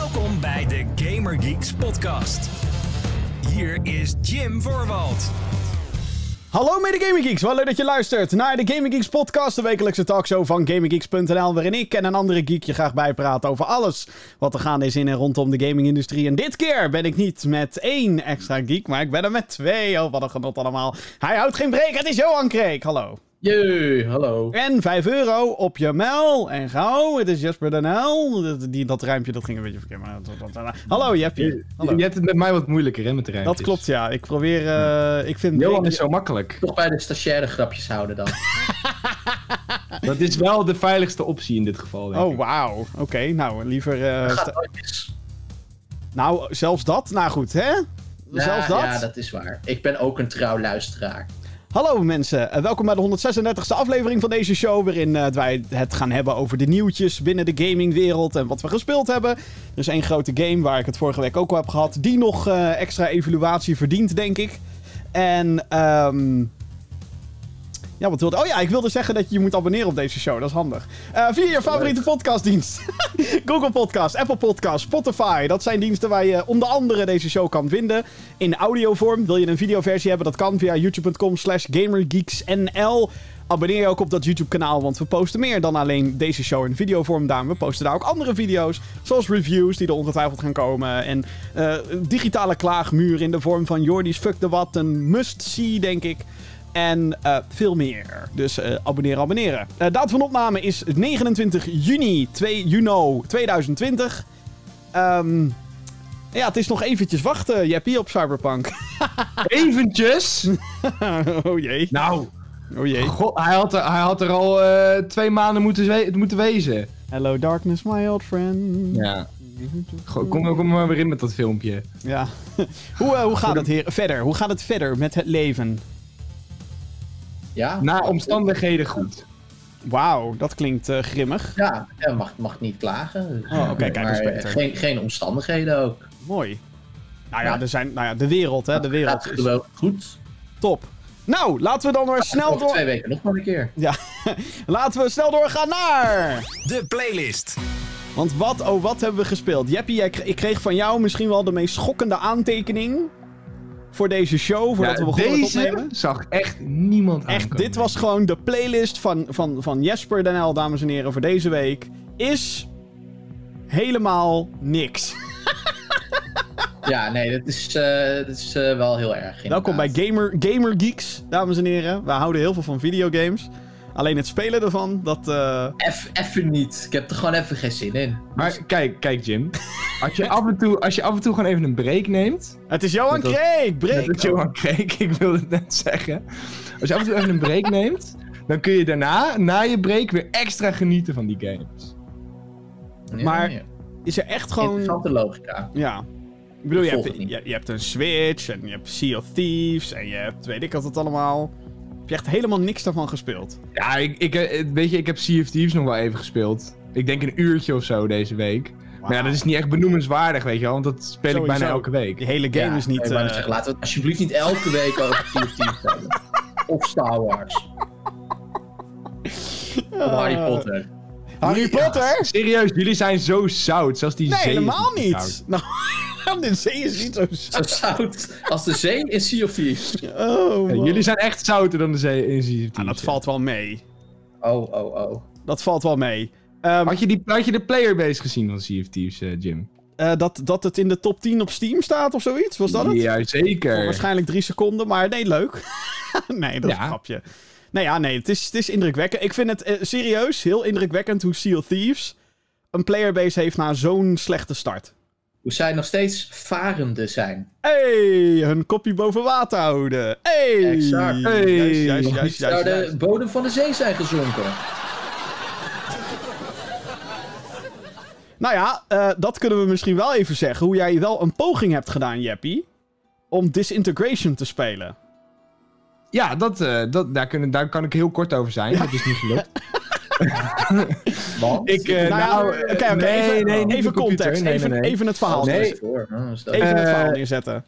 Welkom bij de Gamer Geeks podcast. Hier is Jim Voorwald. Hallo mede Gaming Geeks, wel leuk dat je luistert naar de Gaming Geeks podcast, de wekelijkse talkshow van GamingGeeks.nl, waarin ik en een andere geek je graag bijpraten over alles wat er gaande is in en rondom de gamingindustrie. En dit keer ben ik niet met één extra geek, maar ik ben er met twee. Oh, wat een genot allemaal. Hij houdt geen break, het is Johan Kreek, hallo. Jee, hallo. En 5 euro op je mail. En gauw, het is Jasper Danel. Dat, die, dat rijmpje dat ging een beetje verkeerd. Maar dat- dat- dat- hallo Jeppie. Hallo. Je hebt het met mij wat moeilijker, hè, met de rijmpjes. Dat klopt, ja. Ik probeer... eh, ik vind... Johan ik- is zo makkelijk. Toch bij de stagiaire grapjes houden dan. Dat is wel de veiligste optie in dit geval, denk Oh, wauw. Oké, nou, liever... eh. Nou, zelfs dat? Nou goed, hè? Ja, zelfs dat? Ja, dat is waar. Ik ben ook een trouw luisteraar. Hallo mensen, en welkom bij de 136e aflevering van deze show... waarin eh, wij het gaan hebben over de nieuwtjes binnen de gamingwereld... en wat we gespeeld hebben. Er is één grote game waar ik het vorige week ook al heb gehad... die nog eh, extra evaluatie verdient, denk ik. En... ehm ja, wat wilde... Oh ja, ik wilde zeggen dat je je moet abonneren op deze show. Dat is handig. Eh, via je favoriete podcastdienst. Google Podcast, Apple Podcast, Spotify. Dat zijn diensten waar je onder andere deze show kan vinden. In audiovorm. Wil je een videoversie hebben? Dat kan via youtube.com slash gamergeeksnl. Abonneer je ook op dat YouTube kanaal, want we posten meer dan alleen deze show in videovorm. Daarom, we posten daar ook andere video's, zoals reviews die er ongetwijfeld gaan komen. En eh, digitale klaagmuur in de vorm van Jordi's Fuck the What, een must-see, denk ik. En eh, veel meer. Dus eh, abonneren, abonneren. Eh datum van opname is 29 juni 2 juni 2020. Ehm, ja, het is nog eventjes wachten, Jeppie, op Cyberpunk. Eventjes! oh jee. Nou, Oh jee. god, hij had er, hij had er al twee maanden moeten, we- moeten wezen. Hello darkness, my old friend. Ja. Kom, kom maar weer in met dat filmpje. Ja. hoe, hoe gaat het hier verder? Hoe gaat het verder met het leven? Ja? Na omstandigheden goed. Wauw, dat klinkt eh, grimmig. Ja, ja, mag, mag niet klagen. Oh, oké, kijk, is maar beter. Geen, geen omstandigheden ook. Mooi. Nou ja, Ja. er zijn, nou ja, de wereld, hè. De wereld Gaat is gewoon goed. top. Nou, laten we dan maar snel door... twee weken nog maar een keer. Ja, laten we snel doorgaan naar... De playlist. Want wat, oh wat hebben we gespeeld? Jeppie, ik kreeg van jou misschien wel de meest schokkende aantekening... voor deze show, voordat Ja, we begonnen met deze opnemen. zag echt niemand Echt, aankomen. dit was gewoon de playlist van, van, van Jesper Den dames en heren, voor deze week. Is helemaal niks. Ja, nee, dat is, eh, dat is eh, wel heel erg. Welkom bij inderdaad. Gamer, Gamer Geeks, dames en heren. We houden heel veel van videogames. Alleen het spelen ervan, dat... eh, Even niet. Ik heb er gewoon even geen zin in. Maar kijk, kijk Jim. Als je, af en toe, als je af en toe gewoon even een break neemt... Het is Johan Dat- Kreek, break! is Johan Kreek, ik wilde het net zeggen. Als je af en toe even een break neemt, dan kun je daarna, na je break, weer extra genieten van die games. Ja, Maar- ja. Is er echt gewoon... Interessante logica. Ja. Ik bedoel, je hebt, het je hebt een Switch en je hebt Sea of Thieves en je hebt, weet ik wat het allemaal. Heb je echt helemaal niks daarvan gespeeld? Ja, ik, ik, eh, weet je, ik heb Sea of Thieves nog wel even gespeeld. Ik denk een uurtje of zo deze week. Maar ja, dat is niet echt benoemenswaardig, weet je wel, want dat speel ik bijna elke week. Die hele game Ja, is niet... eh, zeggen, laten we het alsjeblieft niet elke week over Sea of Thieves hebben. Of Star Wars. Of Harry Potter. Harry Potter? Serieus, jullie zijn zo zout, zelfs die Nee, helemaal niet niet. zout. Nou, de zee is niet zo Zo zout. als de zee in Sea of Thieves. Oh, Ja, jullie zijn echt zouter dan de zee in Sea of Thieves. Ah, dat valt wel mee. Oh, oh, oh. Dat valt wel mee. Ehm, Had je, die, had je de playerbase gezien van Sea of Thieves, eh, Jim? eh, dat, dat het in de top 10 op Steam staat of zoiets? Was dat het? Ja, Voor zeker. waarschijnlijk drie seconden, maar nee, leuk. nee, dat is een grapje. Nee, ja, nee, het is, het is indrukwekkend. Ik vind het eh, serieus heel indrukwekkend hoe Sea of Thieves een playerbase heeft na zo'n slechte start. Hoe zij nog steeds varende zijn. Hey, hun kopje boven water houden. Hey. Exact. Hey. Juist, juist, juist, Zou de bodem van de zee zijn gezonken? Nou ja, eh, dat kunnen we misschien wel even zeggen. Hoe jij wel een poging hebt gedaan, Jeppie. Om Disintegration te spelen. Ja, dat, eh, dat, daar, kunnen, daar kan ik heel kort over zijn. Dat is niet gelukt. Want? ik, eh, nou nou, oké, eh, oké, nee, even, nee, even computer. context. Nee, even, nee, nee. even het verhaal. nee. neerzetten. Voor. Oh, Even het Eh, verhaal neerzetten.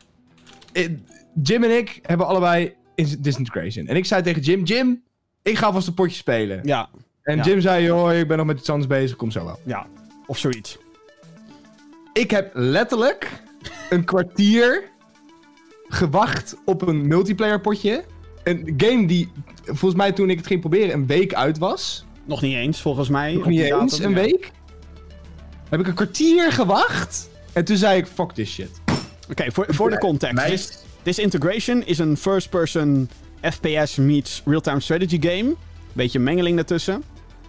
Jim en ik hebben allebei in- Disintegration. En ik zei tegen Jim, Jim, ik ga vast een potje spelen. Ja, En ja. Jim zei, joh, ik ben nog met iets anders bezig, kom zo wel. ja. Of zoiets. ik heb letterlijk een kwartier gewacht op een multiplayer potje. Een game die volgens mij toen ik het ging proberen een week uit was. Nog niet eens, volgens mij. Nog op niet die eens datum, een ja. week. Heb ik een kwartier gewacht. En toen zei ik, fuck this shit. Oké, voor, voor de context. Mij- This, Disintegration is een first-person FPS meets real-time strategy game. Beetje een mengeling daartussen.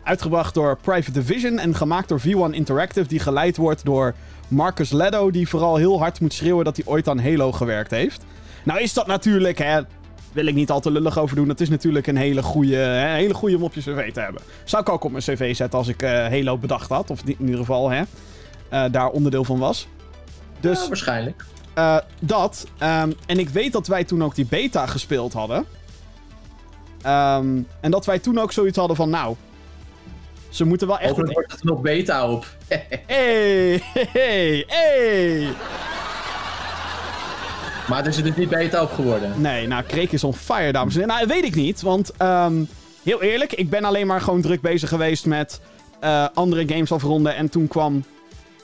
Uitgebracht door Private Division en gemaakt door V1 Interactive, die geleid wordt door Marcus Leddo, die vooral heel hard moet schreeuwen dat hij ooit aan Halo gewerkt heeft. Nou is dat natuurlijk, hè, wil ik niet al te lullig over doen, dat is natuurlijk een hele goede, hè, hele goede om op je cv te hebben. Zou ik ook op mijn cv zetten als ik eh, Halo bedacht had, of in ieder geval hè, eh, daar onderdeel van was. Dus Ja, waarschijnlijk. eh, dat. ehm, en ik weet dat wij toen ook die beta gespeeld hadden. Ehm, en dat wij toen ook zoiets hadden van, nou, ze moeten wel echt... Hopelijk wordt het nog beta op. Hey, hey, hey. Maar er is er dus niet beta op geworden. Nee, nou, Kreek is on fire, dames en heren. Nou, weet ik niet, want ehm, heel eerlijk, ik ben alleen maar gewoon druk bezig geweest met eh, andere games afronden. En toen kwam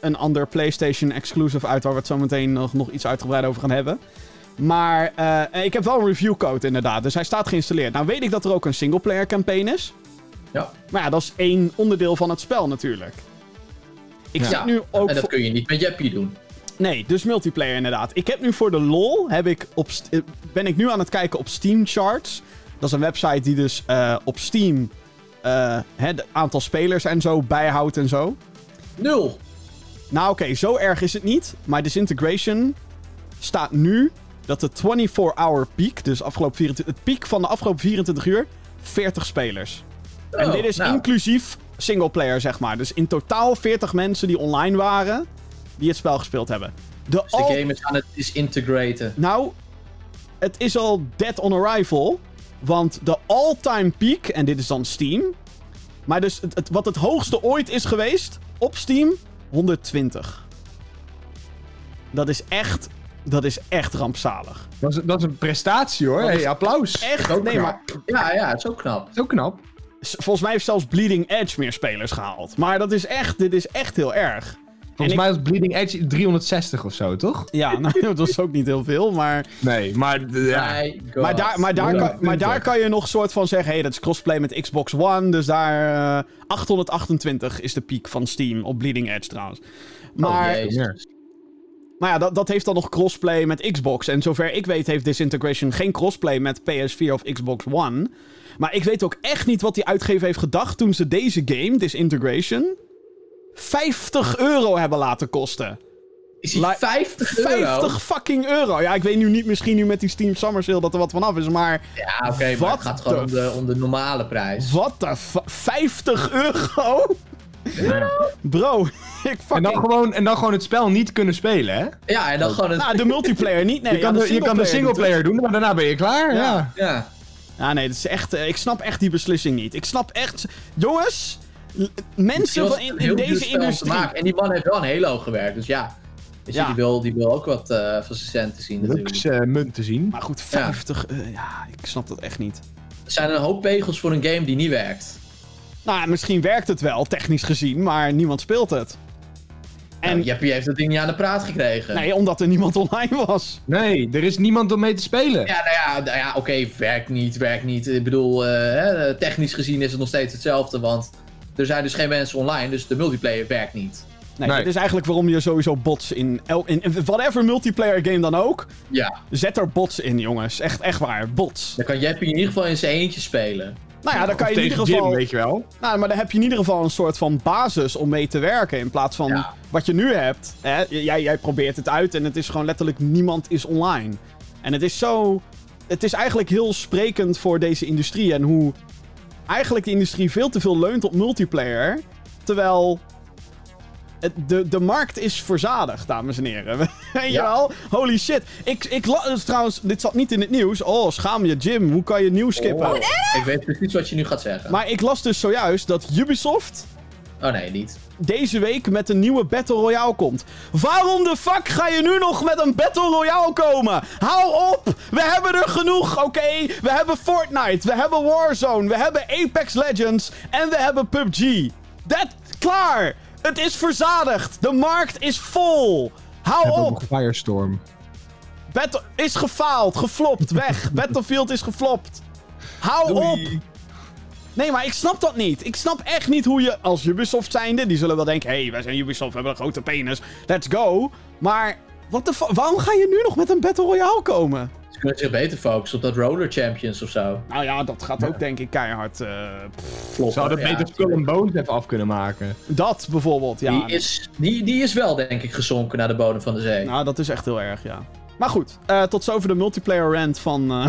een ander PlayStation exclusive uit, waar we het zo meteen nog, nog iets uitgebreid over gaan hebben. Maar eh, ik heb wel een review code inderdaad, dus hij staat geïnstalleerd. Nou weet ik dat er ook een singleplayer campaign is. Ja. Maar ja, dat is één onderdeel van het spel natuurlijk. Ik Ja, zit nu ook en dat kun je niet met Jeppy doen. Nee, dus multiplayer inderdaad. Ik heb nu voor de lol, heb ik op, eh, ben ik nu aan het kijken op Steam Charts. Dat is een website die dus eh, op Steam eh, het aantal spelers en zo bijhoudt en zo. Nul. Nou oké, zo erg is het niet. Maar Disintegration staat nu dat de 24-hour peak, dus afgelopen 24, het piek van de afgelopen 24 uur, 40 spelers. en Oh, dit is nou, inclusief singleplayer, zeg maar. Dus in totaal 40 mensen die online waren, die het spel gespeeld hebben. De Dus de al- game is aan het disintegraten. nou, het is al dead on arrival. Want de all-time peak, en dit is dan Steam. Maar dus het, het- wat het hoogste ooit is geweest op Steam, 120. Dat is echt, dat is echt rampzalig. Dat is, dat is een prestatie hoor. Hey, applaus. Echt, Ook nee, maar. Ja, ja, het is ook knap. Zo knap. volgens mij heeft zelfs Bleeding Edge meer spelers gehaald. Maar dat is echt, dit is echt heel erg. Volgens ik- mij was Bleeding Edge 360 of zo, toch? Ja, nou, dat is ook niet heel veel, maar... Nee, maar... eh, Ja. Maar daar, maar, daar kan, maar 120. daar kan je nog soort van zeggen: hey, dat is crossplay met Xbox One. Dus daar. eh 828 is de piek van Steam op Bleeding Edge trouwens. Maar, Oh, maar ja, dat, dat heeft dan nog crossplay met Xbox. En zover ik weet, heeft Disintegration geen crossplay met PS4 of Xbox One. Maar ik weet ook echt niet wat die uitgever heeft gedacht toen ze deze game, Disintegration, 50 euro hebben laten kosten. Is die Li- 50 euro? 50 fucking euro. Ja, ik weet nu niet, misschien nu met die Steam Summer Sale dat er wat vanaf is, maar Ja, oké, maar Wat het gaat gewoon om de- om de normale prijs. Wat de fa- 50 euro? Bro, ik En, fucking... dan gewoon, en dan gewoon het spel niet kunnen spelen, hè? Ja, en dan gewoon het... Nou, de multiplayer niet. Nee, je, kan ja, de, je kan de singleplayer doen, maar daarna ben je klaar. Ja. Ja. Ja. Ja, nee, dat is echt... eh, ik snap echt die beslissing niet. Ik snap echt... Jongens, mensen van in, deze industrie... maken. En die man heeft wel een Halo gewerkt, dus ja. Dus Ja. die, wil, die wil ook wat eh, van zijn centen zien natuurlijk. Lux eh, munt te zien. Maar goed, 50... eh, ja, ik snap dat echt niet. Er zijn een hoop pegels voor een game die niet werkt. Nou, misschien werkt het wel, technisch gezien, maar niemand speelt het. En... En Jeppie heeft dat ding niet aan de praat gekregen. Nee, omdat er niemand online was. Nee, er is niemand om mee te spelen. Ja, nou ja, nou ja oké, werkt niet, werkt niet. Ik bedoel, eh, hè, technisch gezien is het nog steeds hetzelfde, want er zijn dus geen mensen online, dus de multiplayer werkt niet. Nee, Nee. dit is eigenlijk waarom je sowieso bots in, el- in... in whatever multiplayer game dan ook... Ja, Zet er bots in, jongens. Echt, echt waar. Bots. dan kan Jeppie in ieder geval in zijn eentje spelen. Nou ja, dan kan Of je in ieder geval... Jim, weet je wel. Nou, maar dan heb je in ieder geval een soort van basis om mee te werken. In plaats van Ja. wat je nu hebt. Hè? Jij, jij probeert het uit en het is gewoon letterlijk niemand is online. En het is zo... Het is eigenlijk heel sprekend voor deze industrie. En hoe eigenlijk de industrie veel te veel leunt op multiplayer. Terwijl... De, de markt is verzadigd, dames en heren. Weet je wel? Holy shit. Ik, ik dus trouwens, dit zat niet in het nieuws. Oh, schaam je, Jim. Hoe kan je nieuws skippen? Oh, ik weet precies wat je nu gaat zeggen. Maar ik las dus zojuist dat Ubisoft Oh nee, niet. deze week met een nieuwe Battle Royale komt. Waarom de fuck ga je nu nog met een Battle Royale komen? Hou op! We hebben er genoeg, oké? We hebben Fortnite, we hebben Warzone, we hebben Apex Legends en we hebben PUBG. Dat, klaar! Het is verzadigd. De markt is vol. Hou ook op. nog Firestorm. Battle is gefaald, geflopt, weg. Battlefield is geflopt. Hou op. Nee, maar ik snap dat niet. Ik snap echt niet hoe je als Ubisoft zijnde... Die zullen wel denken, hé, hey, wij zijn Ubisoft, we hebben een grote penis. Let's go. Maar, the fu- waarom ga je nu nog met een Battle Royale komen? Ze kunnen zich beter focussen op dat Roller Champions of zo. Nou ja, dat gaat ook denk ik keihard... eh, Klopt. Ze hadden ja, beter Skull and Bones even af kunnen maken. dat bijvoorbeeld, ja. Die is, die, die is wel, denk ik, gezonken naar de bodem van de zee. Nou, dat is echt heel erg, ja. Maar goed, eh, tot zover de multiplayer rant van, eh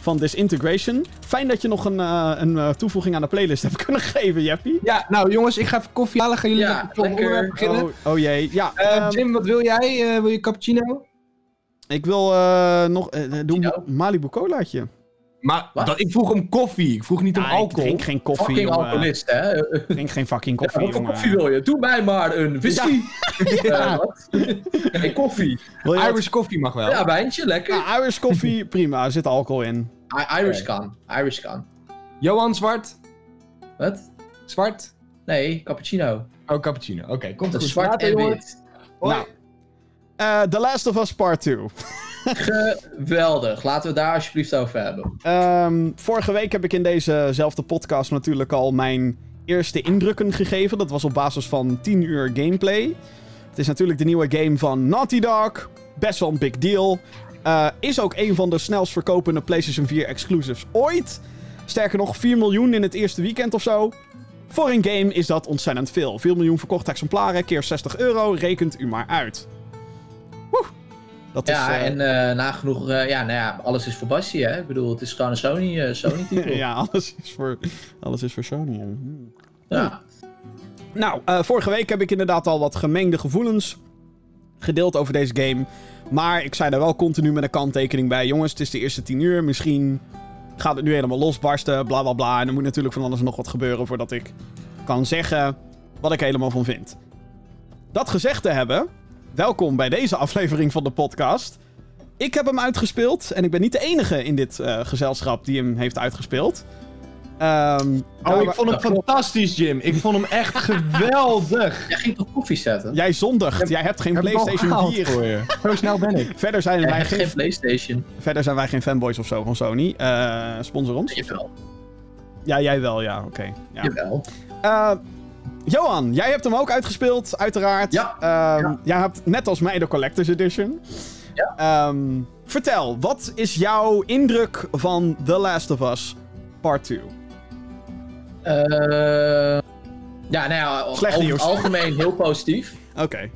van Disintegration. Fijn dat je nog een, eh, een eh, toevoeging aan de playlist hebt kunnen geven, Jeppie. Ja, nou jongens, ik ga even koffie halen. Gaan jullie Ja, met het volgende lekker. onderwerp beginnen? Oh, oh jee, ja. Eh, ehm, Jim, wat wil jij? Eh, wil je cappuccino? ik wil eh, nog... een Malibu colaatje. Maar dat, ik vroeg om koffie. Ik vroeg niet om Ah, ik alcohol. drink geen koffie, Fucking jongen. alcoholist, hè? Ik drink geen fucking koffie, wat voor koffie wil je? Doe mij maar een whisky. Ja. Eh? Nee, koffie. Je wat? Irish koffie mag wel. Ja, wijntje, lekker. Ja, Irish koffie, prima. Er zit alcohol in. I- Irish kan. Irish kan. Johan, zwart? Wat? Zwart? Nee, cappuccino. Oh, cappuccino. Oké, komt is zwart en wit. Hoi. Nou. Eh, The Last of Us Part 2. Geweldig. Laten we daar alsjeblieft over hebben. Ehm, vorige week heb ik in dezezelfde podcast natuurlijk al mijn eerste indrukken gegeven. Dat was op basis van 10 uur gameplay. Het is natuurlijk de nieuwe game van Naughty Dog. Best wel een big deal. Eh, is ook een van de snelst verkopende PlayStation 4 exclusives ooit. Sterker nog, 4 miljoen in het eerste weekend of zo. Voor een game is dat ontzettend veel. 4 miljoen verkochte exemplaren keer 60 euro. Rekent u maar uit. Dat Ja, eh, en eh, nagenoeg, eh, ja, nou ja, alles is voor Bassie, hè? Ik bedoel, het is gewoon een Sony, eh, Sony titel. ja, alles is voor, alles is voor Sony. ja. Ja. Nou, vorige week heb ik inderdaad al wat gemengde gevoelens gedeeld over deze game. Maar ik zei daar wel continu met een kanttekening bij. Jongens, het is de eerste 10 uur. Misschien gaat het nu helemaal losbarsten. Bla bla bla. En er moet natuurlijk van alles en nog wat gebeuren voordat ik kan zeggen wat ik helemaal van vind. Dat gezegd te hebben, welkom bij deze aflevering van de podcast. Ik heb hem uitgespeeld en ik ben niet de enige in dit eh, gezelschap die hem heeft uitgespeeld. Ehm, Oh, daar ik vond hem fantastisch, Jim. Ik vond hem echt geweldig. Jij ging toch koffie zetten? Jij zondigt. Jij hebt geen PlayStation gehaald 4. voor je. Zo snel ben ik. Verder zijn, Jij wij geen, geen Playstation. verder zijn wij geen fanboys of zo van Sony. Eh sponsor ons. Jawel. Ja, jij wel, ja. Oké. Ja. Jawel. Eh, Johan, jij hebt hem ook uitgespeeld, uiteraard. Ja. Ehm, Ja. Jij hebt net als mij de Collector's Edition. Ja. Ehm, vertel, wat is jouw indruk van The Last of Us Part 2? Eh, ja, nou ja, Slecht over nieuws. het algemeen heel positief. Oké.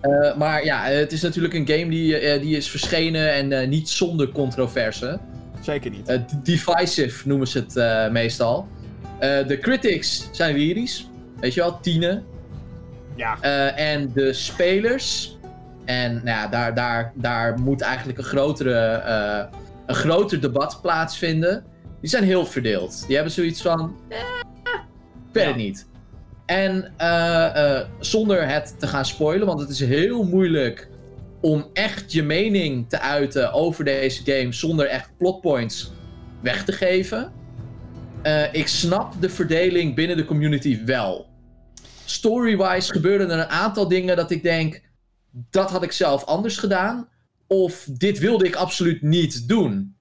Eh, maar ja, het is natuurlijk een game die, eh, die is verschenen en niet zonder controverse. Zeker niet. Divisive noemen ze het meestal. De critics zijn lyrisch, weet je wel, tienen. ja. Eh, en de spelers, en nou ja, daar, daar, daar moet eigenlijk een, grotere, eh, een groter debat plaatsvinden. Die zijn heel verdeeld. Die hebben zoiets van, eh, ik Ja. het niet. En zonder het te gaan spoilen, want het is heel moeilijk om echt je mening te uiten over deze game zonder echt plotpoints weg te geven. Ik snap de verdeling binnen de community wel. Story-wise gebeurden er een aantal dingen dat ik denk, dat had ik zelf anders gedaan. Of dit wilde ik absoluut niet doen.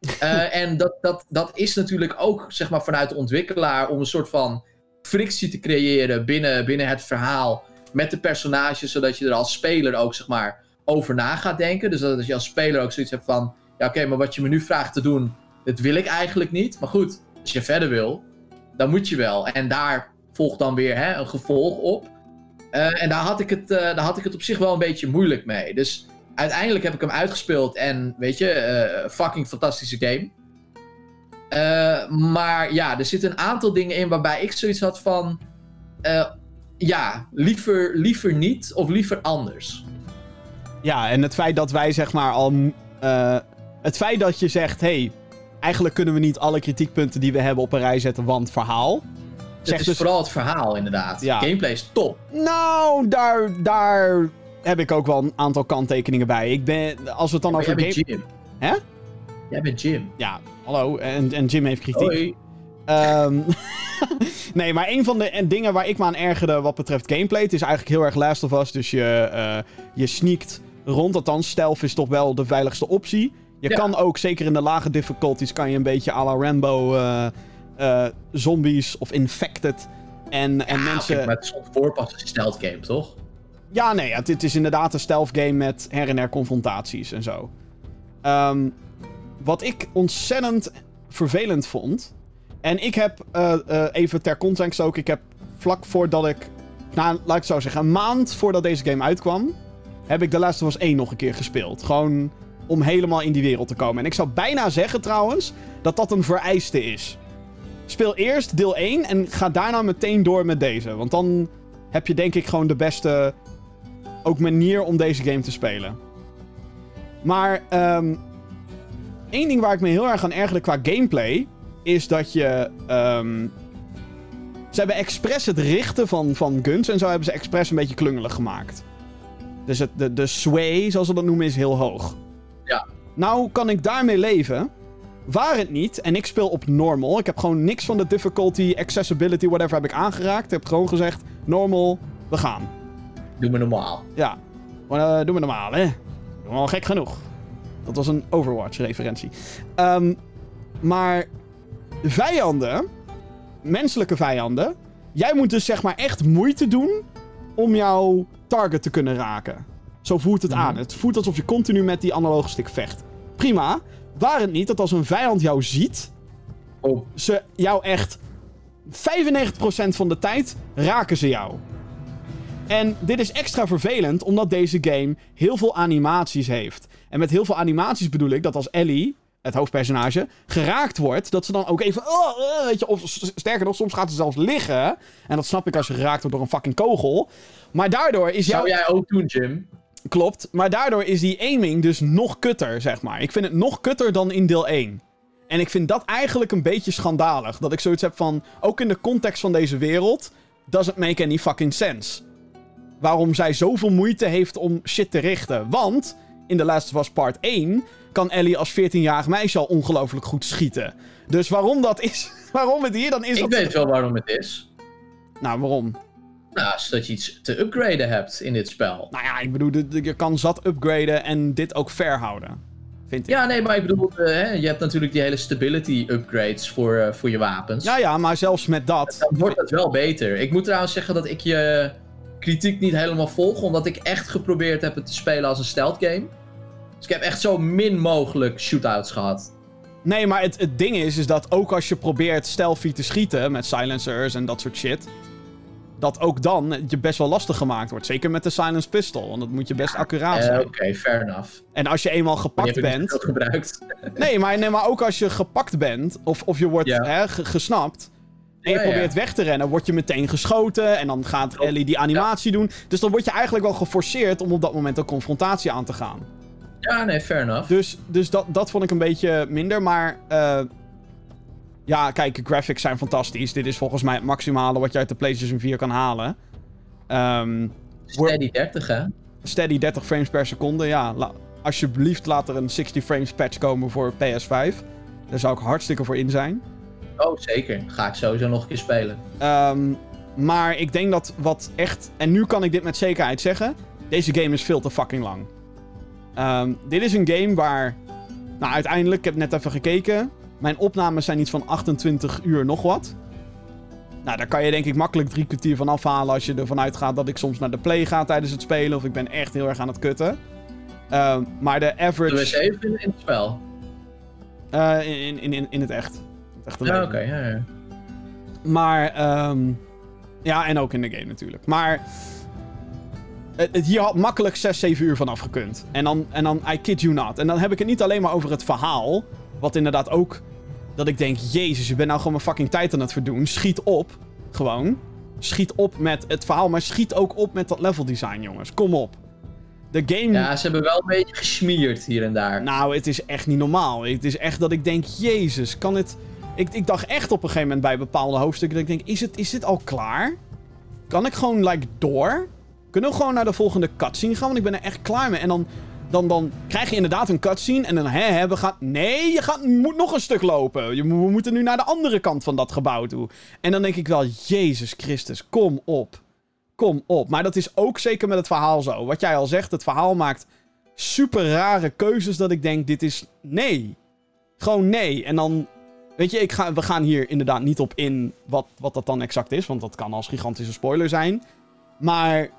Eh, en dat, dat, dat is natuurlijk ook zeg maar, vanuit de ontwikkelaar om een soort van frictie te creëren binnen, binnen het verhaal met de personages, zodat je er als speler ook zeg maar, over na gaat denken. Dus dat je als speler ook zoiets hebt van, ja oké, maar wat je me nu vraagt te doen, dat wil ik eigenlijk niet. Maar goed, als je verder wil, dan moet je wel. En daar volgt dan weer hè, een gevolg op. Eh, en daar had, ik het, eh, daar had ik het op zich wel een beetje moeilijk mee. Dus uiteindelijk heb ik hem uitgespeeld en weet je, eh, fucking fantastische game. Maar ja, er zitten een aantal dingen in waarbij ik zoiets had van. ja, liever, liever niet of liever anders. Ja, en het feit dat wij zeg maar al. het feit dat je zegt: hey, eigenlijk kunnen we niet alle kritiekpunten die we hebben op een rij zetten, want verhaal. Het is dus. vooral het verhaal, inderdaad. Ja. Gameplay is top. Nou, daar, daar heb ik ook wel een aantal kanttekeningen bij. Ik ben. Als we het dan Maar over jij bent game. Jim. Hè? Jij bent Jim. Ja, hallo. En, en Jim heeft kritiek. Hoi. Ehm, nee, maar een van de en dingen waar ik me aan ergerde wat betreft gameplay... het is eigenlijk heel erg Last of Us, dus je, eh je sneakt rond. Althans, stealth is toch wel de veiligste optie. Je Ja. kan ook, zeker in de lage difficulties... kan je een beetje à la Rambo eh, eh, zombies of infected... En, en Ja, mensen... oké, maar het is een stealth game, toch? Ja, nee, het, het is inderdaad een stealth game met her en her confrontaties en zo. Ehm, wat ik ontzettend vervelend vond. En ik heb, eh, eh, even ter context ook, ik heb vlak voordat ik. Nou, laat ik het zo zeggen, een maand voordat deze game uitkwam. heb ik The Last of Us 1 nog een keer gespeeld. Gewoon om helemaal in die wereld te komen. En ik zou bijna zeggen trouwens dat dat een vereiste is. Speel eerst deel 1 en ga daarna meteen door met deze. Want dan heb je denk ik gewoon de beste ook manier om deze game te spelen. Maar ehm één ding waar ik me heel erg aan ergerde qua gameplay is dat je ehm, ze hebben expres het richten van, van guns en zo hebben ze expres een beetje klungelig gemaakt. Dus het, de, de sway, zoals ze dat noemen, is heel hoog. Ja. Nou kan ik daarmee leven. Waar het niet, en ik speel op normal. Ik heb gewoon niks van de difficulty, accessibility, whatever heb ik aangeraakt. Ik heb gewoon gezegd, normal, we gaan. Doe me normaal. Ja. Eh, doen we normaal, hè? Doen we al gek genoeg. Dat was een Overwatch-referentie. Ehm, maar vijanden, menselijke vijanden, jij moet dus zeg maar echt moeite doen om jouw target te kunnen raken. Zo voelt het aan. Het voelt alsof je continu met die analoge stick vecht. Prima. Waar het niet dat als een vijand jou ziet, Oh, ze jou echt 95% van de tijd raken ze jou. En dit is extra vervelend omdat deze game heel veel animaties heeft. En met heel veel animaties bedoel ik dat als Ellie, het hoofdpersonage, geraakt wordt, dat ze dan ook even. oh, oh, weet je, of sterker nog, soms gaat ze zelfs liggen. En dat snap ik als je geraakt wordt door een fucking kogel. Maar daardoor is jouw. zou jij ook doen, Jim? Klopt. Maar daardoor is die aiming dus nog kutter, zeg maar. Ik vind het nog kutter dan in deel 1. En ik vind dat eigenlijk een beetje schandalig. Dat ik zoiets heb van, ook in de context van deze wereld, doesn't make any fucking sense. Waarom zij zoveel moeite heeft om shit te richten. Want, in The Last of Us Part 1, kan Ellie als 14-jarig meisje al ongelooflijk goed schieten. Dus waarom dat is, waarom het hier dan is Ik weet wel waarom het is. Nou, waarom? Nou, zodat je iets te upgraden hebt in dit spel. Nou ja, ik bedoel, je kan zat upgraden en dit ook fair houden. Vind ik. Ja, nee, maar ik bedoel, eh, hè, je hebt natuurlijk die hele stability upgrades voor, eh, voor je wapens. Ja, ja, maar zelfs met dat. Dan wordt het wel beter. Ik moet trouwens zeggen dat ik je kritiek niet helemaal volg, omdat ik echt geprobeerd heb het te spelen als een stealth game. Dus ik heb echt zo min mogelijk shootouts gehad. Nee, maar het, het ding is, is dat ook als je probeert stealthy te schieten met silencers en dat soort shit, dat ook dan je best wel lastig gemaakt wordt. Zeker met de silence pistol, want dat moet je best accuraat Eh, zijn. Oké, fair enough. En als je eenmaal gepakt niet bent... veel gebruikt. Nee maar, nee, maar ook als je gepakt bent, of, of je wordt Ja. hè, ge- gesnapt... En je Ja, ja. probeert weg te rennen, word je meteen geschoten. En dan gaat. Ellie die animatie doen. Dus dan word je eigenlijk wel geforceerd om op dat moment een confrontatie aan te gaan. Ja, nee, fair enough. Dus, dus dat, dat vond ik een beetje minder. Maar eh, ja, kijk, graphics zijn fantastisch. Dit is volgens mij het maximale wat je uit de PlayStation 4 kan halen. Ehm, Steady 30, hè? steady 30 frames per seconde. Ja, la- alsjeblieft laat er een 60 frames patch komen voor PS5. Daar zou ik hartstikke voor in zijn. Oh, zeker. Ga ik sowieso nog een keer spelen. Ehm, maar ik denk dat wat echt. En nu kan ik dit met zekerheid zeggen. Deze game is veel te fucking lang. Ehm, dit is een game waar. Nou, uiteindelijk, ik heb net even gekeken. Mijn opnames zijn iets van 28 uur nog wat. Nou, daar kan je denk ik makkelijk drie kwartier van afhalen als je ervan uitgaat dat ik soms naar de play ga tijdens het spelen. Of ik ben echt heel erg aan het kutten. Ehm, maar de average. even in, in het spel? eh, in, in, in, in het echt. Het echte Ja, oké. ja, ja. Maar, ehm ja, en ook in de game natuurlijk. Maar, het, het hier had makkelijk 6, 7 uur van afgekund. En dan, en dan, I kid you not. En dan heb ik het niet alleen maar over het verhaal. Wat inderdaad ook, dat ik denk, jezus, je bent nou gewoon mijn fucking tijd aan het verdoen. Schiet op, gewoon. Schiet op met het verhaal, maar schiet ook op met dat level design, jongens. Kom op. De game... ja, ze hebben wel een beetje gesmierd hier en daar. Nou, het is echt niet normaal. Het is echt dat ik denk, jezus, kan het... Ik, ik dacht echt op een gegeven moment bij bepaalde hoofdstukken dat ik denk, is, het, is dit al klaar? Kan ik gewoon, like, door? Kunnen we gewoon naar de volgende cutscene gaan? Want ik ben er echt klaar mee. En dan dan, dan krijg je inderdaad een cutscene en dan, hè, hè, we gaan... Nee, je gaat, moet nog een stuk lopen. Je, we moeten nu naar de andere kant van dat gebouw toe. En dan denk ik wel, Jezus Christus, kom op. Kom op. Maar dat is ook zeker met het verhaal zo. Wat jij al zegt, het verhaal maakt super rare keuzes dat ik denk, dit is nee. Gewoon nee. En dan, weet je, ik ga, we gaan hier inderdaad niet op in wat, wat dat dan exact is, want dat kan als gigantische spoiler zijn. Maar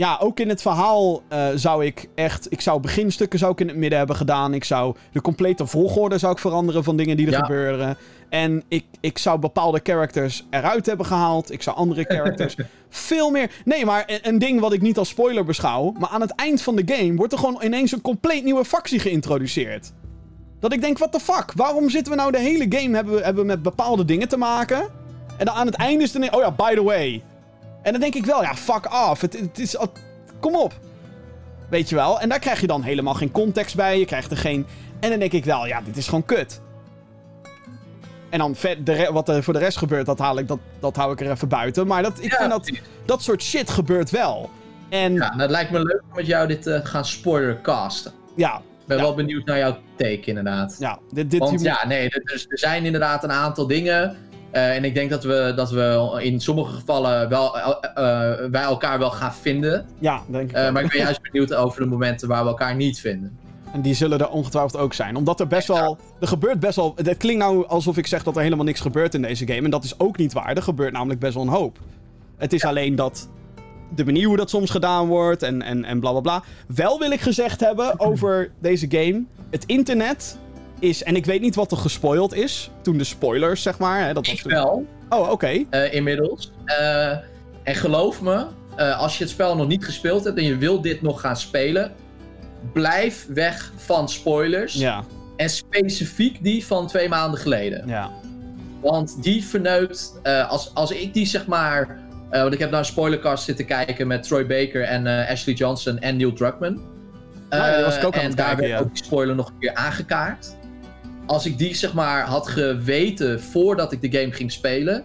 ja, ook in het verhaal uh, zou ik echt... Ik zou beginstukken zou ik in het midden hebben gedaan. Ik zou de complete volgorde zou ik veranderen van dingen die er Ja. gebeuren. En ik, ik zou bepaalde characters eruit hebben gehaald. Ik zou andere characters veel meer... Nee, maar een, ding wat ik niet als spoiler beschouw... Maar aan het eind van de game wordt er gewoon ineens een compleet nieuwe factie geïntroduceerd. Dat ik denk, what the fuck? Waarom zitten we nou de hele game hebben, we- hebben we met bepaalde dingen te maken? En dan aan het einde is ineens... Oh ja, by the way... En dan denk ik wel, ja, fuck off. Het, het is... al- Kom op. Weet je wel? En daar krijg je dan helemaal geen context bij. Je krijgt er geen... En dan denk ik wel, ja, dit is gewoon kut. En dan vet, de wat er voor de rest gebeurt, dat, haal ik, dat, dat hou ik er even buiten. Maar dat, ik Ja, vind dat, dat soort shit gebeurt wel. En Ja, ja, het lijkt me leuk om met jou dit te gaan spoilercasten. ja, Ik ben Ja. wel benieuwd naar jouw take, inderdaad. dit, dit, Want ja, nee, er zijn inderdaad een aantal dingen. Eh, en ik denk dat we, dat we in sommige gevallen wel, eh, eh, wij elkaar wel gaan vinden. ja, denk ik maar ik ben juist benieuwd over de momenten waar we elkaar niet vinden. En die zullen er ongetwijfeld ook zijn. Omdat er best wel. Er gebeurt best wel. Het klinkt nou alsof ik zeg dat er helemaal niks gebeurt in deze game. En dat is ook niet waar. Er gebeurt namelijk best wel een hoop. Het is alleen dat. De manier hoe dat soms gedaan wordt en, en, en bla bla bla. Wel wil ik gezegd hebben over deze game. Het internet is. En ik weet niet wat er gespoild is. Toen de spoilers, zeg maar. Hè, dat was Ik toen- wel, Oh, oké. eh, inmiddels. Eh, en geloof me, eh, als je het spel nog niet gespeeld hebt en je wil dit nog gaan spelen, blijf weg van spoilers. Ja, En specifiek die van twee maanden geleden. ja. Want die verneukt, als, als ik die zeg maar. want ik heb naar een spoilercast zitten kijken met Troy Baker en Ashley Johnson en Neil Druckmann. Nou ja, was ik ook Eh, aan en het daar kijken, werd ja. ook die spoiler nog een keer aangekaart. Als ik die zeg maar had geweten voordat ik de game ging spelen,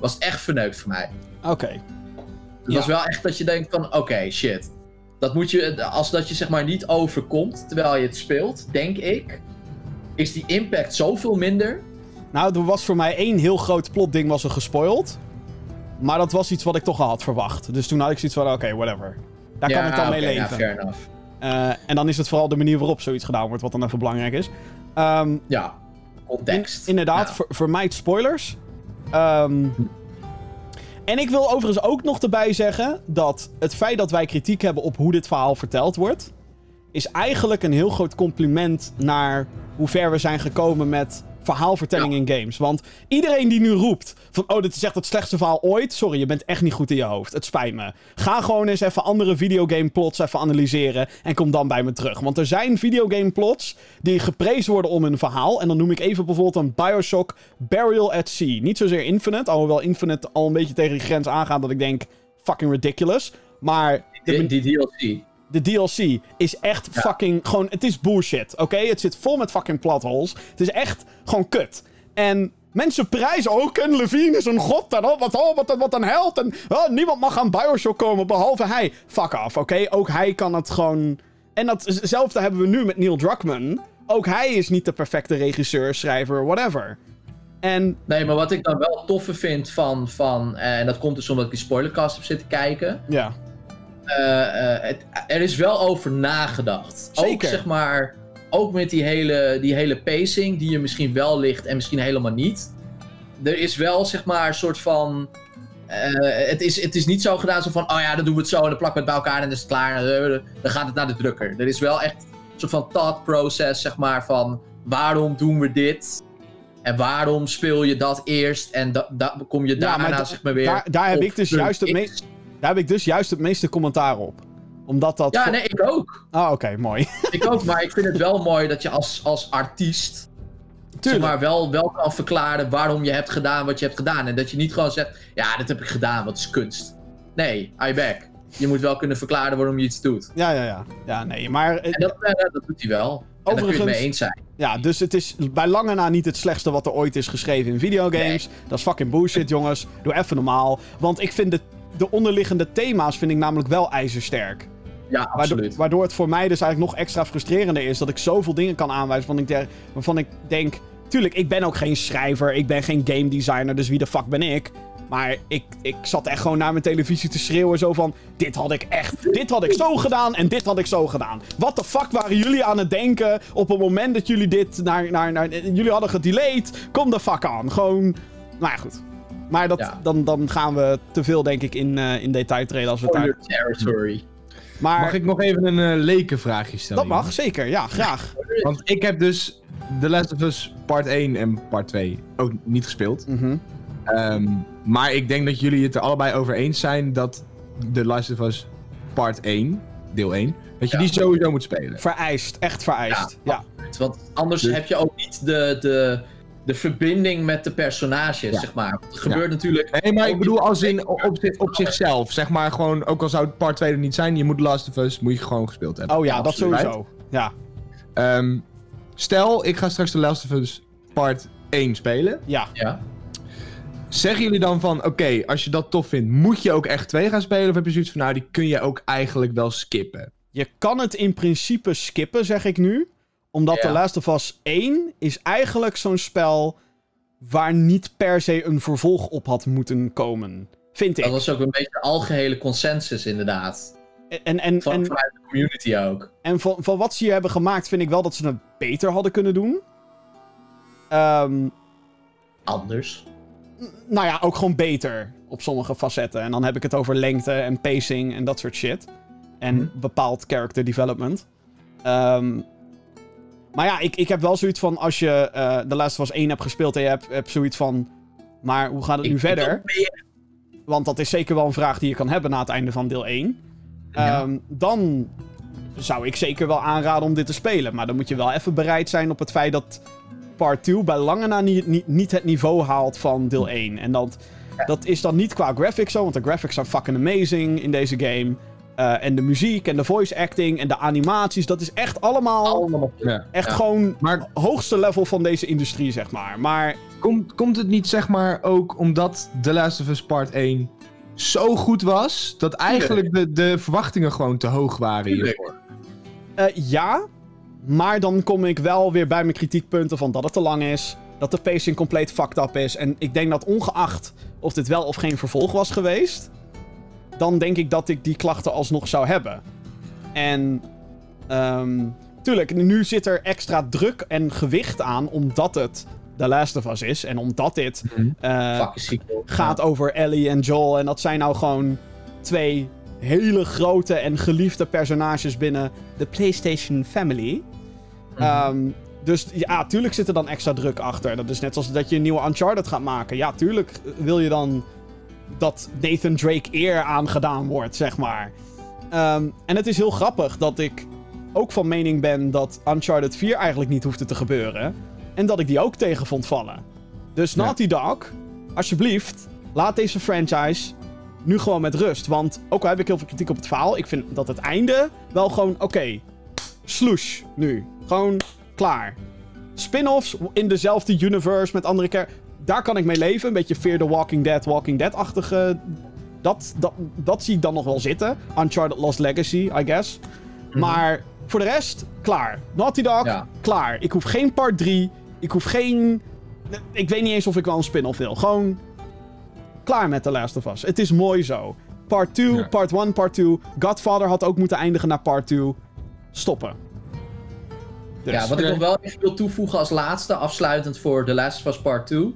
was het echt verneukt voor mij. Oké. Het Ja. was wel echt dat je denkt van, oké, shit. Dat moet je, als dat je zeg maar niet overkomt terwijl je het speelt, denk ik, is die impact zoveel minder. Nou, er was voor mij één heel groot plotding was er gespoild. Maar dat was iets wat ik toch al had verwacht. Dus toen had ik zoiets van, oké, whatever. Daar kan ik dan mee oké, ja, leven. fair enough. Eh, en dan is het vooral de manier waarop zoiets gedaan wordt, wat dan even belangrijk is. Ehm, Ja, in- context. inderdaad, Ja. ver- vermijd spoilers. Ehm, en ik wil overigens ook nog erbij zeggen dat het feit dat wij kritiek hebben op hoe dit verhaal verteld wordt, is eigenlijk een heel groot compliment naar hoe ver we zijn gekomen met verhaalvertelling in games. Want iedereen die nu roept van, oh, dit is echt het slechtste verhaal ooit. Sorry, je bent echt niet goed in je hoofd. Het spijt me. Ga gewoon eens even andere videogame plots even analyseren en kom dan bij me terug. Want er zijn videogame plots die geprezen worden om hun verhaal. En dan noem ik even bijvoorbeeld een Bioshock Burial at Sea. Niet zozeer Infinite, alhoewel Infinite al een beetje tegen die grens aangaat dat ik denk, fucking ridiculous. Maar Die, die DLC. De DLC is echt Ja. fucking gewoon. Het is bullshit, oké? Het zit vol met fucking plot holes. Het is echt gewoon kut. En mensen prijzen. Oh, Ken Levine is een god. En oh, wat, oh, wat, wat een held. En oh, niemand mag aan Bioshock komen behalve hij. Fuck off, oké? Ook hij kan het gewoon. En datzelfde hebben we nu met Neil Druckmann. Ook hij is niet de perfecte regisseur, schrijver, whatever. En Nee, maar wat ik dan wel toffe vind van, van eh, en dat komt dus omdat ik die spoilercast heb zitten kijken. ja, het, er is wel over nagedacht. Ook zeg maar, ook met die hele, die hele pacing, die je misschien wel ligt en misschien helemaal niet. Er is wel zeg maar een soort van. eh, het, is, het is niet zo gedaan zo van, oh ja, dan doen we het zo en dan plakken we het bij elkaar en dan is het klaar. en Dan, gaat het naar de drukker. Er is wel echt een soort van thought process, zeg maar, van waarom doen we dit? En waarom speel je dat eerst en da, da- kom je Ja, daarna maar zeg maar weer daar- daar heb ik dus juist het meest- daar heb ik dus juist het meeste commentaar op. Omdat dat. Ja, nee, ik ook. Ah, oké, mooi. Ik ook, maar ik vind het wel mooi dat je als, als artiest zeg Tuurlijk. maar, wel, wel kan verklaren waarom je hebt gedaan wat je hebt gedaan. En dat je niet gewoon zegt, ja, dit heb ik gedaan, wat is kunst. Nee, I back. Je moet wel kunnen verklaren waarom je iets doet. Ja, ja, ja. Ja, nee, maar... En dat, eh, dat doet hij wel. En daar kun je het Overigens- mee eens zijn. Ja, dus het is bij lange na niet het slechtste wat er ooit is geschreven in videogames. Dat is fucking bullshit, jongens. Doe even normaal. Want ik vind de, de onderliggende thema's vind ik namelijk wel ijzersterk. Ja, Waardoor, absoluut. waardoor het voor mij dus eigenlijk nog extra frustrerender is dat ik zoveel dingen kan aanwijzen waarvan ik, der- waarvan ik denk... Tuurlijk, ik ben ook geen schrijver, ik ben geen game designer, dus wie de fuck ben ik? Maar ik, ik zat echt gewoon naar mijn televisie te schreeuwen zo van... Dit had ik echt, dit had ik zo gedaan en dit had ik zo gedaan. Wat de fuck waren jullie aan het denken op het moment dat jullie dit naar... naar, naar jullie hadden gedelayed? Kom de fuck aan. Gewoon, nou ja, goed. Maar dat, Ja. dan, dan gaan we te veel, denk ik, in, eh, in detail treden als we het daar... Territory. Maar Mag ik nog even een uh, lekenvraagje stellen? dat mag, zeker. Ja, graag. Want ik heb dus The Last of Us part 1 en part 2 ook niet gespeeld. Mhm. Ehm, maar ik denk dat jullie het er allebei over eens zijn dat The Last of Us part 1, deel 1, dat je Ja. die sowieso moet spelen. Vereist, echt vereist. Ja. Want anders Dus- heb je ook niet de, de, de verbinding met de personages, Ja. zeg maar. Het gebeurt natuurlijk... Nee, maar ik bedoel als in op, op, op zichzelf. Zeg maar gewoon, ook al zou het part 2 er niet zijn, je moet Last of Us, moet je gewoon gespeeld hebben. Oh ja, dat absoluut. sowieso. Ja, Ehm, stel, ik ga straks The Last of Us part 1 spelen. ja. Ja. Zeggen jullie dan van, oké, als je dat tof vindt, moet je ook echt 2 gaan spelen? Of heb je zoiets van, nou, die kun je ook eigenlijk wel skippen? Je kan het in principe skippen, zeg ik nu. Omdat Ja. The Last of Us 1 is eigenlijk zo'n spel waar niet per se een vervolg op had moeten komen. Vind Dat ik. was ook een beetje de algehele consensus, inderdaad. En, en, Van, en, vanuit de community ook. en van, van wat ze hier hebben gemaakt, vind ik wel dat ze het beter hadden kunnen doen. Ehm, Anders. nou ja, ook gewoon beter op sommige facetten. En dan heb ik het over lengte en pacing en dat soort shit. En Mhm. bepaald character development. Ehm, maar ja, ik, ik heb wel zoiets van als je Last of Us 1 hebt gespeeld en je hebt, hebt zoiets van... Maar hoe gaat het nu verder? Want dat is zeker wel een vraag die je kan hebben na het einde van deel 1. Ja. Ehm, dan zou ik zeker wel aanraden om dit te spelen. Maar dan moet je wel even bereid zijn op het feit dat part 2 bij lange na niet, niet, niet het niveau haalt van deel 1. En dat, dat is dan niet qua graphics zo, want de graphics zijn fucking amazing in deze game. Eh, en de muziek en de voice acting en de animaties, dat is echt allemaal Allemaal. Ja. echt Ja. gewoon Maar hoogste level van deze industrie, zeg maar. Maar komt, komt het niet, zeg maar, ook omdat The Last of Us part 1 zo goed was, dat eigenlijk de, de verwachtingen gewoon te hoog waren hiervoor? Eh, ja, maar dan kom ik wel weer bij mijn kritiekpunten van dat het te lang is. Dat de pacing compleet fucked up is. En ik denk dat ongeacht of dit wel of geen vervolg was geweest... dan denk ik dat ik die klachten alsnog zou hebben. En... ehm tuurlijk, nu zit er extra druk en gewicht aan omdat het The Last of Us is. En omdat dit sequel. gaat over Ellie en Joel. En dat zijn nou gewoon twee hele grote en geliefde personages binnen de PlayStation Family. Mhm. Ehm, dus ja, tuurlijk zit er dan extra druk achter. Dat is net zoals dat je een nieuwe Uncharted gaat maken. Ja, tuurlijk wil je dan dat Nathan Drake eer aangedaan wordt, zeg maar. Ehm, en het is heel grappig dat ik ook van mening ben dat Uncharted 4 eigenlijk niet hoefde te gebeuren. En dat ik die ook tegen vond vallen. Dus Ja. Naughty Dog, alsjeblieft, laat deze franchise nu gewoon met rust. Want ook al heb ik heel veel kritiek op het verhaal, ik vind dat het einde wel gewoon, oké, sloosh nu. Gewoon klaar. Spin-offs in dezelfde universe met andere keer. Daar kan ik mee leven. Een beetje Fear the Walking Dead, Walking Dead-achtige. Dat, dat, dat zie ik dan nog wel zitten. Uncharted Lost Legacy, I guess. Maar voor de rest, klaar. Naughty Dog, Ja. klaar. Ik hoef geen part 3. Ik hoef geen... Ik weet niet eens of ik wel een spin-off wil. Gewoon klaar met The Last of Us. Het is mooi zo. Part 2, Ja. part 1, part 2. Godfather had ook moeten eindigen naar part 2. Stoppen. Dus. Ja, wat ik nog wel even wil toevoegen als laatste, afsluitend voor The Last of Us Part 2,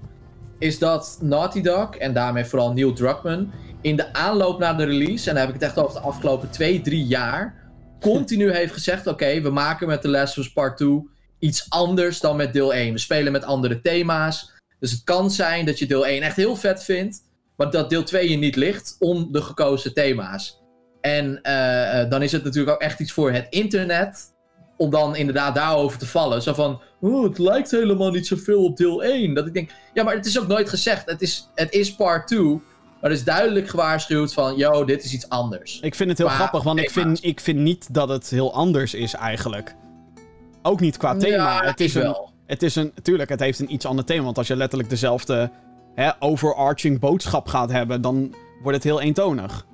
is dat Naughty Dog, en daarmee vooral Neil Druckmann, in de aanloop naar de release, en dan heb ik het echt over de afgelopen 2, 3 jaar, continu heeft gezegd, oké, we maken met The Last of Us Part 2 iets anders dan met deel 1. We spelen met andere thema's, dus het kan zijn dat je deel 1 echt heel vet vindt, maar dat deel 2 je niet ligt om de gekozen thema's. En eh, eh, dan is het natuurlijk ook echt iets voor het internet, om dan inderdaad daarover te vallen. Zo van, oh, het lijkt helemaal niet zoveel op deel 1. Dat ik denk, ja, maar het is ook nooit gezegd. Het is, het is part 2. Maar er is duidelijk gewaarschuwd van, yo, dit is iets anders. Ik vind het heel Qua grappig, want ik vind, ik vind niet dat het heel anders is eigenlijk. Ook niet qua thema. Ja, het, is een, wel. het is een. Tuurlijk, het heeft een iets ander thema. Want als je letterlijk dezelfde hè, overarching boodschap gaat hebben, dan wordt het heel eentonig.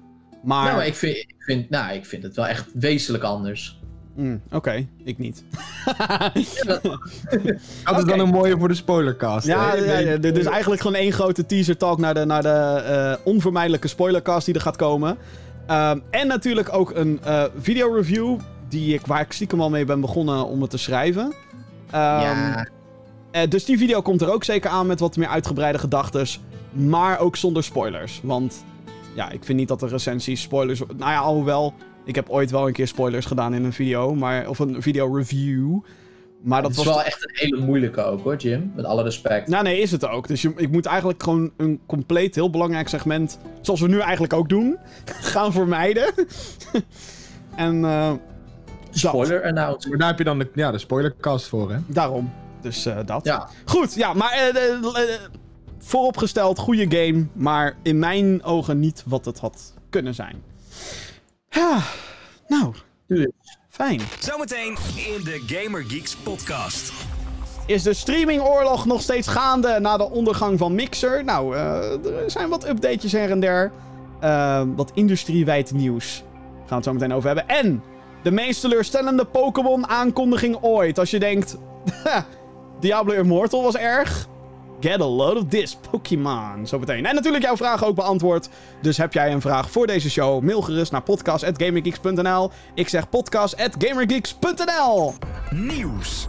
Maar, Nou, maar ik vind, ik, vind, nou, ik vind het wel echt wezenlijk anders. Mm, oké, ik niet. Dat is dan een mooie voor de spoilercast. Ja, ja, ja, dit is eigenlijk gewoon één grote teaser talk naar de, naar de eh, onvermijdelijke spoilercast die er gaat komen. Ehm, en natuurlijk ook een eh video review die ik, waar ik stiekem al mee ben begonnen om het te schrijven. Ehm, ja, eh, dus die video komt er ook zeker aan met wat meer uitgebreide gedachtes. Maar ook zonder spoilers. Want ja, ik vind niet dat de recensies spoilers... Nou ja, alhoewel... Ik heb ooit wel een keer spoilers gedaan in een video. Maar, of een video review. Maar dat het is was wel echt een hele moeilijke ook hoor, Jim. Met alle respect. nou, nee, is het ook. Dus je, ik moet eigenlijk gewoon een compleet heel belangrijk segment, zoals we nu eigenlijk ook doen, gaan vermijden. en eh, dat. Spoiler announcement. Maar daar heb je dan de, ja, de spoilercast voor, hè? daarom. Dus eh, dat. Ja, Goed, ja, maar eh, vooropgesteld, goede game, maar in mijn ogen niet wat het had kunnen zijn. Ja, nou, fijn. Zometeen in de Gamer Geeks podcast. Is de streamingoorlog nog steeds gaande na de ondergang van Mixer? Nou, eh, er zijn wat updates her en der. Eh, wat industriewijd nieuws. Gaan we het zo meteen over hebben. En de meest teleurstellende Pokémon-aankondiging ooit. Als je denkt, Diablo Immortal was erg. Get a load of this, Pokémon. Zo meteen. En natuurlijk jouw vraag ook beantwoord. Dus heb jij een vraag voor deze show? Mail gerust naar podcast.gamergeeks.nl. Ik zeg podcast.gamergeeks.nl. Nieuws.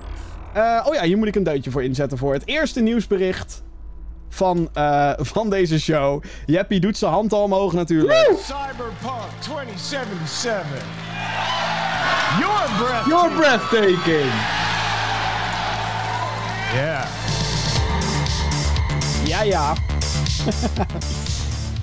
Eh, oh ja, hier moet ik een deuntje voor inzetten voor het eerste nieuwsbericht van, eh, van deze show. Jeppie doet zijn hand al omhoog natuurlijk. Cyberpunk 2077. Your breath. Your breathtaking! Yeah. Ja, ja.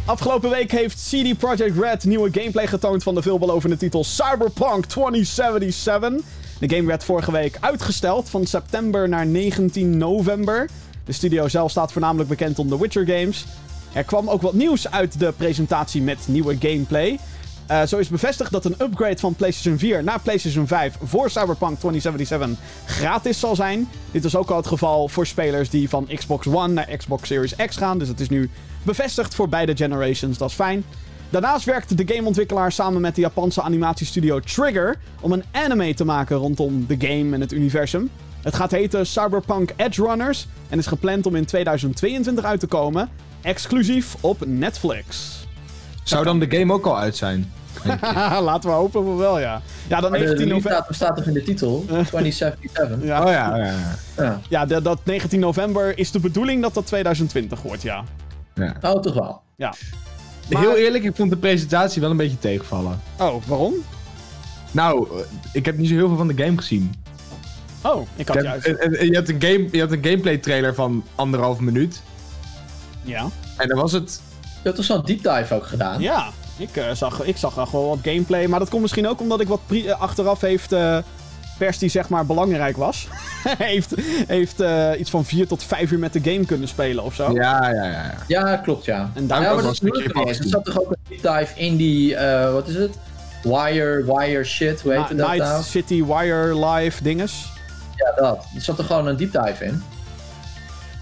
Afgelopen week heeft CD Projekt Red nieuwe gameplay getoond van de veelbelovende titel Cyberpunk 2077. De game werd vorige week uitgesteld van september naar 19 november. De studio zelf staat voornamelijk bekend om de Witcher games. Er kwam ook wat nieuws uit de presentatie met nieuwe gameplay. Eh, zo is bevestigd dat een upgrade van PlayStation 4 naar PlayStation 5 voor Cyberpunk 2077 gratis zal zijn. Dit is ook al het geval voor spelers die van Xbox One naar Xbox Series X gaan. Dus het is nu bevestigd voor beide generations. Dat is fijn. Daarnaast werkt de gameontwikkelaar samen met de Japanse animatiestudio Trigger om een anime te maken rondom de game en het universum. Het gaat heten Cyberpunk Edge Runners en is gepland om in 2022 uit te komen, exclusief op Netflix. Zou dan de game ook al uit zijn? Laten we hopen voor wel, ja. Ja, dan Maar de 19 release november. staat toch in de titel? 2077. Ja, Oh ja, ja, ja. Dat 19 november is de bedoeling dat dat 2020 wordt, ja. ja. Oh, toch wel. Ja. Maar- Heel eerlijk, ik vond de presentatie wel een beetje tegenvallen. Oh, waarom? Nou, ik heb niet zo heel veel van de game gezien. Oh, ik Ik had heb- juist. en- en- en je, had een game, je had een gameplay trailer van anderhalf minuut. Ja. En dan was het... Je hebt toch zo'n deep dive ook gedaan? Ja, ik, eh, zag, ik zag echt wel wat gameplay. Maar dat komt misschien ook omdat ik wat pri- eh, achteraf heeft. eh pers die zeg maar belangrijk was. heeft heeft eh, iets van 4 tot 5 uur met de game kunnen spelen of zo. Ja, ja, ja. ja. Ja, klopt ja. En daar ja, maar wel dat is Er zat toch ook een deep dive in die, eh, wat is het? Wire, wire shit, hoe heet Na- het dat Night nou? City Wire Live dinges. Ja, dat. Er zat er gewoon een deep dive in.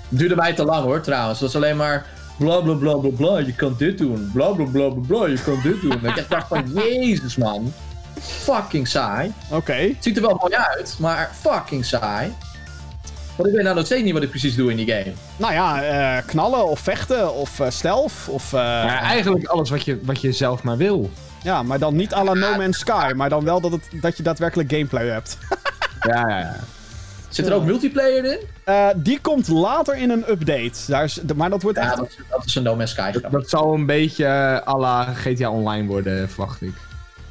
Duurde mij te lang hoor, trouwens. Het was alleen maar bla bla bla bla bla, je kan dit doen. Bla bla bla bla bla, je kan dit doen. En ik echt dacht van, jezus man. Fucking saai. Oké. Ziet er wel mooi uit, maar fucking saai. Want ik weet nou nog steeds niet wat ik precies doe in die game. Nou ja, eh, knallen of vechten of eh stealth of... eh, Ja, eigenlijk alles wat je, wat je zelf maar wil. ja, maar dan niet à la No Man's Sky. Maar dan wel dat, het, dat je daadwerkelijk gameplay hebt. Ja, ja, ja. Zit er ook multiplayer in? Eh, die komt later in een update. Daar is, maar dat wordt Ja, echt... dat, is- dat is een No Man's Sky Dat, zal een beetje eh, à la GTA Online worden, verwacht ik.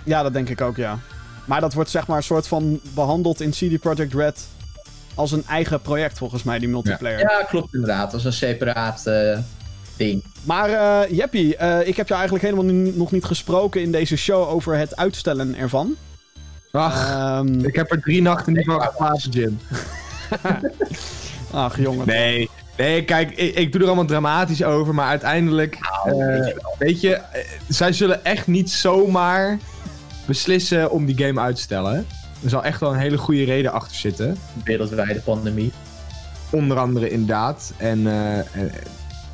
Ja, dat denk ik ook, ja. Maar dat wordt zeg maar een soort van behandeld in CD Projekt Red als een eigen project volgens mij, die multiplayer. Ja, klopt inderdaad. Dat is een separaat eh, ding. Maar eh Jeppie, eh, ik heb jou eigenlijk helemaal nog niet gesproken in deze show over het uitstellen ervan. Ach, Ehm, ik heb er drie nachten niet van geslapen, Jim. ach jongen. Nee, nee kijk, ik, ik doe er allemaal dramatisch over, maar uiteindelijk... Nou, eh, weet je wel. weet je, eh, zij zullen echt niet zomaar beslissen om die game uit te stellen. Er zal echt wel een hele goede reden achter zitten. Wereldwijde pandemie. Onder andere inderdaad. En, eh,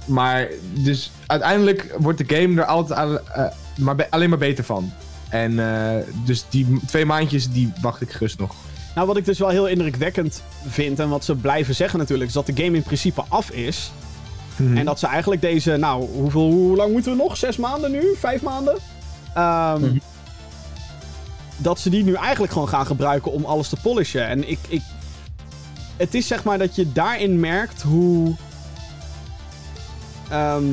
maar dus uiteindelijk wordt de game er altijd aan, maar alleen maar beter van. En eh, dus die twee maandjes, die wacht ik gerust nog. Nou, wat ik dus wel heel indrukwekkend vind en wat ze blijven zeggen natuurlijk, is dat de game in principe af is. Mhm. En dat ze eigenlijk deze, nou, hoeveel, hoe lang moeten we nog? Zes maanden nu? Vijf maanden? Ehm, Mhm. Dat ze die nu eigenlijk gewoon gaan gebruiken om alles te polishen. En ik, ik. Het is zeg maar dat je daarin merkt hoe. ehm,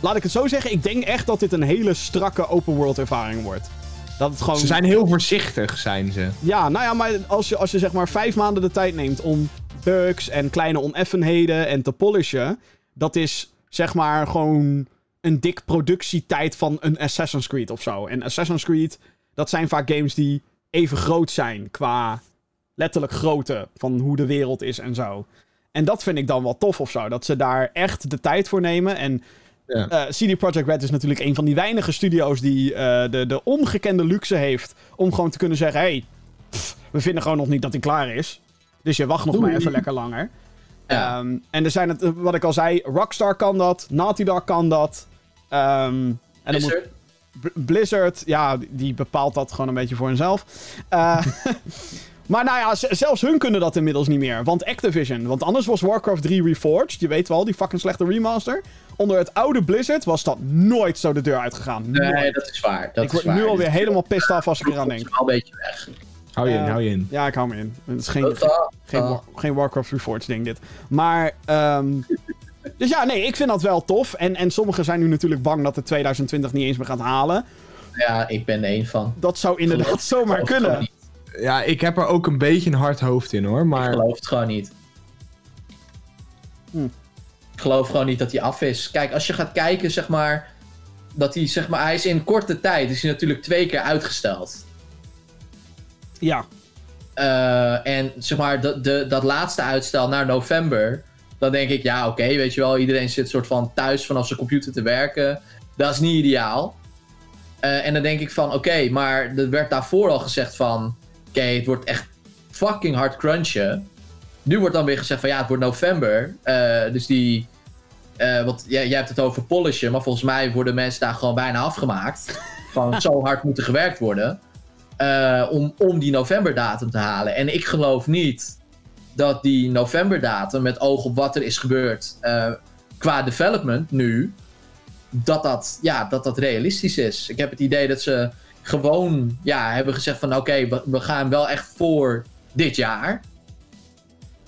laat ik het zo zeggen, ik denk echt dat dit een hele strakke open world ervaring wordt. Dat het gewoon. Ze zijn heel voorzichtig, zijn ze. Ja, nou ja, maar als je, als je zeg maar vijf maanden de tijd neemt om bugs en kleine oneffenheden en te polishen, dat is zeg maar gewoon een dik productietijd van een Assassin's Creed of zo. En Assassin's Creed, dat zijn vaak games die even groot zijn qua letterlijk grootte van hoe de wereld is en zo. En dat vind ik dan wel tof of zo, dat ze daar echt de tijd voor nemen en Ja. eh, CD Projekt Red is natuurlijk een van die weinige studio's die eh, de, de ongekende luxe heeft om gewoon te kunnen zeggen: hey, pff, we vinden gewoon nog niet dat hij klaar is. Dus je wacht nog maar even lekker langer. Ja. Ehm, en er zijn het, eh, wat ik al zei, Rockstar kan dat, Naughty Dog kan dat. Ehm, en moet, Blizzard? Blizzard, ja, die bepaalt dat gewoon een beetje voor hunzelf. Eh, maar nou ja, zelfs hun kunnen dat inmiddels niet meer. Want Activision, want anders was Warcraft 3 Reforged, je weet wel, die fucking slechte remaster. Onder het oude Blizzard was dat nooit zo de deur uitgegaan. Nee, Nooit. dat is waar. Dat ik is word waar. nu alweer helemaal pissed af als ik eraan is denk. wel een beetje weg. Hou je in, Eh, hou je in. Ja, ik hou me in. Het is geen, geen, War- geen Warcraft Reforged ding dit. Maar, ehm, dus ja, nee, ik vind dat wel tof. En, en sommigen zijn nu natuurlijk bang dat het 2020 niet eens meer gaat halen. ja, ik ben er één van. Dat zou inderdaad Geloof- zomaar kunnen. Ja, ik heb er ook een beetje een hard hoofd in hoor. Ik Maar geloof het gewoon niet. Hm. Ik geloof gewoon niet dat hij af is. Kijk, als je gaat kijken, zeg maar. Dat hij, zeg maar, hij is in korte tijd, is hij natuurlijk twee keer uitgesteld. Ja, Eh, en zeg maar, de, de, dat laatste uitstel naar november. Dan denk ik, ja, oké, weet je wel, iedereen zit soort van thuis vanaf zijn computer te werken. Dat is niet ideaal. Eh, en dan denk ik van, oké, maar er werd daarvoor al gezegd van, oké, het wordt echt fucking hard crunchen. Nu wordt dan weer gezegd van, ja, het wordt november. Eh, dus die, eh want jij, jij hebt het over polishen, maar volgens mij worden mensen daar gewoon bijna afgemaakt. Van zo hard moet er gewerkt worden. eh, om, om die novemberdatum te halen. En ik geloof niet dat die novemberdatum, met oog op wat er is gebeurd qua development nu, dat dat, ja, dat dat realistisch is. Ik heb het idee dat ze gewoon ja, hebben gezegd van oké, we, we gaan wel echt voor dit jaar.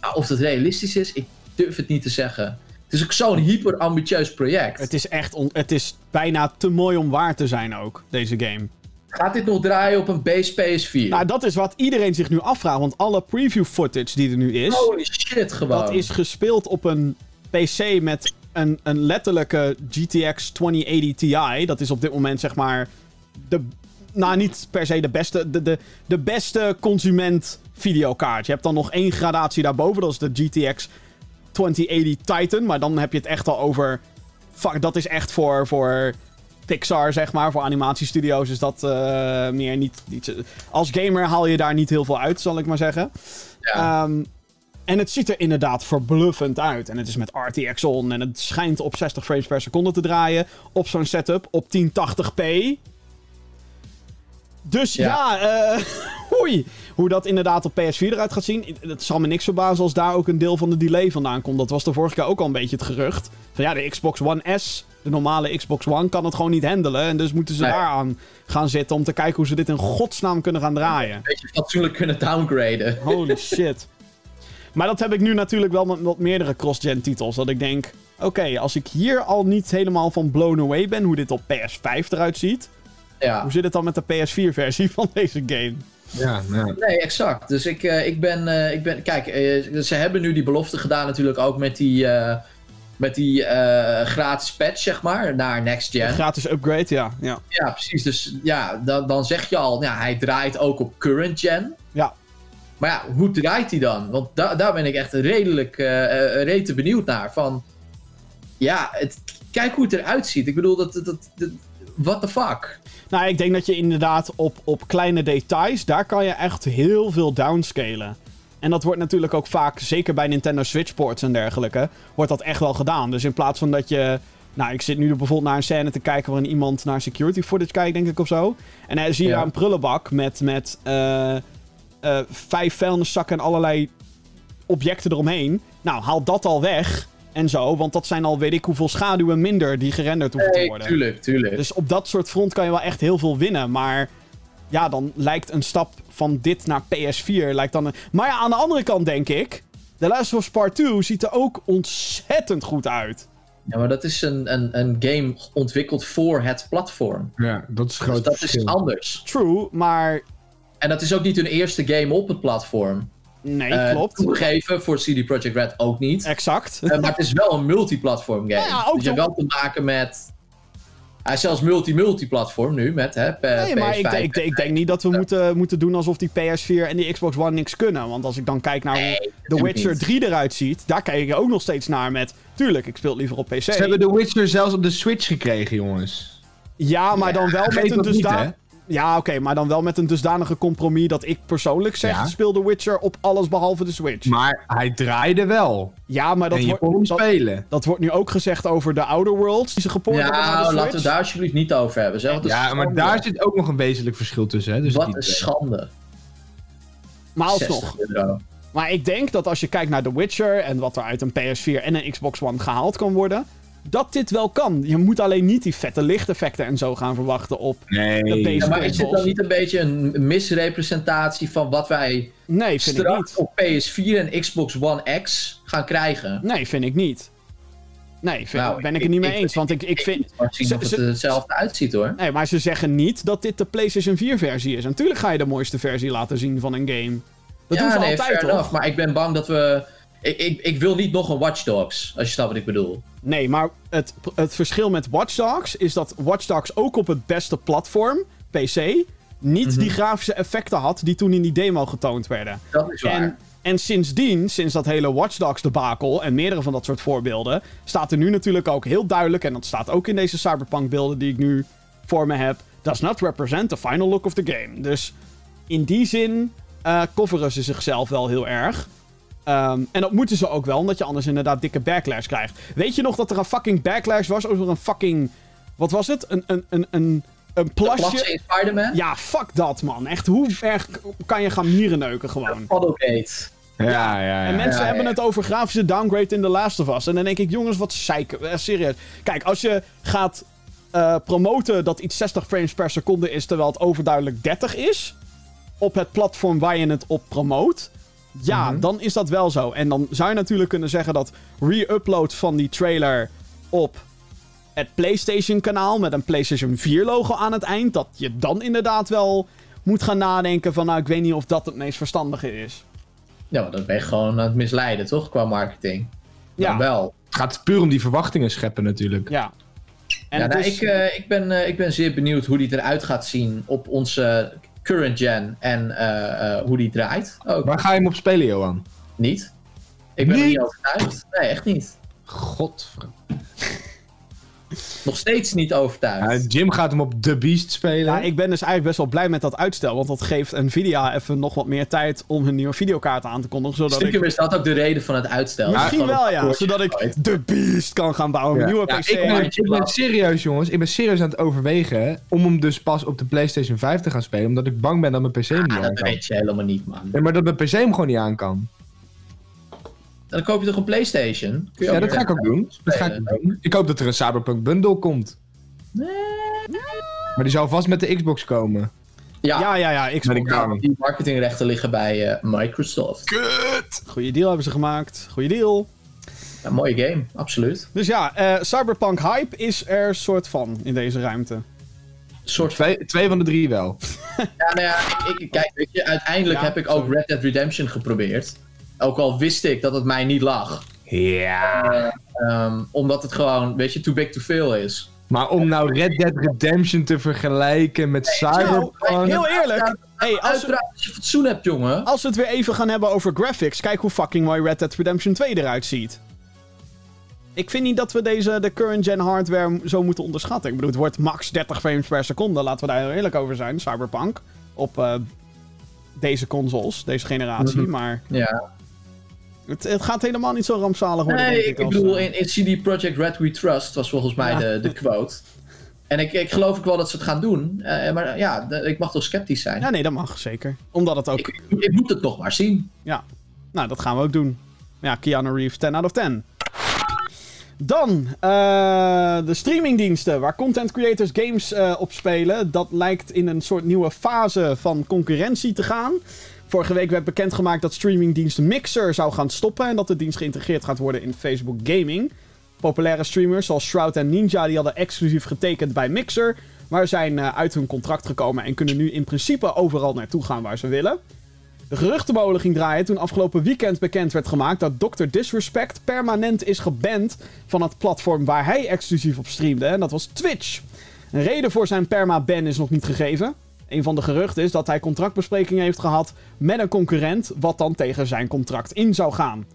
Nou, of dat realistisch is, ik durf het niet te zeggen. Het is ook zo'n hyper ambitieus project. het is echt on- het is bijna te mooi om waar te zijn ook, deze game. Gaat dit nog draaien op een base PS4? Nou, dat is wat iedereen zich nu afvraagt, want alle preview footage die er nu is, Holy shit, gewoon. dat is gespeeld op een PC met een, een letterlijke GTX 2080 Ti. Dat is op dit moment zeg maar de, nou niet per se de beste, de, de, de beste consument videokaart. Je hebt dan nog één gradatie daarboven, dat is de GTX 2080 Titan. Maar dan heb je het echt al over, fuck, dat is echt voor, voor Pixar zeg maar, voor animatiestudio's is dat eh, meer niet, niet... Als gamer haal je daar niet heel veel uit, zal ik maar zeggen. Ja. Ehm, en het ziet er inderdaad verbluffend uit. En het is met RTX on. En het schijnt op 60 frames per seconde te draaien. Op zo'n setup. Op 1080p. Dus ja, Ja. eh oei. Hoe dat inderdaad op PS4 eruit gaat zien. Het zal me niks verbazen als daar ook een deel van de delay vandaan komt. Dat was de vorige keer ook al een beetje het gerucht. Van ja, de Xbox One S, de normale Xbox One, kan het gewoon niet handelen. En dus moeten ze Nee. daaraan gaan zitten om te kijken hoe ze dit in godsnaam kunnen gaan draaien. Een beetje fatsoenlijk kunnen downgraden. Holy shit. Maar dat heb ik nu natuurlijk wel met, met meerdere cross-gen titels. Dat ik denk, oké, als ik hier al niet helemaal van blown away ben hoe dit op PS5 eruit ziet. Ja. Hoe zit het dan met de PS4-versie van deze game? ja, ja. Nee, exact. Dus ik, eh, ik, ben, eh, ik ben. Kijk, eh, ze hebben nu die belofte gedaan, natuurlijk ook met die. eh, met die eh, gratis patch, zeg maar, naar Next Gen. Gratis upgrade, ja. ja. Ja, precies. Dus ja, dan, dan zeg je al, ja, hij draait ook op current gen. Ja. Maar ja, hoe draait hij dan? Want da daar ben ik echt redelijk rete benieuwd naar. Van, ja, het, kijk hoe het eruit ziet. Ik bedoel, dat, dat, dat- what the fuck? Nou, ik denk dat je inderdaad op, op kleine details, daar kan je echt heel veel downscalen. En dat wordt natuurlijk ook vaak, zeker bij Nintendo Switch ports en dergelijke, wordt dat echt wel gedaan. Dus in plaats van dat je Nou, ik zit nu bijvoorbeeld naar een scène te kijken waarin iemand naar security footage kijkt, denk ik of zo. En dan zie je Ja. daar een prullenbak met, met eh, eh, vijf vuilniszakken en allerlei objecten eromheen. Nou, haal dat al weg en zo, want dat zijn al weet ik hoeveel schaduwen minder die gerenderd hoeven te Nee, worden. tuurlijk, tuurlijk. Dus op dat soort front kan je wel echt heel veel winnen. Maar ja, dan lijkt een stap van dit naar PS4. Lijkt dan een... Maar ja, aan de andere kant denk ik. The Last of Us Part 2 ziet er ook ontzettend goed uit. Ja, maar dat is een, een, een game ontwikkeld voor het platform. Ja, dat is Dus grote dat verschil. is anders. True, maar En dat is ook niet hun eerste game op het platform. Nee, Eh, klopt. Toegegeven, voor CD Projekt Red ook niet. Exact. Eh, maar het is wel een multiplatform game. Ja, ja, ook dus je hebt wel te maken met... Hij is zelfs multi-multiplatform nu, met hè, Nee, maar ik, PS5. denk- ik, denk- ik denk niet dat we moeten, moeten doen alsof die PS4 en die Xbox One niks kunnen. Want als ik dan kijk naar hoe Nee, The Witcher niet. 3 eruit ziet, daar kijk ik ook nog steeds naar met... Tuurlijk, ik speel het liever op PC. Ze hebben The Witcher zelfs op de Switch gekregen, jongens. Ja, maar dan wel met een dusda- hè? Ja, oké, maar dan wel met een dusdanige compromis dat ik persoonlijk zeg: Ja. speel The Witcher op alles behalve de Switch. Maar hij draaide wel. ja, maar dat, en je wordt- kon hem dat, spelen. dat wordt nu ook gezegd over de Outer Worlds die ze gepoord hebben naar de Ja, Switch. laten we het daar alsjeblieft niet over hebben. Zeg, Ja, maar daar zit ook nog een wezenlijk verschil tussen. Hè? Dus Wat een twee. schande. Maar alsnog. 60 euro. Maar ik denk dat als je kijkt naar The Witcher en wat er uit een PS4 en een Xbox One gehaald kan worden, dat dit wel kan. Je moet alleen niet die vette lichteffecten en zo gaan verwachten op de Nee. base Ja, maar is dit dan niet een beetje een misrepresentatie van wat wij Nee, vind ik straks niet. op PS4 en Xbox One X gaan krijgen? Nee, vind ik niet. Nee, vind, Nou, ben ik ik- het niet mee ik- eens. Want ik, ik vind. Ze- of het ze- hetzelfde uitziet hoor. Nee, maar ze zeggen niet dat dit de PlayStation 4 versie is. En natuurlijk ga je de mooiste versie laten zien van een game. Dat doen ja, ze nee, altijd, fair enough. Maar ik ben bang dat we... Ik, ik, ik wil niet nog een Watch Dogs, als je snapt wat ik bedoel. Nee, maar het, het verschil met Watch Dogs is dat Watch Dogs ook op het beste platform, PC, niet Mhm. die grafische effecten had die toen in die demo getoond werden. Dat is waar. En, en sindsdien, sinds dat hele Watch Dogs debakel en meerdere van dat soort voorbeelden, staat er nu natuurlijk ook heel duidelijk, en dat staat ook in deze Cyberpunk beelden die ik nu voor me heb, does not represent the final look of the game. Dus in die zin eh coveren ze zichzelf wel heel erg. Ehm, en dat moeten ze ook wel, omdat je anders inderdaad dikke backlash krijgt. Weet je nog dat er een fucking backlash was over een fucking... Wat was het? Een, een, een, een, een plasje? Plasje in Spider-Man? Ja, fuck dat, man. Echt, hoe erg kan je gaan mierenneuken gewoon? Paddlegate. Ja, ja, ja. En mensen ja, hebben het over grafische downgrade in The Last of Us. En dan denk ik, jongens, wat zeiken. Eh, serieus. Kijk, als je gaat eh, promoten dat iets 60 frames per seconde is, terwijl het overduidelijk 30 is, op het platform waar je het op promoot, ja, Mhm. dan is dat wel zo. En dan zou je natuurlijk kunnen zeggen dat re-uploads van die trailer op het PlayStation-kanaal met een PlayStation 4-logo aan het eind, dat je dan inderdaad wel moet gaan nadenken van, nou, ik weet niet of dat het meest verstandige is. Ja, maar dat ben je gewoon aan het misleiden, toch? Qua marketing. Ja. Wel. Het gaat puur om die verwachtingen scheppen natuurlijk. Ja. En ja, nou, is- ik, eh, ik, ben, eh, ik ben zeer benieuwd hoe die eruit gaat zien op onze current gen en eh, eh, hoe die draait. Ook Waar ga je hem op spelen, Johan? niet. Ik ben er Niet? niet overtuigd. Nee, echt niet. Godver... Nog steeds niet overtuigd. Ja, Jim gaat hem op The Beast spelen. Ja, ik ben dus eigenlijk best wel blij met dat uitstel. Want dat geeft Nvidia even nog wat meer tijd om hun nieuwe videokaart aan te kondigen. Zodat Stiekem ik is dat ook de reden van het uitstel. misschien wel ja. Zodat ik de Beast kan gaan bouwen. Ja. Een nieuwe Ja, PC. ik, ben, ik serieus, jongens. Ik ben serieus aan het overwegen om hem dus pas op de PlayStation 5 te gaan spelen. Omdat ik bang ben dat mijn PC hem niet Ah, aan dat kan. weet je helemaal niet, man. Ja, maar dat mijn PC hem gewoon niet aan kan. Dan koop je toch een PlayStation? Kun je Ja, dat ga ik ook doen. Dat ga ik doen. Ik hoop dat er een Cyberpunk bundle komt. Maar die zou vast met de Xbox komen. Ja, Ja, ja, ja. Xbox. bang. die marketingrechten liggen bij eh, Microsoft. Kut! Goeie deal hebben ze gemaakt. Goeie deal. Ja, mooie game, absoluut. Dus ja, eh, Cyberpunk hype is er soort van in deze ruimte. Een soort van... Twee, twee van de drie wel. Ja, nou ja, ik, ik- kijk, weet je, uiteindelijk Ja, heb ik ook Red Dead Redemption geprobeerd. Ook al wist ik dat het mij niet lag. Ja. Ehm, omdat het gewoon, weet je, too big to fail is. Maar om nou Red Dead Redemption te vergelijken met Cyberpunk... heel eerlijk. Hey, als, we, als je fatsoen hebt, jongen. als we het weer even gaan hebben over graphics. Kijk hoe fucking mooi Red Dead Redemption 2 eruit ziet. Ik vind niet dat we deze, de current gen hardware zo moeten onderschatten. Ik bedoel, het wordt max 30 frames per seconde. Laten we daar heel eerlijk over zijn. Cyberpunk. Op eh, deze consoles, deze generatie. Mhm. Maar Ja, Het, het gaat helemaal niet zo rampzalig worden, Nee, denk ik, ik. als, bedoel, eh, in, in CD Projekt Red We Trust was volgens mij Ja. de, de quote. En ik, ik geloof ook wel dat ze het gaan doen. eh, maar ja, ik mag toch sceptisch zijn. Ja, nee, dat mag zeker. Omdat het ook... ik, ik moet het nog maar zien. Ja, nou, dat gaan we ook doen. Ja, Keanu Reeves, 10 out of 10. Dan, eh, de streamingdiensten waar content creators games eh, op spelen. Dat lijkt in een soort nieuwe fase van concurrentie te gaan. Vorige week werd bekendgemaakt dat streamingdienst Mixer zou gaan stoppen. En dat de dienst geïntegreerd gaat worden in Facebook Gaming. Populaire streamers zoals Shroud en Ninja die hadden exclusief getekend bij Mixer. Maar zijn eh, uit hun contract gekomen en kunnen nu in principe overal naartoe gaan waar ze willen. De geruchtenmolen ging draaien toen afgelopen weekend bekend werd gemaakt dat Dr. Disrespect permanent is geband van het platform waar hij exclusief op streamde. En dat was Twitch. Een reden voor zijn perma-ban is nog niet gegeven. Een van de geruchten is dat hij contractbesprekingen heeft gehad met een concurrent, wat dan tegen zijn contract in zou gaan.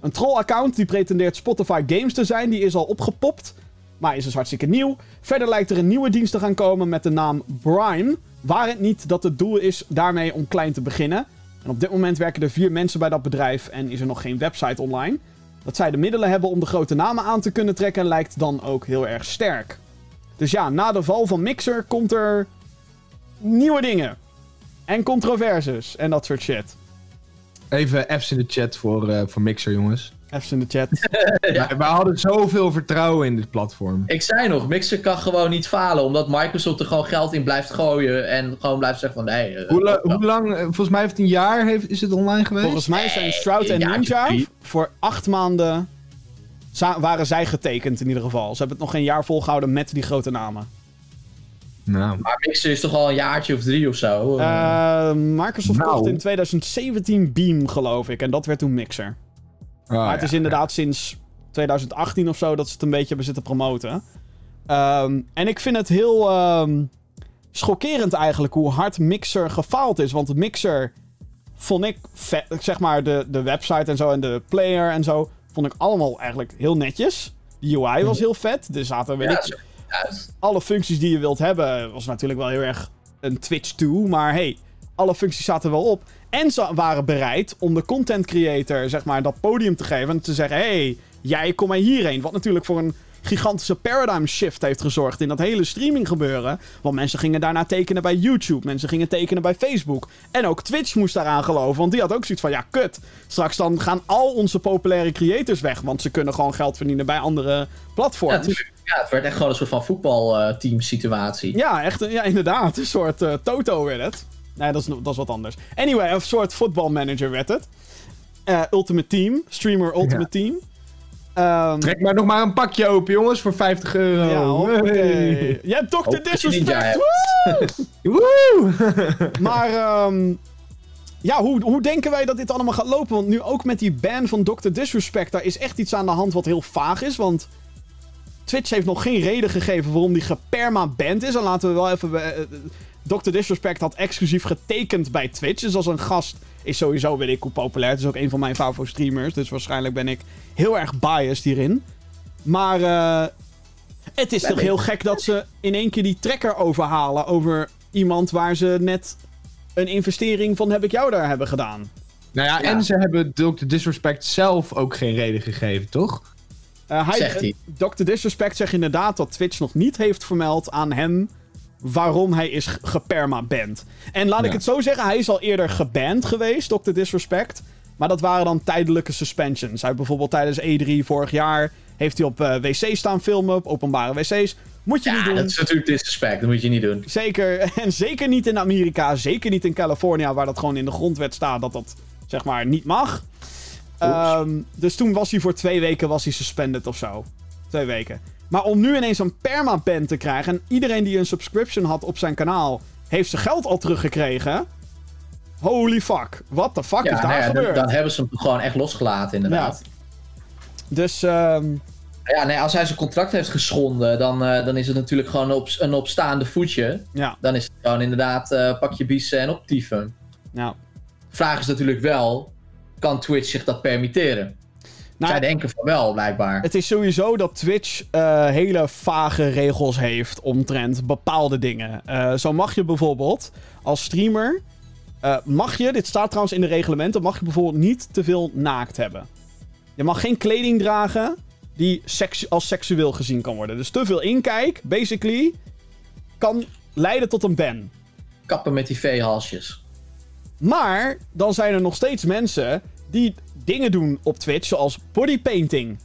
Een troll-account die pretendeert Spotify Games te zijn, die is al opgepopt, maar is dus hartstikke nieuw. Verder lijkt er een nieuwe dienst te gaan komen met de naam Brime. Waar het niet dat het doel is daarmee om klein te beginnen. En op dit moment werken er vier mensen bij dat bedrijf en is er nog geen website online. Dat zij de middelen hebben om de grote namen aan te kunnen trekken lijkt dan ook heel erg sterk. Dus ja, na de val van Mixer komt er nieuwe dingen. En controverses en dat soort shit. Even F's in de chat voor, eh, voor Mixer, jongens. Even in de chat. We, we hadden zoveel vertrouwen in dit platform. Ik zei nog, Mixer kan gewoon niet falen. Omdat Microsoft er gewoon geld in blijft gooien. En gewoon blijft zeggen van nee. eh, Hoe, la- hoe lang, eh, volgens mij heeft het een jaar heeft, is het online geweest? Volgens mij zijn Shroud en Ninja voor acht maanden waren zij getekend in ieder geval. Ze hebben het nog geen jaar volgehouden met die grote namen. Nou, Maar Mixer is toch al een jaartje of drie of zo. Eh, Microsoft Nou. kocht in 2017 Beam, geloof ik. En dat werd toen Mixer. Ah, maar het ja. is inderdaad sinds 2018 of zo dat ze het een beetje hebben zitten promoten. Ehm, en ik vind het heel ehm, schokkerend eigenlijk hoe hard Mixer gefaald is. Want Mixer vond ik, vet, zeg maar, de, de website en zo en de player en zo, vond ik allemaal eigenlijk heel netjes. De UI was heel vet. Er zaten, weet ja, ik, uit. alle functies die je wilt hebben, was natuurlijk wel heel erg een Twitch toe. Maar hey, alle functies zaten wel op. En ze waren bereid om de content creator, zeg maar, dat podium te geven. En te zeggen, hey, jij kom maar hierheen. Wat natuurlijk voor een gigantische paradigm shift heeft gezorgd in dat hele streaming gebeuren. Want mensen gingen daarna tekenen bij YouTube. Mensen gingen tekenen bij Facebook. En ook Twitch moest daaraan geloven. Want die had ook zoiets van, ja, kut. Straks dan gaan al onze populaire creators weg. Want ze kunnen gewoon geld verdienen bij andere platforms. Ja, het werd echt gewoon een soort van voetbalteam situatie. Ja, echt, ja, inderdaad. Een soort eh, Toto werd het. Nee, dat is, dat is wat anders. Anyway, een soort voetbalmanager werd het. Eh, Ultimate Team. Streamer Ultimate Team. Ehm, Trek maar nog maar een pakje open, jongens, voor 50 euro. ja. Hey. Je hebt Dr. Disrespect. woe! Woe! Maar ehm, ja, hoe, hoe denken wij dat dit allemaal gaat lopen? Want nu ook met die ban van Dr. Disrespect, daar is echt iets aan de hand wat heel vaag is. Want Twitch heeft nog geen reden gegeven waarom die geperma-band is. En laten we wel even... eh, Dr. Disrespect had exclusief getekend bij Twitch. Dus als een gast is sowieso, weet ik hoe populair. Het is ook een van mijn favoriete streamers. Dus waarschijnlijk ben ik heel erg biased hierin. Maar eh, het is toch heel gek dat ze in één keer die trekker overhalen over iemand waar ze net een investering van heb ik jou daar hebben gedaan. Nou ja, Ja. en ze hebben Dr. Disrespect zelf ook geen reden gegeven, toch? Eh, hij, Zegt hij. Dr. Disrespect zegt inderdaad dat Twitch nog niet heeft vermeld aan hem waarom hij is ge- geperma-band. En laat ik Ja. het zo zeggen, hij is al eerder geband geweest, Dr. Disrespect. Maar dat waren dan tijdelijke suspensions. Hij heeft bijvoorbeeld tijdens E3 vorig jaar heeft hij op eh, wc's staan filmen, op openbare wc's. Moet je niet Ja, doen. dat is natuurlijk disrespect. Dat moet je niet doen. Zeker, en zeker niet in Amerika, zeker niet in California, waar dat gewoon in de grondwet staat dat dat zeg maar niet mag. Ehm, dus toen was hij voor twee weken was hij suspended of zo. Twee weken. Maar om nu ineens een permaban te krijgen en iedereen die een subscription had op zijn kanaal heeft zijn geld al teruggekregen. Holy fuck, what the fuck Ja, is daar nou ja, dan, gebeurd? dan hebben ze hem gewoon echt losgelaten, inderdaad. Dus ehm, Ja, nee, als hij zijn contract heeft geschonden, dan, eh, dan is het natuurlijk gewoon op, een opstaande voetje. ja, Dan is het gewoon inderdaad eh pak je biezen en optieven. nou. Vraag is natuurlijk wel, kan Twitch zich dat permitteren? Nou, Zij denken van wel, blijkbaar. Het is sowieso dat Twitch eh, hele vage regels heeft omtrent bepaalde dingen. Eh, zo mag je bijvoorbeeld als streamer. eh, mag je, dit staat trouwens in de reglementen, mag je bijvoorbeeld niet te veel naakt hebben. Je mag geen kleding dragen die als seksueel gezien kan worden. Dus te veel inkijk, basically, kan leiden tot een ban. Kappen met die veehalsjes. Maar dan zijn er nog steeds mensen die dingen doen op Twitch, zoals bodypainting.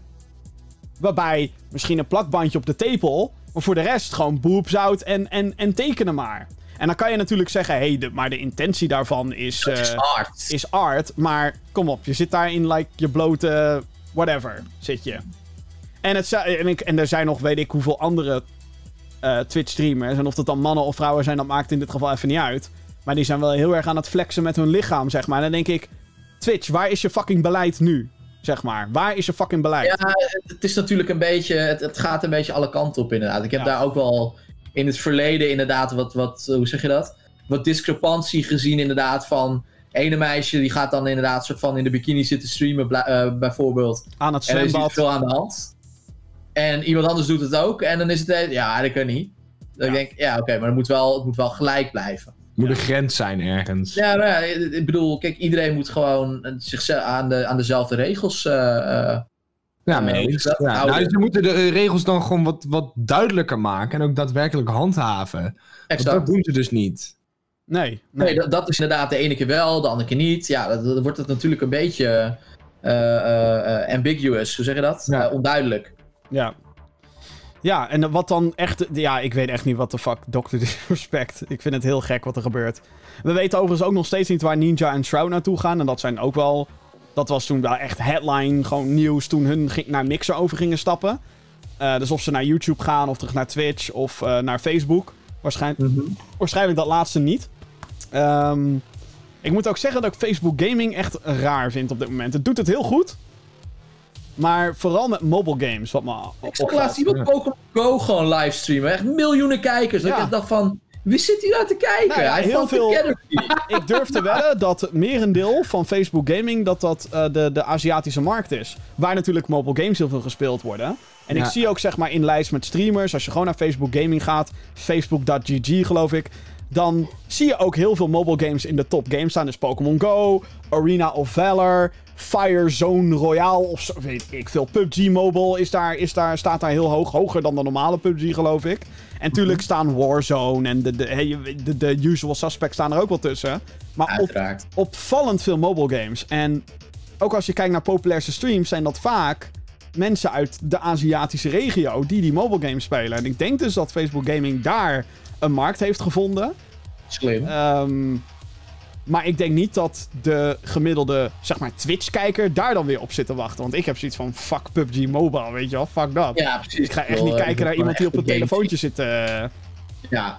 Waarbij misschien een plakbandje op de tepel, maar voor de rest gewoon boobzout en, en, en tekenen maar. En dan kan je natuurlijk zeggen, hé, hey, de- maar de intentie daarvan is, Dat is eh, art. is art. Maar kom op, je zit daar in like je blote whatever, zit je. En, het, en, ik, en er zijn nog weet ik hoeveel andere eh, Twitch-streamers. En of dat dan mannen of vrouwen zijn, dat maakt in dit geval even niet uit. Maar die zijn wel heel erg aan het flexen met hun lichaam, zeg maar. En dan denk ik, Twitch, waar is je fucking beleid nu? Zeg maar, waar is je fucking beleid? Ja, het, is natuurlijk een beetje. Het, het gaat een beetje alle kanten op, inderdaad. Ik heb Ja. daar ook wel in het verleden, inderdaad, wat, wat. Hoe zeg je dat? Wat discrepantie gezien, inderdaad. Van. Ene meisje die gaat dan inderdaad soort van in de bikini zitten streamen, eh, bijvoorbeeld. Aan het En er is zwembad. veel aan de hand. En iemand anders doet het ook. En dan is het. eh, Ja, dat kan niet. Dan Ja. denk ik, ja, oké, maar het moet, wel, het moet wel gelijk blijven. Moet een grens zijn ergens. Ja, maar ja, ik bedoel, kijk, iedereen moet gewoon eh, zichzelf aan, de, aan dezelfde regels. eh, eh, Ja, mee eens. Ja, nou, ze moeten de regels dan gewoon wat, wat duidelijker maken en ook daadwerkelijk handhaven. Want exact. dat doen ze dus niet. Nee, nee. Nee, dat, dat is inderdaad de ene keer wel, de andere keer niet. Ja, dan, wordt het natuurlijk een beetje eh, eh, eh, ambiguous. Hoe zeg je dat? Ja. Eh, onduidelijk. Ja. Ja, en wat dan echt... Ja, ik weet echt niet wat de fuck Dr. Disrespect. Ik vind het heel gek wat er gebeurt. We weten overigens ook nog steeds niet waar Ninja en Shroud naartoe gaan. En dat zijn ook wel... Dat was toen wel echt headline, gewoon nieuws toen hun naar Mixer over gingen stappen. Eh, dus of ze naar YouTube gaan, of terug naar Twitch, of eh, naar Facebook. Waarschijnlijk, waarschijnlijk dat laatste niet. Ehm, ik moet ook zeggen dat ik Facebook Gaming echt raar vind op dit moment. Het doet het heel goed. Maar vooral met mobile games, wat me Ik laatst iemand Pokémon Go gewoon livestreamen. Echt miljoenen kijkers. Dat Ja. ik echt dacht van, wie zit hier nou te kijken? Nou ja, Hij heel valt veel-. Ik durf te wedden dat het merendeel van Facebook Gaming dat dat eh, de, de Aziatische markt is. Waar natuurlijk mobile games heel veel gespeeld worden. En ik zie ook zeg maar in lijst met streamers, als je gewoon naar Facebook Gaming gaat, facebook.gg geloof ik, dan zie je ook heel veel mobile games in de top games staan. Dus Pokémon Go, Arena of Valor, Firezone Royale of zo, weet ik veel. PUBG Mobile is daar, is daar, staat daar heel hoog, hoger dan de normale PUBG geloof ik. En natuurlijk staan Warzone en de, de, de, de usual suspects staan er ook wel tussen. Maar op, opvallend veel mobile games. En ook als je kijkt naar populairste streams, zijn dat vaak mensen uit de Aziatische regio die die mobile games spelen. En ik denk dus dat Facebook Gaming daar een markt heeft gevonden. Slim. Ehm, maar ik denk niet dat de gemiddelde, zeg maar, Twitch-kijker daar dan weer op zit te wachten. Want ik heb zoiets van, fuck PUBG Mobile, weet je wel, fuck dat. ja, precies. Ik ga echt niet eh, kijken naar iemand die op een telefoontje zit. eh. Ja,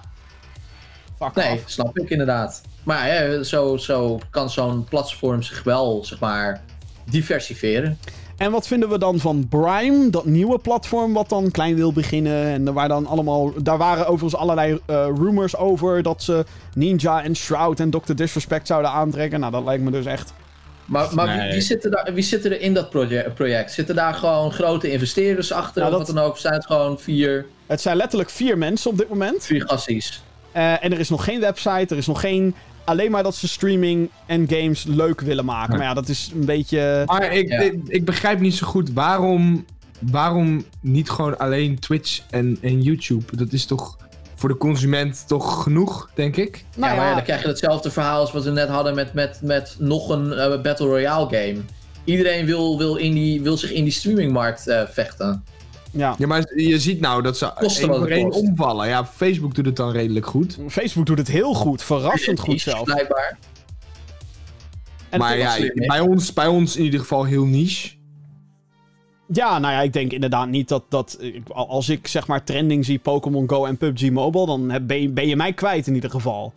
fuck nee, snap ik inderdaad. Maar ja, zo, zo kan zo'n platform zich wel, zeg maar, diversifieren. En wat vinden we dan van Brime, dat nieuwe platform wat dan klein wil beginnen en waar dan allemaal, daar waren overigens allerlei eh, rumors over dat ze Ninja en Shroud en Dr. Disrespect zouden aantrekken. Nou, dat lijkt me dus echt. Maar, maar wie, Nee. wie, zitten daar, wie zitten er in dat proje- project? Zitten daar gewoon grote investeerders achter? Nou, of dat- wat dan ook? Zijn het gewoon vier, Het zijn letterlijk vier mensen op dit moment. vier gassies? Eh, en er is nog geen website, er is nog geen. Alleen maar dat ze streaming en games leuk willen maken. Ja. Maar ja, dat is een beetje. Maar ik, Ja. ik, ik begrijp niet zo goed waarom, waarom niet gewoon alleen Twitch en, en YouTube. Dat is toch voor de consument toch genoeg, denk ik. Nou ja, maar ja, ja, dan krijg je hetzelfde verhaal als wat we net hadden met, met, met nog een eh, Battle Royale game. Iedereen wil, wil, in die, wil zich in die streamingmarkt eh, vechten. Ja. Ja, maar je ziet nou dat ze Kosten één voor één omvallen. Ja, Facebook doet het dan redelijk goed. Facebook doet het heel goed, verrassend goed zelf. Blijkbaar. En maar ja, slim, bij ons, bij ons in ieder geval heel niche. Ja, nou ja, ik denk inderdaad niet dat, dat ik- als ik zeg maar trending zie Pokémon Go en PUBG Mobile, dan heb, ben, je, ben je mij kwijt in ieder geval.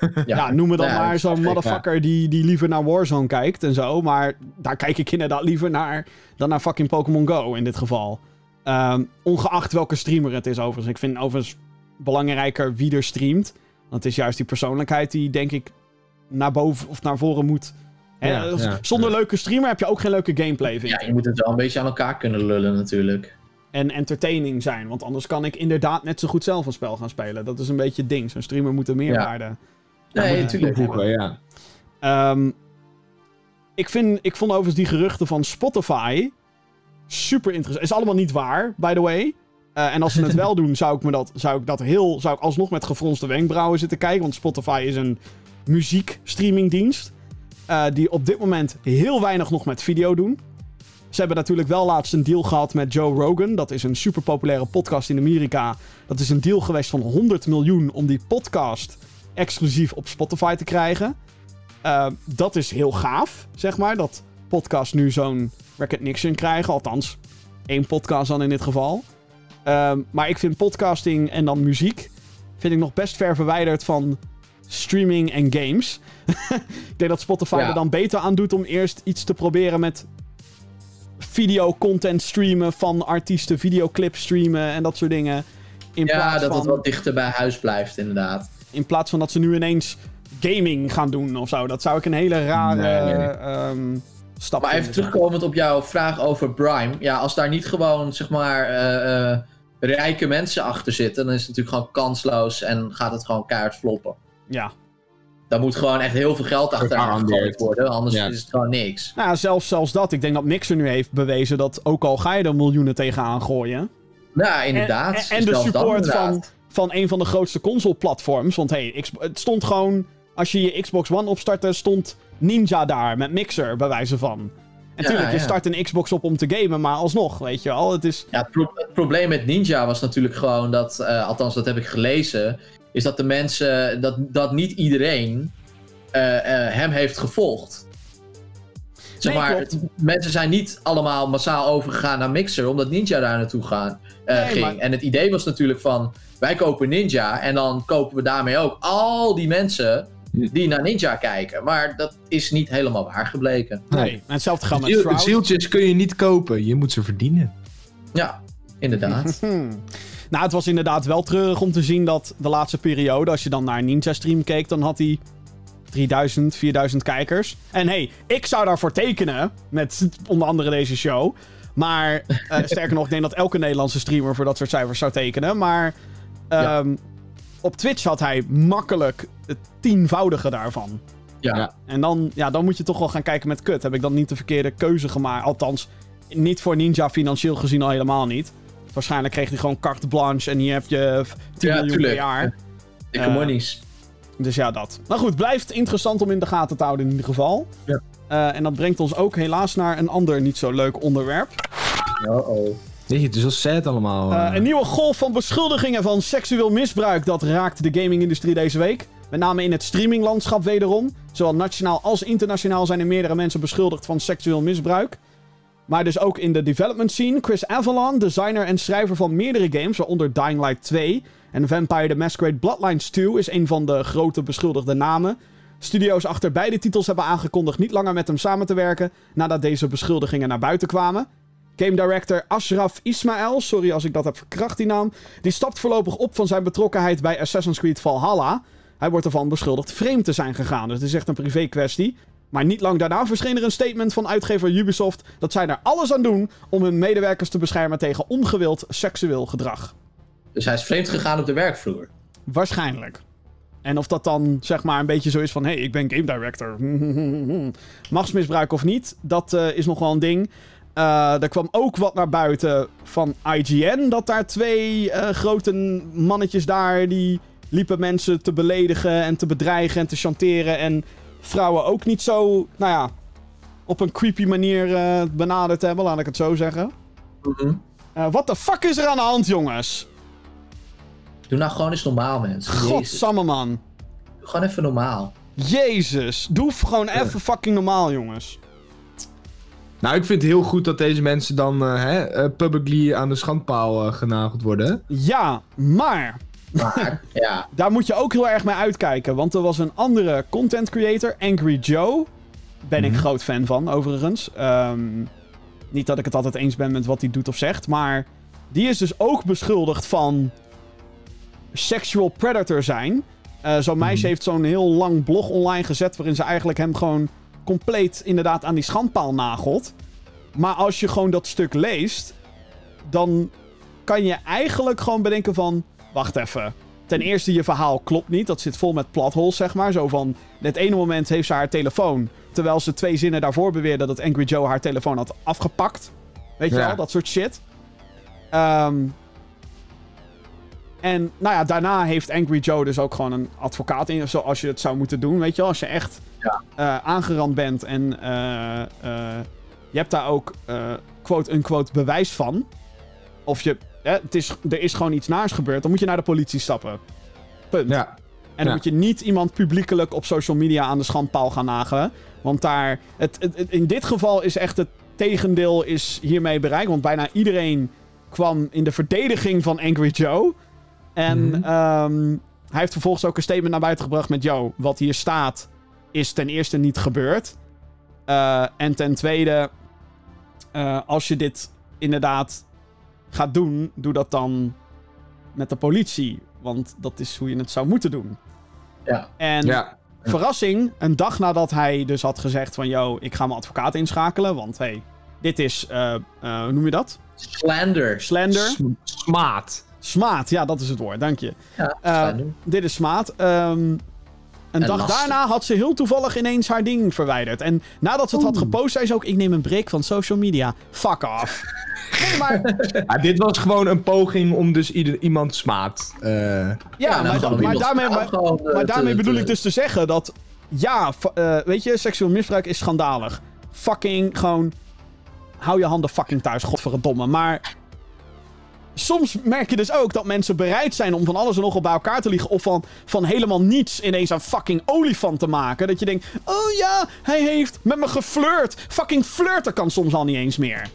Ja, noem me dan Ja, maar zo'n motherfucker die, die liever naar Warzone kijkt en zo. Maar daar kijk ik inderdaad liever naar dan naar fucking Pokémon Go in dit geval. Ehm, ongeacht welke streamer het is overigens. Ik vind overigens belangrijker wie er streamt. Want het is juist die persoonlijkheid die denk ik naar boven of naar voren moet. Hè, Ja, ja, zonder ja. leuke streamer heb je ook geen leuke gameplay, vind Ja, ik. je moet het wel een beetje aan elkaar kunnen lullen natuurlijk. En entertaining zijn. Want anders kan ik inderdaad net zo goed zelf een spel gaan spelen. Dat is een beetje het ding. Zo'n streamer moet een meerwaarde. Nee, moet je natuurlijk. Toevoegen, ja. Ehm, ik, vind, ik vond overigens die geruchten van Spotify. Super interessant. Is allemaal niet waar, by the way. Eh, en als ze het wel doen, zou ik, me dat, zou ik dat heel. Zou ik alsnog met gefronste wenkbrauwen zitten kijken. Want Spotify is een muziekstreamingdienst. eh die op dit moment heel weinig nog met video doen. Ze hebben natuurlijk wel laatst een deal gehad met Joe Rogan. Dat is een super populaire podcast in Amerika. Dat is een deal geweest van 100 miljoen om die podcast exclusief op Spotify te krijgen. Eh, dat is heel gaaf, zeg maar. Dat podcasts nu zo'n recognition krijgen. Althans, één podcast dan in dit geval. Ehm, maar ik vind podcasting en dan muziek... vind ik nog best ver verwijderd van streaming en games. ik denk dat Spotify Ja. er dan beter aan doet om eerst iets te proberen met video-content streamen van artiesten, videoclips streamen en dat soort dingen. In, Ja, plaats dat van, het wat dichter bij huis blijft, inderdaad. in plaats van dat ze nu ineens gaming gaan doen of zo. Dat zou ik een hele rare Nee. ehm, stap Maar even terugkomend op jouw vraag over Prime. Ja, als daar niet gewoon, zeg maar, eh, eh, rijke mensen achter zitten, dan is het natuurlijk gewoon kansloos en gaat het gewoon keihard floppen. Ja. Daar moet gewoon echt heel veel geld achteraan gegooid worden, anders Ja. is het gewoon niks. Nou, ja, zelfs, zelfs dat. Ik denk dat Mixer nu heeft bewezen dat ook al ga je er miljoenen tegenaan gooien. Ja, inderdaad. En, en, en de support van, van een van de grootste console-platforms. Want hey, het stond gewoon. Als je je Xbox One opstartte, stond Ninja daar met Mixer, bij wijze van. En Ja, je start een Xbox op om te gamen, maar alsnog, weet je wel. Het is. Ja, het, pro- het probleem met Ninja was natuurlijk gewoon dat, eh, althans dat heb ik gelezen, is dat de mensen, dat, dat niet iedereen eh, eh, hem heeft gevolgd. Zeg Nee, maar, het- mensen zijn niet allemaal massaal overgegaan naar Mixer, omdat Ninja daar naartoe gaan, Nee, ging. maar- En het idee was natuurlijk van, wij kopen Ninja en dan kopen we daarmee ook al die mensen die naar Ninja kijken. Maar dat is niet helemaal waar gebleken. Nee. En hetzelfde gaat met Ziel- Shroud. Zieltjes kun je niet kopen, je moet ze verdienen. Ja, inderdaad. Nou, het was inderdaad wel treurig om te zien dat de laatste periode, als je dan naar een Ninja-stream keek, dan had hij 3000, 4000 kijkers. En hey, ik zou daarvoor tekenen, met onder andere deze show. Maar eh, sterker nog, ik denk dat elke Nederlandse streamer voor dat soort cijfers zou tekenen. Maar Ja. ehm, op Twitch had hij makkelijk het tienvoudige daarvan. Ja. En dan, ja, dan moet je toch wel gaan kijken met kut. Heb ik dan niet de verkeerde keuze gemaakt? Althans, niet voor Ninja financieel gezien al helemaal niet. Waarschijnlijk kreeg hij gewoon carte blanche en hier heb je 10 Ja, miljoen per jaar. Dikke Eh, monies. Dus ja, dat. Maar goed, blijft interessant om in de gaten te houden in ieder geval. Ja. Eh, en dat brengt ons ook helaas naar een ander niet zo leuk onderwerp. Weet je, het is wel sad allemaal. Eh, een nieuwe golf van beschuldigingen van seksueel misbruik dat raakt de gaming-industrie deze week. Met name in het streaminglandschap wederom. Zowel nationaal als internationaal zijn er meerdere mensen beschuldigd van seksueel misbruik. Maar dus ook in de development scene. Chris Avalon, designer en schrijver van meerdere games, waaronder Dying Light 2 en Vampire the Masquerade Bloodlines 2, is een van de grote beschuldigde namen. Studio's achter beide titels hebben aangekondigd niet langer met hem samen te werken nadat deze beschuldigingen naar buiten kwamen. Game director Ashraf Ismail, sorry als ik dat heb verkracht die naam, die stapt voorlopig op van zijn betrokkenheid bij Assassin's Creed Valhalla. Hij wordt ervan beschuldigd vreemd te zijn gegaan, dus het is echt een privé kwestie. Maar niet lang daarna verscheen er een statement van uitgever Ubisoft dat zij er alles aan doen om hun medewerkers te beschermen tegen ongewild seksueel gedrag. Dus hij is vreemd gegaan op de werkvloer. Waarschijnlijk. En of dat dan zeg maar een beetje zo is van: hé, hey, ik ben game director. Machtsmisbruik of niet, dat eh, is nog wel een ding. Eh, er kwam ook wat naar buiten van IGN. Dat daar twee eh, grote mannetjes daar. die liepen mensen te beledigen en te bedreigen en te chanteren. En vrouwen ook niet zo, nou ja. op een creepy manier eh, benaderd hebben, laat ik het zo zeggen. Eh, Wat de fuck is er aan de hand, jongens? Doe nou gewoon eens normaal, mensen. Godsamme, man. Doe gewoon even normaal. Jezus, doe gewoon even fucking normaal, jongens. Nou, ik vind het heel goed dat deze mensen dan eh, hè, eh, publicly aan de schandpaal eh, genageld worden. Ja, maar Maar, ja. daar moet je ook heel erg mee uitkijken. Want er was een andere content creator, Angry Joe. Ben ik groot fan van, overigens. Ehm, niet dat ik het altijd eens ben met wat hij doet of zegt, maar die is dus ook beschuldigd van sexual predator zijn. Eh, zo'n meisje heeft zo'n heel lang blog online gezet waarin ze eigenlijk hem gewoon compleet inderdaad aan die schandpaal nagelt. Maar als je gewoon dat stuk leest, dan kan je eigenlijk gewoon bedenken van... Wacht even. Ten eerste, je verhaal klopt niet. Dat zit vol met plotholes, zeg maar. Zo van, het ene moment heeft ze haar telefoon... terwijl ze twee zinnen daarvoor beweerde dat Angry Joe haar telefoon had afgepakt. Weet je Ja. wel, dat soort shit. Ehm, en nou ja, daarna heeft Angry Joe dus ook gewoon een advocaat in, zoals je het zou moeten doen. Weet je wel, als je echt Ja. eh, aangerand bent en eh, eh, je hebt daar ook quote-unquote bewijs van. Of je, hè, het is, er is gewoon iets naars gebeurd, dan moet je naar de politie stappen. Punt. Ja. En dan Ja. moet je niet iemand publiekelijk op social media aan de schandpaal gaan nagelen. Want daar, het, het, het- in dit geval is echt het tegendeel is hiermee bereikt. Want bijna iedereen kwam in de verdediging van Angry Joe. En Mhm. ehm, hij heeft vervolgens ook een statement naar buiten gebracht met... Yo, wat hier staat is ten eerste niet gebeurd. Eh, en ten tweede, eh, als je dit inderdaad gaat doen, doe dat dan met de politie. Want dat is hoe je het zou moeten doen. Ja. En Ja. verrassing, een dag nadat hij dus had gezegd van... Yo, ik ga mijn advocaat inschakelen, want hey, dit is... eh, eh, hoe noem je dat? Slander. Slender? S- Smaad. Smaad, ja, dat is het woord, dank je. Ja, Eh, slander. Dit is smaad. Ehm, een dag lastig. daarna had ze heel toevallig ineens haar ding verwijderd. En nadat ze het had gepost, zei ze ook... Ik neem een break van social media. Fuck off. Nee, maar... Ja, dit was gewoon een poging om dus ieder, iemand smaad. eh, Ja, nou, maar, iemand daarmee, maar, eh, maar daarmee bedoel ik dus te zeggen dat... Ja, eh, weet je, seksueel misbruik is schandalig. Fucking gewoon... Hou je handen fucking thuis, godverdomme. Maar... Soms merk je dus ook dat mensen bereid zijn om van alles en nog bij elkaar te liegen. Of van, van helemaal niets ineens een fucking olifant te maken. Dat je denkt, oh ja, hij heeft met me geflirt. Fucking flirten kan soms al niet eens meer.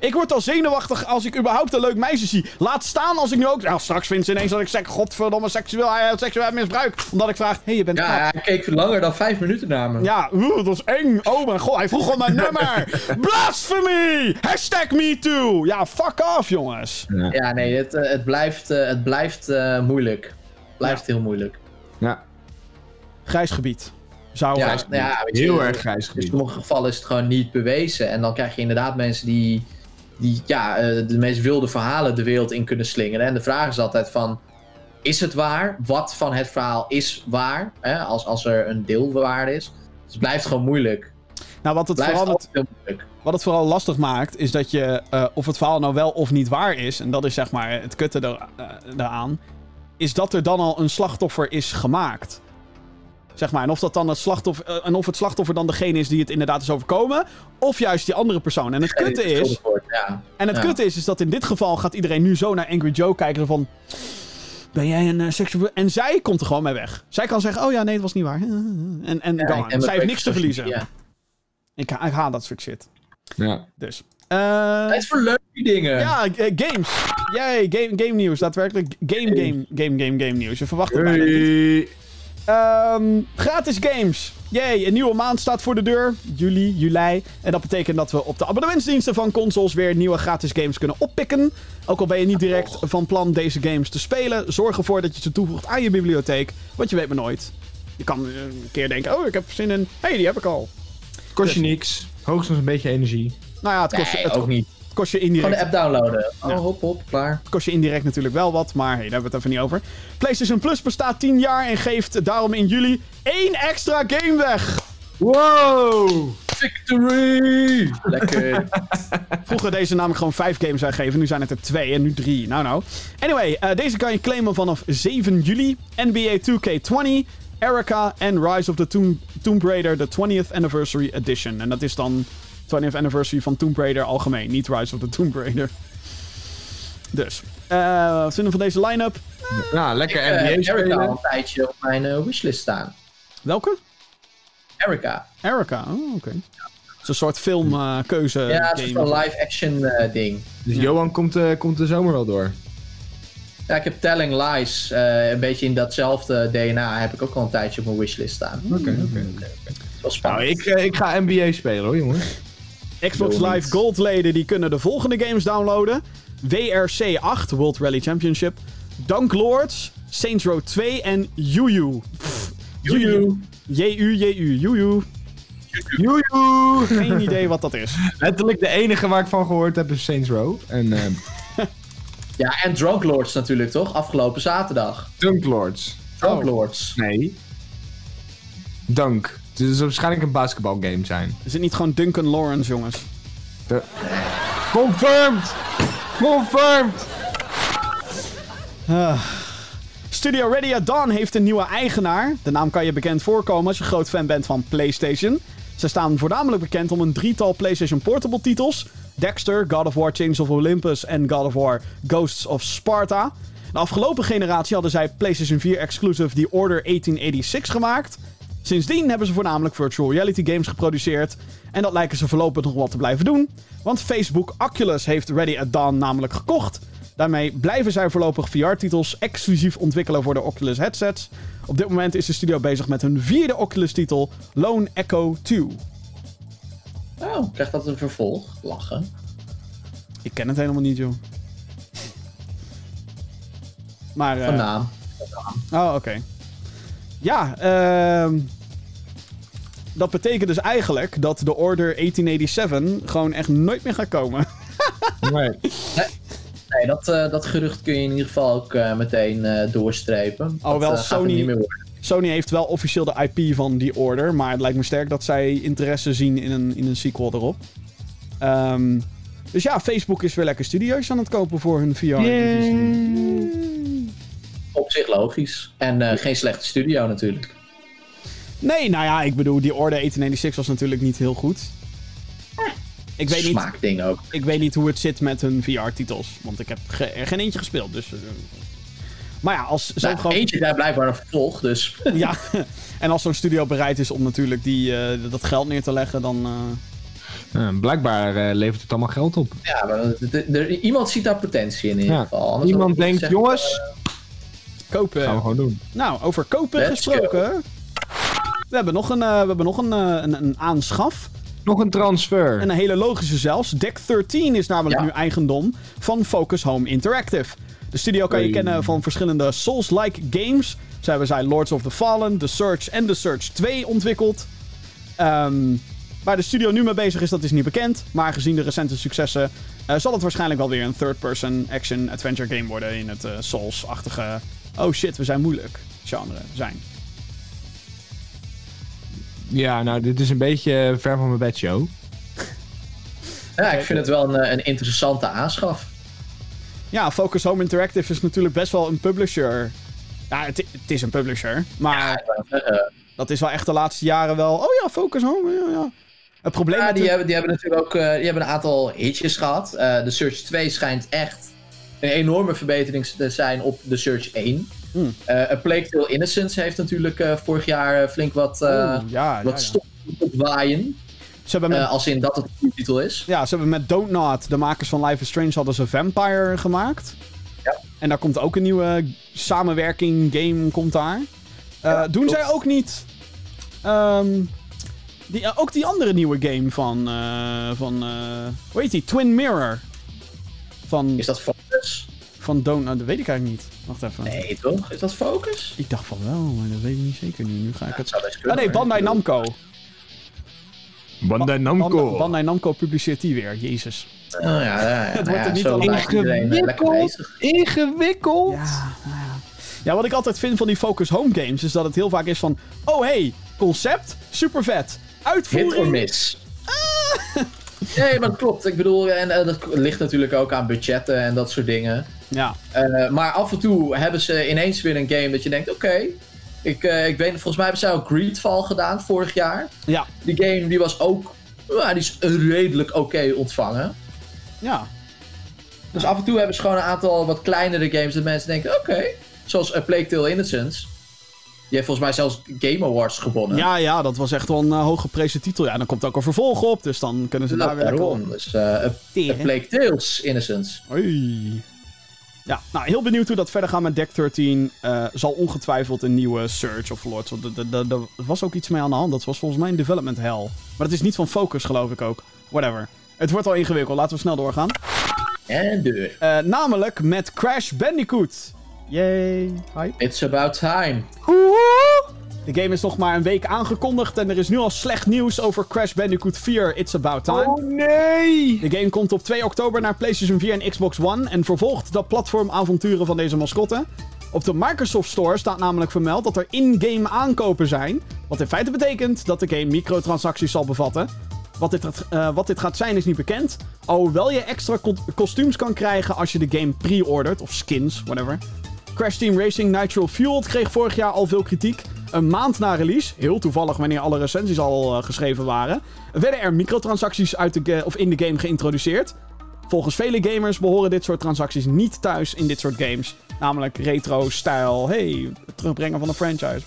Ik word al zenuwachtig als ik überhaupt een leuk meisje zie. Laat staan als ik nu ook... Nou, straks vindt ze ineens dat ik zeg... Godverdomme, seksueel, eh, seksueel misbruik. Omdat ik vraag... Hé, hey, je bent knap. Ja, hij keek langer dan vijf minuten naar me. Ja, oeh, dat is eng. Oh mijn god, hij vroeg om mijn nummer. Blasphemy! Hashtag me too. Ja, fuck off, jongens. Ja, nee, het, eh, het blijft, eh, het blijft eh, moeilijk. Blijft heel moeilijk. ja, Grijs gebied. Zou Ja, grijs ja, weet je, heel erg grijs In gebied. sommige gevallen is het gewoon niet bewezen. En dan krijg je inderdaad mensen die, die ja, eh, de meest wilde verhalen de wereld in kunnen slingeren. En de vraag is altijd van, is het waar? Wat van het verhaal is waar? Hè? Als, als er een deel waar is. Dus het blijft gewoon moeilijk. Nou, wat het, blijft vooral, wat het vooral lastig maakt, is dat je... eh, of het verhaal nou wel of niet waar is... En dat is zeg maar het kutte eh, daaraan... Is dat er dan al een slachtoffer is gemaakt. Zeg maar, en of, dat dan het slachtoffer, eh, en of het slachtoffer dan degene is die het inderdaad is overkomen... Of juist die andere persoon. En het kutte is... beschuldigd wordt, Ja. En het Ja. kutte is, is dat in dit geval gaat iedereen nu zo naar Angry Joe kijken van... Ben jij een eh, seksueel... En zij komt er gewoon mee weg. Zij kan zeggen, oh ja, nee, het was niet waar. En, en Zij heeft niks te verliezen. Ik, ha- ik haat dat soort shit. Ja. Dus. eh, Tijd voor leuke dingen. ja, games. Yay, game, game nieuws. Daadwerkelijk game, game, game, game, game nieuws. Je verwacht het bijna niet. Ehm, gratis games. Yay, een nieuwe maand staat voor de deur. Juli, juli. En dat betekent dat we op de abonnementsdiensten van consoles weer nieuwe gratis games kunnen oppikken. Ook al ben je niet direct van plan deze games te spelen, zorg ervoor dat je ze toevoegt aan je bibliotheek. Want je weet maar nooit. Je kan eh, een keer denken, oh, ik heb zin in... Hé, hey, die heb ik al. Kost je niks. Hoogstens een beetje energie. Nou ja, het kost, je- Nee, het ook niet. Kost je Gewoon indirect de app downloaden. Oh, Ja. hop, hop, klaar. Het kost je indirect natuurlijk wel wat, maar hey, daar hebben we het even niet over. PlayStation Plus bestaat 10 jaar en geeft daarom in juli één extra game weg. Wow! Victory! Lekker. Vroeger deze namelijk gewoon 5 games uitgeven, nu zijn het er 2 en nu 3. Nou nou. Anyway, eh, deze kan je claimen vanaf 7 juli. NBA 2K20, Erica en Rise of the Tomb, Tomb Raider, de 20th Anniversary Edition. En dat is dan 20th Anniversary van Tomb Raider algemeen, niet Rise of the Tomb Raider. Dus, eh wat vinden we van deze line-up? Nou, lekker Eh, NBA Erica al spelen. een tijdje op mijn eh, wishlist staan. Welke? Erica. Erica, oh, oké. Het is een soort filmkeuze ja, het is een live-action eh, ding. Dus Johan komt, eh, komt de zomer wel door. Ja, ik heb Telling Lies, eh, een beetje in datzelfde DNA, heb ik ook al een tijdje op mijn wishlist staan. Oké, oké. Wel spannend. Nou, ik, eh, ik ga NBA spelen hoor, jongens. Xbox Live niet. Gold leden die kunnen de volgende games downloaden. WRC 8, World Rally Championship. Dunk Lords, Saints Row 2 en Yu Pff, Joejoe. J-U, J-U, Yu Joejoe! Geen idee wat dat is. Letterlijk de enige waar ik van gehoord heb is Saints Row. En eh Ja, en Drunk Lords natuurlijk, toch? Afgelopen zaterdag. Dunk Lords. Drunk Oh. Lords. Nee. Dunk. Het is waarschijnlijk een basketbalgame zijn. Is het niet gewoon Duncan Lawrence, jongens? De- Confirmed! Confirmed! Studio Ready at Dawn heeft een nieuwe eigenaar. De naam kan je bekend voorkomen als je groot fan bent van PlayStation. Ze staan voornamelijk bekend om een drietal PlayStation Portable titels. Dexter, God of War Chains of Olympus en God of War Ghosts of Sparta. De afgelopen generatie hadden zij PlayStation 4 exclusive The Order 1886 gemaakt. Sindsdien hebben ze voornamelijk virtual reality games geproduceerd. En dat lijken ze voorlopig nog wel te blijven doen. Want Facebook Oculus heeft Ready at Dawn namelijk gekocht. Daarmee blijven zij voorlopig VR-titels exclusief ontwikkelen voor de Oculus headsets. Op dit moment is de studio bezig met hun vierde Oculus-titel, Lone Echo 2. Oh, krijgt dat een vervolg? Lachen. Ik ken het helemaal niet, joh. Maar, Van naam. Oh, oké. Ja, ehm dat betekent dus eigenlijk dat de Order 1887 gewoon echt nooit meer gaat komen. Nee. Nee, dat, eh, dat gerucht kun je in ieder geval ook eh, meteen eh, doorstrepen. Oh, Dat, wel, gaat er Sony- niet meer worden. Sony heeft wel officieel de IP van die Order, maar het lijkt me sterk dat zij interesse zien in een, in een sequel erop. Ehm, dus ja, Facebook is weer lekker studio's aan het kopen voor hun VR. Op zich logisch. En eh, geen slechte studio natuurlijk. Nee, nou ja, ik bedoel, die Order 1886 was natuurlijk niet heel goed. Ik weet, niet, Smaakding ook. ik weet niet hoe het zit met hun VR-titels, want ik heb ge- er geen eentje gespeeld. Dus, eh, maar ja, als zo'n Nou, groot- eentje daar blijkbaar een vervolg, dus... Ja, en als zo'n studio bereid is om natuurlijk die, eh, dat geld neer te leggen, dan... eh, Eh, blijkbaar eh, levert het allemaal geld op. Ja, maar iemand ziet daar potentie in in ieder geval. Anders Iemand denkt, jongens, kopen. gaan we gewoon doen. Nou, over kopen Let's gesproken. We hebben nog een, eh, we hebben nog een, eh, een, een aanschaf. Nog een transfer. En een hele logische zelfs. Deck 13 is namelijk Ja. nu eigendom van Focus Home Interactive. De studio kan je Hey. kennen van verschillende Souls-like games. Zo hebben zij Lords of the Fallen, The Search en The Search 2 ontwikkeld. Ehm, waar de studio nu mee bezig is, dat is niet bekend. Maar gezien de recente successen eh, zal het waarschijnlijk wel weer een third-person action-adventure game worden in het eh, Souls-achtige... Oh shit, we zijn moeilijk genre zijn. Ja, nou, dit is een beetje ver van mijn bedshow. Ja, ik vind het wel een, eh, een interessante aanschaf. Ja, Focus Home Interactive is natuurlijk best wel een publisher. Ja, het, het is een publisher. Maar Eh, dat is wel echt de laatste jaren wel. Oh ja, Focus Home. Ja, ja. Het probleem ja, die hebben, die hebben natuurlijk ook eh, die hebben een aantal hitjes gehad. Eh, de Search 2 schijnt echt een enorme verbetering te zijn op de Search 1. Hmm. Eh A Plague Tale Innocence heeft natuurlijk eh, vorig jaar eh, flink wat, ja, ja, wat ja. stof opwaaien. Ze hebben met, als in dat het een titel is. ja, ze hebben met Don't Not, de makers van Life is Strange, hadden ze Vampire gemaakt. Ja. En daar komt ook een nieuwe samenwerking game komt daar. Ja, doen klopt. zij ook niet... ehm, die, ook die andere nieuwe game van... van hoe heet die? Twin Mirror. Van, Is dat Focus? van Don't Not, dat weet ik eigenlijk niet. Wacht even. Nee, toch? Is dat Focus? Ik dacht van wel, maar dat weet ik niet zeker nu. Nu ga ik het... zou best Oh kunnen. nee. Bandai Namco. Bandai Ba- Namco. Bandai, Namco publiceert die weer. Jezus. Oh, ja, ja, ja, Het wordt nou er ja, niet al eh, Ingewikkeld. Ingewikkeld. Ja, ja. Ja, wat ik altijd vind van die Focus Home games is dat het heel vaak is van... Oh hey, concept, super vet. Hit or Uitvoering... miss. Nee, maar dat klopt. Ik bedoel, en eh, dat ligt natuurlijk ook aan budgetten en dat soort dingen. Ja, Eh, maar af en toe hebben ze ineens weer een game dat je denkt, oké. ik, eh, ik weet, volgens mij hebben zij ook Greedfall gedaan vorig jaar. ja, Die game die was ook, die is redelijk oké ontvangen. ja. Dus af en toe hebben ze gewoon een aantal wat kleinere games dat mensen denken, oké. Zoals A Plague Tale Innocence. Die heeft volgens mij zelfs Game Awards gewonnen. Ja, ja, dat was echt wel een uh, hooggeprezen titel. Ja, dan komt ook een vervolg op, dus dan kunnen ze daar Nou, weer op Dus eh, A. Plague Tales Innocence. Oei. Ja, nou, heel benieuwd hoe dat verder gaat met Deck 13. Eh, zal ongetwijfeld een nieuwe Search of Lords. want Er was ook iets mee aan de hand. Dat was volgens mij een development hell. Maar dat is niet van Focus, geloof ik ook. Whatever. Het wordt al ingewikkeld. Laten we snel doorgaan. En deur. Eh, namelijk met Crash Bandicoot. Yay. Hype. It's about time. De game is nog maar een week aangekondigd. En er is nu al slecht nieuws over Crash Bandicoot 4. It's about time. Oh nee! De game komt op 2 oktober naar PlayStation 4 en Xbox One en vervolgt de platformavonturen van deze mascotte. Op de Microsoft Store staat namelijk vermeld dat er in-game aankopen zijn. Wat in feite betekent dat de game microtransacties zal bevatten. Wat dit, gaat- eh, wat dit gaat zijn is niet bekend. Alhoewel je extra ko- kostuums kan krijgen als je de game pre-ordert. Of skins, whatever. Crash Team Racing Nitro Fueled kreeg vorig jaar al veel kritiek. Een maand na release, heel toevallig wanneer alle recensies al eh, geschreven waren, werden er microtransacties uit de of in de game geïntroduceerd. Volgens vele gamers behoren dit soort transacties niet thuis in dit soort games. Namelijk retro-stijl, hey, het terugbrengen van een franchise.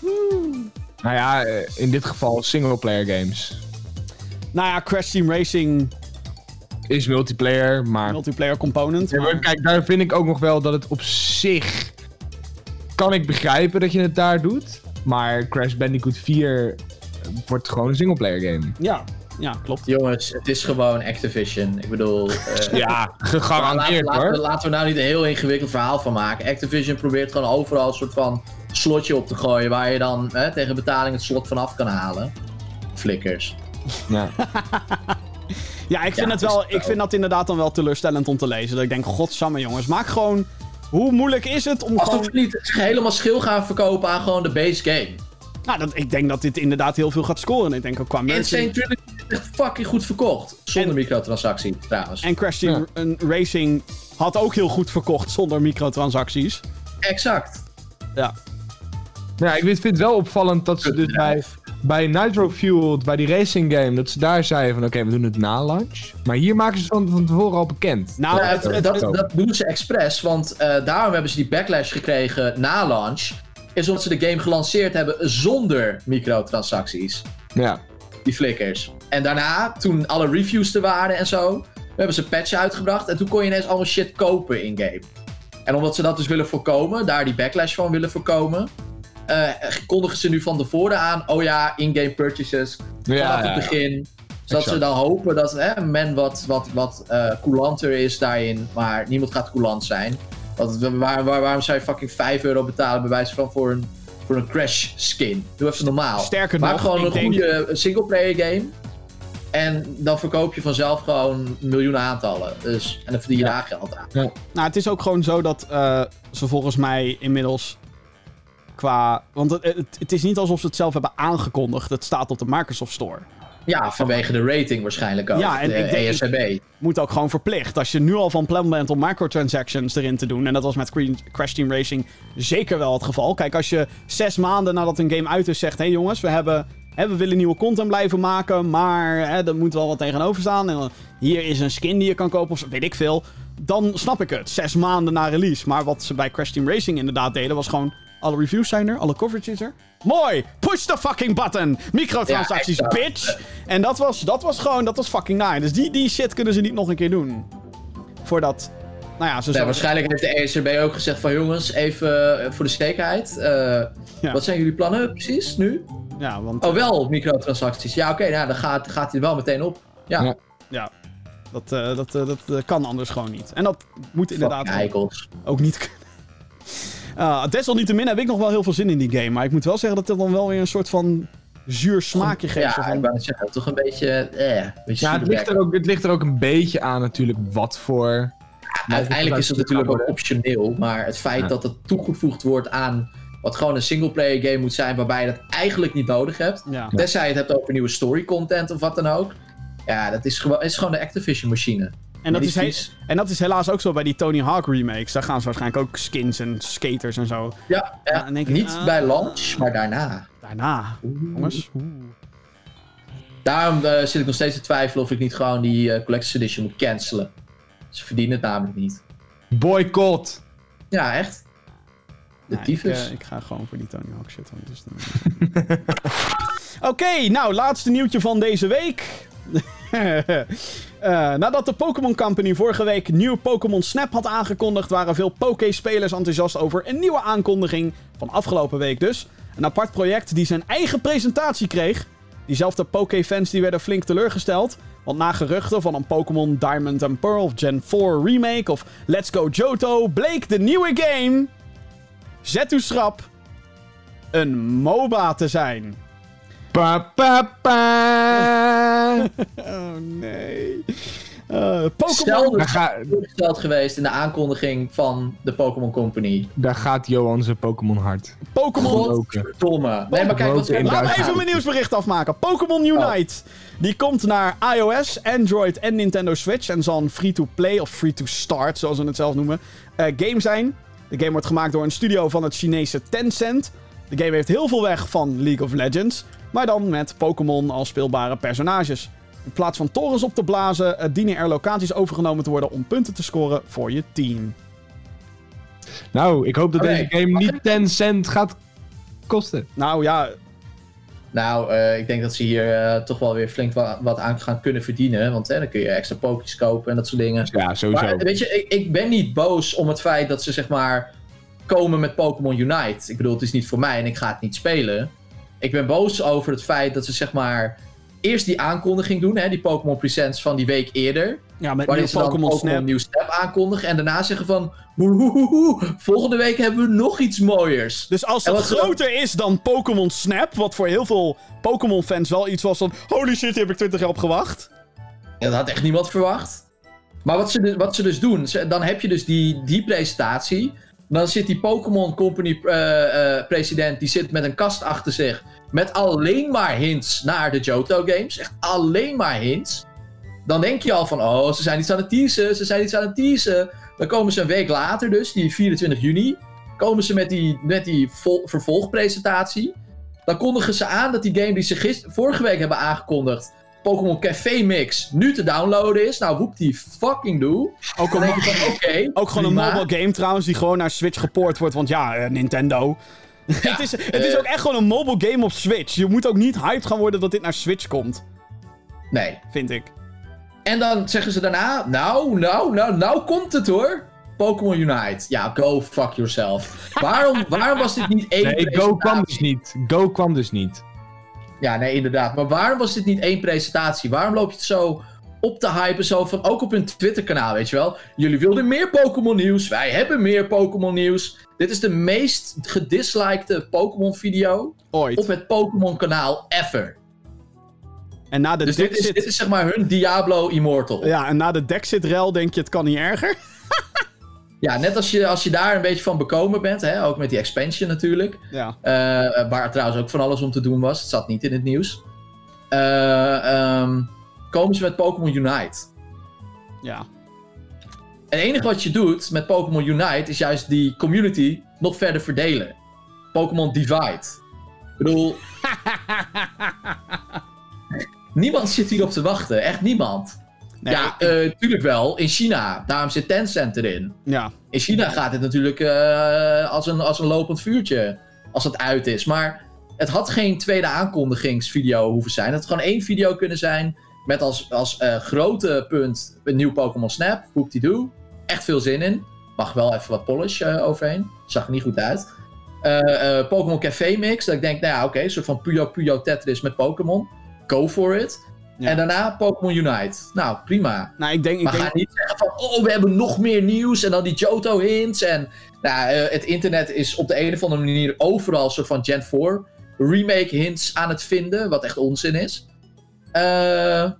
Nou ja, eh, in dit geval single-player games. Nou ja, Crash Team Racing Is multiplayer, maar... multiplayer component. Ja, maar- kijk, daar vind ik ook nog wel dat het op zich... Kan ik begrijpen dat je het daar doet. Maar Crash Bandicoot 4 wordt gewoon een singleplayer game. Ja, ja, klopt. Jongens, het is gewoon Activision. Ik bedoel... eh, Ja, gegarandeerd laten, hoor. laten, laten we nou niet een heel ingewikkeld verhaal van maken. Activision probeert gewoon overal een soort van slotje op te gooien... waar je dan hè, tegen betaling het slot vanaf kan halen. Flikkers. Ja. Ja, ik vind, Ja, het wel, het ik vind dat inderdaad dan wel teleurstellend om te lezen. Dat ik denk, godsamme jongens, maak gewoon... Hoe moeilijk is het om Alsof gewoon... niet helemaal schil gaan verkopen aan gewoon de base game. Nou, dat, ik denk dat dit inderdaad heel veel gaat scoren. Ik denk ook qua Insane merch. Trilogy is echt fucking goed verkocht. Zonder En- microtransactie, trouwens. En Crash Team Racing had ook heel goed verkocht zonder microtransacties. Exact. Ja. Ja, ik vind het wel opvallend dat ze dus bij, bij Nitro Fueled, bij die racing game, dat ze daar zeiden van oké, we doen het na launch. Maar hier maken ze van, van tevoren al bekend. Nou, Ja, het, dat, dat doen ze expres, want eh, daarom hebben ze die backlash gekregen na launch. Is omdat ze de game gelanceerd hebben zonder microtransacties. Ja. Die flikkers. En daarna, toen alle reviews er waren en zo, hebben ze een patch uitgebracht. En toen kon je ineens allemaal shit kopen in-game. En omdat ze dat dus willen voorkomen, daar die backlash van willen voorkomen, eh, kondigen ze nu van tevoren aan: oh ja, in-game purchases vanaf ja, het ja. begin. Zodat Exact. ze dan hopen dat hè, men wat, wat, wat eh, coulanter is daarin. Maar niemand gaat coulant zijn. Want we- waar, waar, waarom zou je fucking 5 euro betalen bij wijze van voor een, voor een crash skin? Doe even normaal. Sterker Maak nog, gewoon een denk- goede singleplayer game. En dan verkoop je vanzelf gewoon miljoenen aantallen. Dus, en dan verdien je daar geld aan. Nou, het is ook gewoon zo dat eh, ze volgens mij inmiddels qua... Want het, het, is niet alsof ze het zelf hebben aangekondigd. Het staat op de Microsoft Store. Ja, vanwege de rating waarschijnlijk ook. Ja, en de E ik denk- ESRB. Moet ook gewoon verplicht. Als je nu al van plan bent om microtransactions erin te doen. En dat was met Crash Team Racing zeker wel het geval. Kijk, als je zes maanden nadat een game uit is zegt... Hé hey jongens, we, hebben, hè, we willen nieuwe content blijven maken. Maar hè, er moet wel wat tegenover staan. En hier is een skin die je kan kopen of weet ik veel. Dan snap ik het. Zes maanden na release. Maar wat ze bij Crash Team Racing inderdaad deden was gewoon... Alle reviews zijn er, alle coverage is er. Mooi! Push the fucking button! Microtransacties, Ja, bitch! En dat was, dat was gewoon, dat was fucking nice. Dus die, die shit kunnen ze niet nog een keer doen. Voordat, nou ja, ze Ja, zo... waarschijnlijk heeft de ESRB ook gezegd van jongens, even eh, voor de zekerheid. eh, Ja. Wat zijn jullie plannen precies nu? Ja, want Oh, wel microtransacties. Ja, oké, nou, dan gaat, gaat hij er wel meteen op. Ja, Ja. ja, dat, eh, dat, dat kan anders gewoon niet. En dat moet inderdaad ook niet kunnen. Uh, desalniettemin heb ik nog wel heel veel zin in die game. Maar ik moet wel zeggen dat dit dan wel weer een soort van zuur smaakje geeft. zo Ja, van, ik wou net zeggen, toch een beetje, eh, een beetje Ja, het ligt, er ook, het ligt er ook een beetje aan natuurlijk wat voor... Uiteindelijk is het natuurlijk ook optioneel, maar het feit Ja. dat het toegevoegd wordt aan wat gewoon een singleplayer game moet zijn, waarbij je dat eigenlijk niet nodig hebt. ja. Tenzij je het hebt over nieuwe story content of wat dan ook. Ja, dat is gewoon, is gewoon de Activision machine. En, dat is he- en dat is helaas ook zo bij die Tony Hawk remakes. Daar gaan ze waarschijnlijk ook skins en skaters en zo. Ja, ja. Ik, niet ah. bij launch, maar daarna. Daarna, jongens. Oeh. Daarom eh, zit ik nog steeds te twijfelen of ik niet gewoon die eh, Collector's Edition moet cancelen. Ze verdienen het namelijk niet. Boycott! Ja, echt. De Nee, ik, tyfus. eh, ik ga gewoon voor die Tony Hawk shit. dan- Oké, nou, laatste nieuwtje van deze week. Eh, nadat de Pokémon Company vorige week nieuw Pokémon Snap had aangekondigd, waren veel Poké-spelers enthousiast over een nieuwe aankondiging van afgelopen week dus. Een apart project die zijn eigen presentatie kreeg. Diezelfde Poké-fans die werden flink teleurgesteld. Want na geruchten van een Pokémon Diamond and Pearl Gen 4 remake of Let's Go Johto bleek de nieuwe game Zetu Schrap een MOBA te zijn. Pa, pa, pa. Oh nee. Eh, Pokémon. Voorgesteld geweest in de aankondiging van de Pokémon Company. daar gaat Johan zijn Pokémon hard. Pokémon. Godverdomme. Nee, maar kijk, wat Laat me even mijn nieuwsbericht afmaken. Pokémon Unite. Die komt naar iOS, Android en Nintendo Switch. En zal een free-to-play of free-to-start, zoals we het zelf noemen, eh, game zijn. De game wordt gemaakt door een studio van het Chinese Tencent. De game heeft heel veel weg van League of Legends. Maar dan met Pokémon als speelbare personages. In plaats van torens op te blazen, eh, dienen er locaties overgenomen te worden om punten te scoren voor je team. Nou, ik hoop dat deze game niet 10 cent gaat kosten. Nou ja, Nou, eh, ik denk dat ze hier eh, toch wel weer flink wa- wat aan gaan kunnen verdienen. Want hè, dan kun je extra pookjes kopen en dat soort dingen. Ja, sowieso. Maar weet je, ik, ik ben niet boos om het feit dat ze zeg maar komen met Pokémon Unite. Ik bedoel, het is niet voor mij en ik ga het niet spelen. Ik ben boos over het feit dat ze zeg maar eerst die aankondiging doen, hè, die Pokémon Presents van die week eerder. ja met Waarin ze dan Pokémon Snap. Nieuw Snap aankondigen en daarna zeggen van "Woehoehoe, volgende week hebben we nog iets mooiers. Dus als dat dan- groter is dan Pokémon Snap, wat voor heel veel Pokémon-fans wel iets was van... Holy shit, hier heb ik 20 jaar op gewacht. Ja, dat had echt niemand verwacht. Maar wat ze, dus- wat ze dus doen, ze- dan heb je dus die, die presentatie. Dan zit die Pokémon Company eh, eh, president, die zit met een kast achter zich. Met alleen maar hints naar de Johto games. Echt alleen maar hints. Dan denk je al van, oh, ze zijn iets aan het teasen, ze zijn iets aan het teasen. Dan komen ze een week later dus, die 24 juni. Komen ze met die, met die vol- vervolgpresentatie. Dan kondigen ze aan dat die game die ze vorige week hebben aangekondigd... Pokémon Café Mix nu te downloaden is. Nou, woep die fucking doe. Ook, Dan een denk je van, oké. ook gewoon een mobile game trouwens, die gewoon naar Switch gepoord wordt. Want ja, eh, Het is, het is ook echt gewoon een mobile game op Switch. Je moet ook niet hyped gaan worden dat dit naar Switch komt, Nee. vind ik. En dan zeggen ze daarna, nou, nou, nou, nou komt het hoor. Pokémon Unite. Ja, go fuck yourself. Waarom, waarom was dit niet één Nee, Go kwam presentatie? dus niet. Go kwam dus niet. Ja, nee, inderdaad. Maar waarom was dit niet één presentatie? Waarom loop je het zo op te hypen? Zo van, ook op hun Twitter-kanaal, weet je wel? Jullie wilden meer Pokémon nieuws. Wij hebben meer Pokémon nieuws. Dit is de meest gedislikte Pokémon video Ooit. op het Pokémon kanaal ever. En na de Dus dit is, dit is zeg maar hun Diablo Immortal. Ja, en na de Dexit-rel denk je, het kan niet erger. Ja, net als je, als je daar een beetje van bekomen bent, hè, ook met die expansion natuurlijk. Ja. eh, waar trouwens ook van alles om te doen was. Het zat niet in het nieuws. Ehm, komen ze met Pokémon Unite. Ja. En het enige wat je doet met Pokémon Unite is juist die community nog verder verdelen. Pokémon Divide. Ik bedoel. niemand zit hierop te wachten. Echt niemand. Nee, ja, ik- eh, tuurlijk wel. In China. Daarom zit Tencent erin. ja. In China gaat het natuurlijk eh, als, een, als een lopend vuurtje. Als het uit is. Maar het had geen tweede aankondigingsvideo hoeven zijn. Het had gewoon één video kunnen zijn. Met als, als eh, grote punt een nieuw Pokémon Snap. Hoep-die-doe. Echt veel zin in. Mag wel even wat polish eh, overheen. Zag er niet goed uit. Eh, Pokémon Café Mix. Dat ik denk, nou ja, oké. een soort van Puyo Puyo Tetris met Pokémon. Go for it. Ja. En daarna Pokémon Unite. Nou, prima. Nou, ik denk... Ik Maar denk ga niet zeggen van, oh, we hebben nog meer nieuws en dan die Johto hints. En nou, het internet is op de een of andere manier overal een soort van Gen 4 remake hints aan het vinden, wat echt onzin is. Eh, en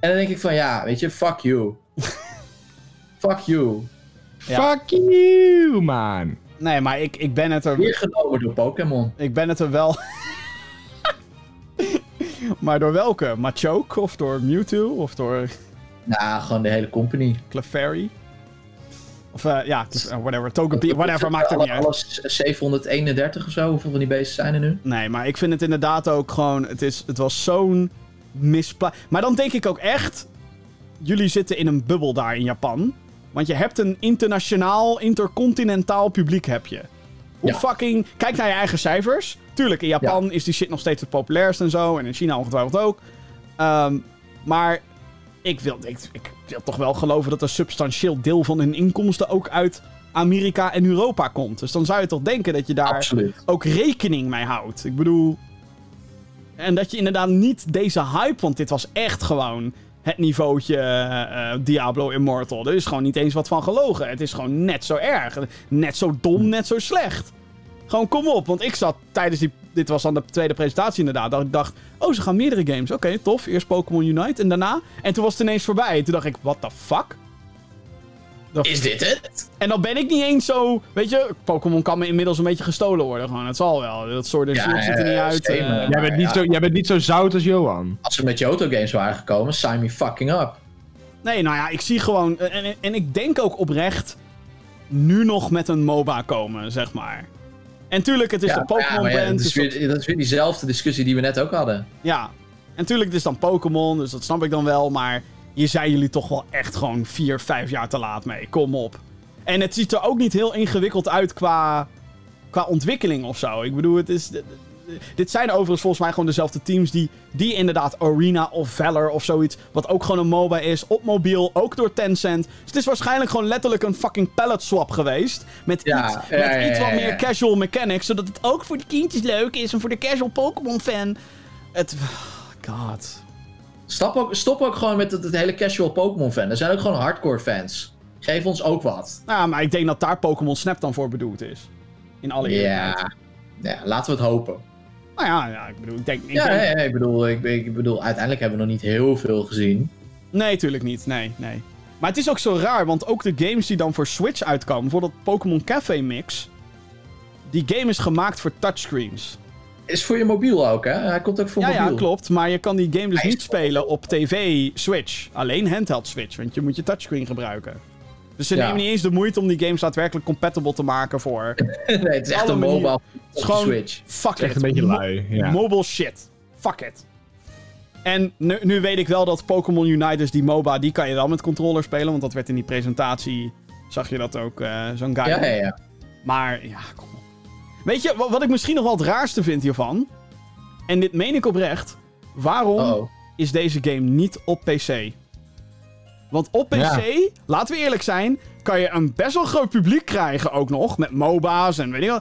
dan denk ik van, ja, weet je, fuck you. fuck you. Ja. Fuck you, man. Nee, maar ik, ik ben het er... Weer genomen door Pokémon. Ik ben het er wel... maar door welke? Machoke? Of door Mewtwo? Of door Nou, gewoon de hele company. Clefairy? Of eh, ja, Clef- eh, whatever. Togepi, whatever, maakt het niet uit. Alles 731 of zo, hoeveel van die beesten zijn er nu? Nee, maar ik vind het inderdaad ook gewoon... Het, is, het was zo'n misplaatst... Maar dan denk ik ook echt... Jullie zitten in een bubbel daar in Japan. Want je hebt een internationaal, intercontinentaal publiek heb je. Hoe Ja. fucking... Kijk naar je eigen cijfers. Tuurlijk, in Japan is die shit nog steeds het populairst en zo. En in China ongetwijfeld ook. Ehm, maar ik wil, ik, ik wil toch wel geloven dat een substantieel deel van hun inkomsten ook uit Amerika en Europa komt. Dus dan zou je toch denken dat je daar Absoluut. ook rekening mee houdt. Ik bedoel. En dat je inderdaad niet deze hype, want dit was echt gewoon het niveautje eh, eh, Diablo Immortal. Er is gewoon niet eens wat van gelogen. Het is gewoon net zo erg. Net zo dom, net zo slecht. Gewoon kom op, want ik zat tijdens die dit was dan de tweede presentatie inderdaad, dat ik dacht, oh, ze gaan meerdere games. Oké, tof. Eerst Pokémon Unite en daarna. En toen was het ineens voorbij. Toen dacht ik, what the fuck? Dat- Is dit het? En dan ben ik niet eens zo, weet je, Pokémon kan me inmiddels een beetje gestolen worden. Gewoon, het zal wel. Dat soort Ja, ziet er niet eh, uit. same, eh. eh. Jij bent, niet ja. zo, jij bent niet zo zout als Johan. Als ze met Johto games waren gekomen, sign me fucking up. Nee, nou ja, ik zie gewoon. En, en, en ik denk ook oprecht. nu nog met een MOBA komen, zeg maar. En tuurlijk, het is de Pokémon brand. dat, is dus weer, dat is weer diezelfde discussie die we net ook hadden. Ja. En tuurlijk, het is dan Pokémon, dus dat snap ik dan wel. Maar hier zijn jullie toch wel echt gewoon vier, vijf jaar te laat mee. Kom op. En het ziet er ook niet heel ingewikkeld uit qua, qua ontwikkeling of zo. Ik bedoel, het is. Dit zijn overigens volgens mij gewoon dezelfde teams die, die inderdaad Arena of Valor of zoiets, wat ook gewoon een MOBA is, op mobiel, ook door Tencent. Dus het is waarschijnlijk gewoon letterlijk een fucking pallet swap geweest. Met Ja, iets, ja, met ja, iets wat meer casual mechanics, zodat het ook voor de kindjes leuk is en voor de casual Pokémon fan. Het... God. Stop ook, stop ook gewoon met het, het hele casual Pokémon fan. Er zijn ook gewoon hardcore fans. Geef ons ook wat. Nou, maar ik denk dat daar Pokémon Snap dan voor bedoeld is. In alle eerlijkheid. Ja. ja, laten we het hopen. Nou ja, ja, ik bedoel, ik denk... Ik Ja, denk- ja, ik, bedoel, ik, ik bedoel, uiteindelijk hebben we nog niet heel veel gezien. Nee, tuurlijk niet. Nee, nee. Maar het is ook zo raar, want ook de games die dan voor Switch uitkomen, bijvoorbeeld Pokémon Café Mix, die game is gemaakt voor touchscreens. Is voor je mobiel ook, hè? Hij komt ook voor Ja, mobiel. ja, klopt. Maar je kan die game dus niet spelen op tv Switch. Alleen handheld Switch, want je moet je touchscreen gebruiken. Dus ze Ja. nemen niet eens de moeite om die games daadwerkelijk compatible te maken voor... nee, het is echt een mobile Het gewoon... Switch. Fuck Het is echt it. een beetje lui. Ja. Mobile shit. Fuck it. En nu, nu weet ik wel dat Pokémon Unite, dus die MOBA, die kan je wel met controller spelen. Want dat werd in die presentatie, zag je dat ook, eh, zo'n guy. Ja, ja, ja. Maar, ja, kom op. Weet je, wa- wat ik misschien nog wel het raarste vind hiervan, en dit meen ik oprecht, waarom Oh. is deze game niet op PC? Want op PC, Ja. laten we eerlijk zijn, kan je een best wel groot publiek krijgen ook nog, met MOBA's en weet ik wel.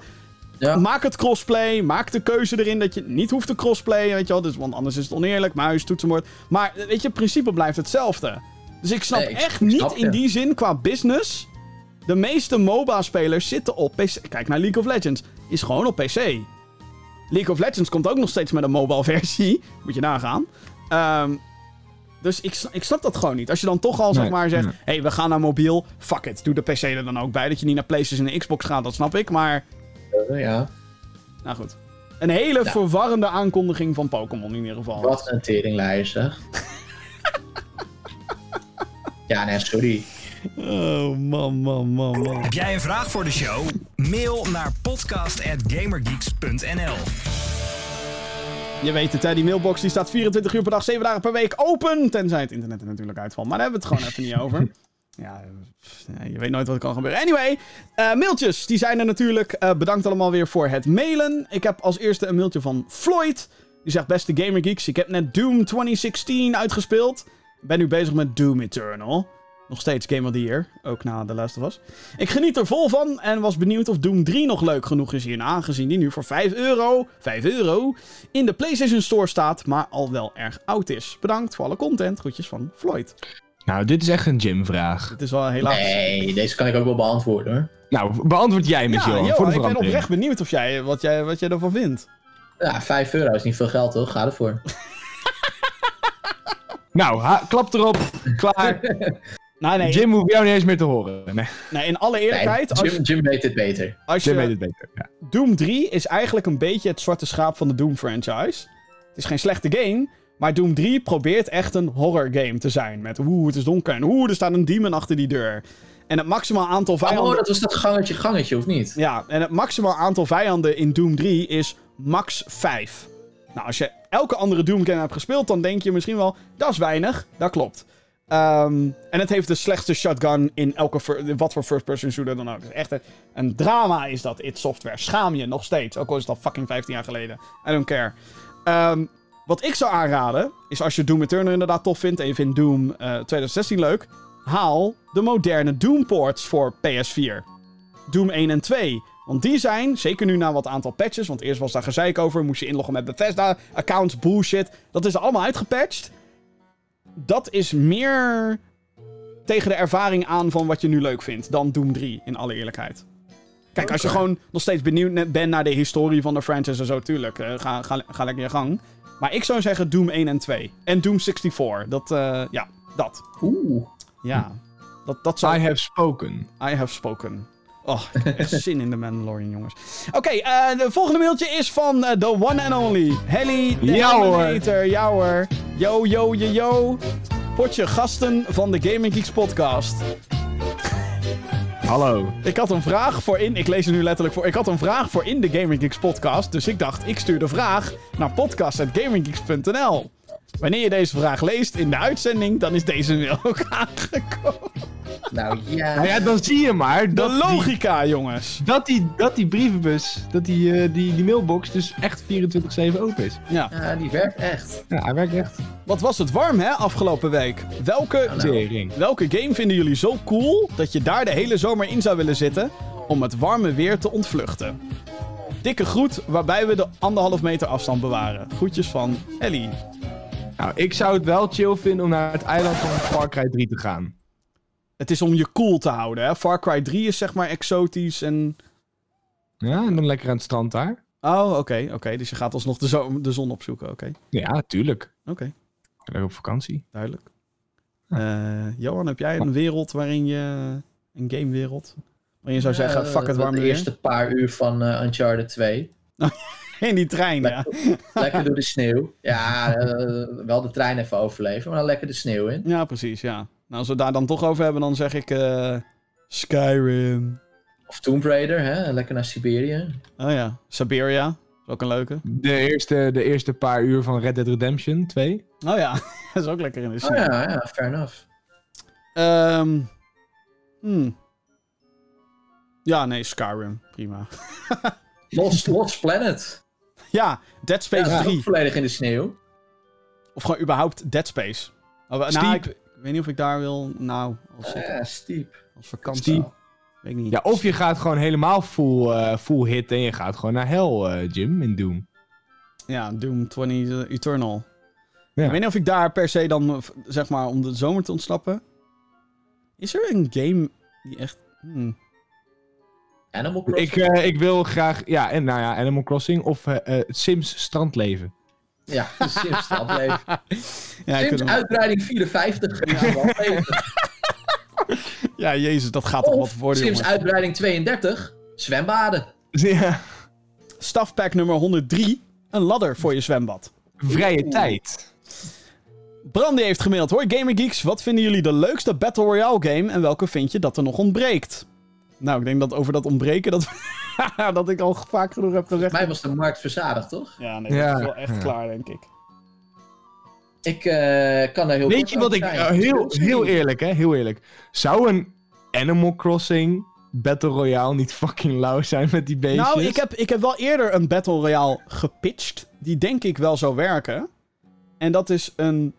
Ja. Maak het crossplay. Maak de keuze erin dat je niet hoeft te crossplayen. Weet je wel. Dus, want anders is het oneerlijk. Muis, toetsenbord. Maar weet je, het principe blijft hetzelfde. Dus ik snap Nee, ik echt niet je. in die zin qua business. De meeste MOBA-spelers zitten op PC. Kijk naar League of Legends. Is gewoon op PC. League of Legends komt ook nog steeds met een mobile versie. Moet je nagaan. Ehm, dus ik, ik snap dat gewoon niet. Als je dan toch al zeg maar zegt: nee. hé, hey, we gaan naar mobiel. Fuck it. Doe de PC er dan ook bij. Dat je niet naar PlayStation en Xbox gaat, dat snap ik. Maar Eh, ja. nou goed. Een hele Ja. verwarrende aankondiging van Pokémon in ieder geval. Wat een teringlijst, zeg. ja, nee, sorry. Oh, man, man, man, man. Heb jij een vraag voor de show? Mail naar podcast.gamergeeks.nl Je weet het, hè? Die mailbox die staat 24 uur per dag, 7 dagen per week open. Tenzij het internet er natuurlijk uitvalt. Maar daar hebben we het gewoon even niet over. Ja, je weet nooit wat er kan gebeuren. Anyway, eh, mailtjes. Die zijn er natuurlijk. Eh, bedankt allemaal weer voor het mailen. Ik heb als eerste een mailtje van Floyd. Die zegt, beste Gamer Geeks, ik heb net Doom 2016 uitgespeeld. Ik ben nu bezig met Doom Eternal. Nog steeds Game of the Year, ook na Last of Us. Ik geniet er vol van en was benieuwd of Doom 3 nog leuk genoeg is hierna, aangezien die nu voor 5 euro, 5 euro, in de PlayStation Store staat, maar al wel erg oud is. Bedankt voor alle content. Groetjes van Floyd. Nou, dit is echt een gymvraag. Het is wel helaas... Nee, deze kan ik ook wel beantwoorden hoor. Nou, beantwoord jij met Ja, Johan, Johan, voor de ik ben oprecht benieuwd of jij, wat, jij, wat jij ervan vindt. Ja, 5 euro is niet veel geld toch? Ga ervoor. Nou, ha- klap erop. Klaar. Nou, nee, Jim hoeft jou niet eens meer te horen. Nee, nee, in alle Nee, eerlijkheid, als, Jim, Jim weet het beter. als Jim weet het beter. Ja. Doom 3 is eigenlijk een beetje het zwarte schaap van de Doom franchise. Het is geen slechte game, maar Doom 3 probeert echt een horror game te zijn. Met oeh, het is donker en oeh, er staat een demon achter die deur. En het maximaal aantal vijanden... Oh, dat was dat gangetje, gangetje, of niet? Ja, en het maximaal aantal vijanden in Doom 3 is max 5. Nou, als je elke andere Doom game hebt gespeeld, dan denk je misschien wel, dat is weinig. Dat klopt. Ehm, en het heeft de slechtste shotgun in elke, wat voor first-person shooter dan ook. Echt een, drama is dat, it software. Schaam je nog steeds, ook al is het al fucking 15 jaar geleden. I don't care. Ehm, wat ik zou aanraden, is als je Doom Eternal inderdaad tof vindt en je vindt Doom eh, 2016 leuk, haal de moderne Doom ports voor PS4. Doom 1 en 2. Want die zijn, zeker nu na wat aantal patches, want eerst was daar gezeik over, moest je inloggen met Bethesda, accounts, bullshit. Dat is allemaal uitgepatcht. Dat is meer tegen de ervaring aan van wat je nu leuk vindt dan Doom 3, in alle eerlijkheid. Kijk, als je gewoon nog steeds benieuwd bent naar de historie van de franchise en zo, tuurlijk. eh, ga, ga, ga lekker je gang. Maar ik zou zeggen Doom 1 en 2. En Doom 64. Dat, eh, ja, dat. Oeh. Ja. Dat, dat zou I have spoken. I have spoken. Oh, ik heb echt zin in de Mandalorian, jongens. Oké, eh, de volgende mailtje is van eh, the one and only Helly de Ja, hoor. Eliminator. Ja hoor. Yo, yo, yo, yo. Potje gasten van de Gaming Geeks podcast. Hallo. Ik had een vraag voor in... Ik lees er nu letterlijk voor. Ik had een vraag voor in de Gaming Geeks podcast. Dus ik dacht, ik stuur de vraag naar podcast.gaminggeeks.nl. Wanneer je deze vraag leest in de uitzending, dan is deze mail ook aangekomen. Nou ja. Nou ja, dan zie je maar De die, logica, jongens. dat die, dat die brievenbus, dat die, eh, die, die mailbox dus echt 24-7 open is. Ja. Ja, die werkt echt. Ja, hij werkt echt. Wat was het warm, hè, afgelopen week? Welke, nou. Tering. welke game vinden jullie zo cool dat je daar de hele zomer in zou willen zitten om het warme weer te ontvluchten? Dikke groet, waarbij we de anderhalf meter afstand bewaren. Groetjes van Ellie. Nou, ik zou het wel chill vinden om naar het eiland van Far Cry 3 te gaan. Het is om je cool te houden, hè? Far Cry 3 is zeg maar exotisch en... Ja, en dan lekker aan het strand daar. Oh, oké, oké. Dus je gaat alsnog de, zo de zon opzoeken, oké. Ja, tuurlijk. Oké, Lekker op vakantie. duidelijk. Eh, Johan, heb jij een wereld waarin je... Een gamewereld? Waarin je zou zeggen, Eh, fuck het de warme weer? eerste paar uur van eh, Uncharted 2. In die trein, ja. Lekker door de sneeuw. Ja, eh, wel de trein even overleven, maar dan lekker de sneeuw in. Ja, precies, ja. Nou, als we het daar dan toch over hebben, dan zeg ik eh, Skyrim. Of Tomb Raider, hè? lekker naar Siberië. Oh ja, Siberia. Is ook een leuke. De eerste, de eerste paar uur van Red Dead Redemption 2. Oh ja, dat is ook lekker in de Oh zon. ja, ja, fair enough. Ehm, hmm. Ja, nee, Skyrim. Prima. Lost, Lost Planet. Ja, Dead Space Ja, 3. ook volledig in de sneeuw. Of gewoon überhaupt Dead Space. Oh, nou, Steep. ik, ik weet niet of ik daar wil... Nou, als, Ja, steep. als vakantie. Steep. Weet ik niet. Ja, of je gaat gewoon helemaal full, eh, full hit en je gaat gewoon naar hell, eh, Jim, in Doom. Ja, Doom 20 eh, Eternal. Ja. Ik weet niet of ik daar per se dan, eh, zeg maar, om de zomer te ontsnappen. Is er een game die echt... hmm. Animal Crossing. Ik, eh, ik wil graag, ja, en nou ja, Animal Crossing of eh, eh, Sims strandleven. Ja, de Sims strandleven. Ja, Sims uitbreiding 54. Strandleven. ja, jezus, dat gaat toch wat worden, Sims jongens. uitbreiding 32. Zwembaden. Ja, Staffpack nummer 103. Een ladder voor je zwembad. vrije tijd. Brandy heeft gemaild. Hoi Gamer Geeks, wat vinden jullie de leukste Battle Royale game en welke vind je dat er nog ontbreekt? Nou, ik denk dat over dat ontbreken, dat, dat ik al vaak genoeg heb gezegd. Mij was de markt verzadigd, toch? Ja, nee, Ja, dat is wel echt ja. klaar, denk ik. Ik eh, kan daar heel Weet je wat ik, eh, heel, heel eerlijk hè, heel eerlijk. Zou een Animal Crossing Battle Royale niet fucking lauw zijn met die beestjes? Nou, ik heb, ik heb wel eerder een Battle Royale gepitcht. Die denk ik wel zou werken. En dat is een...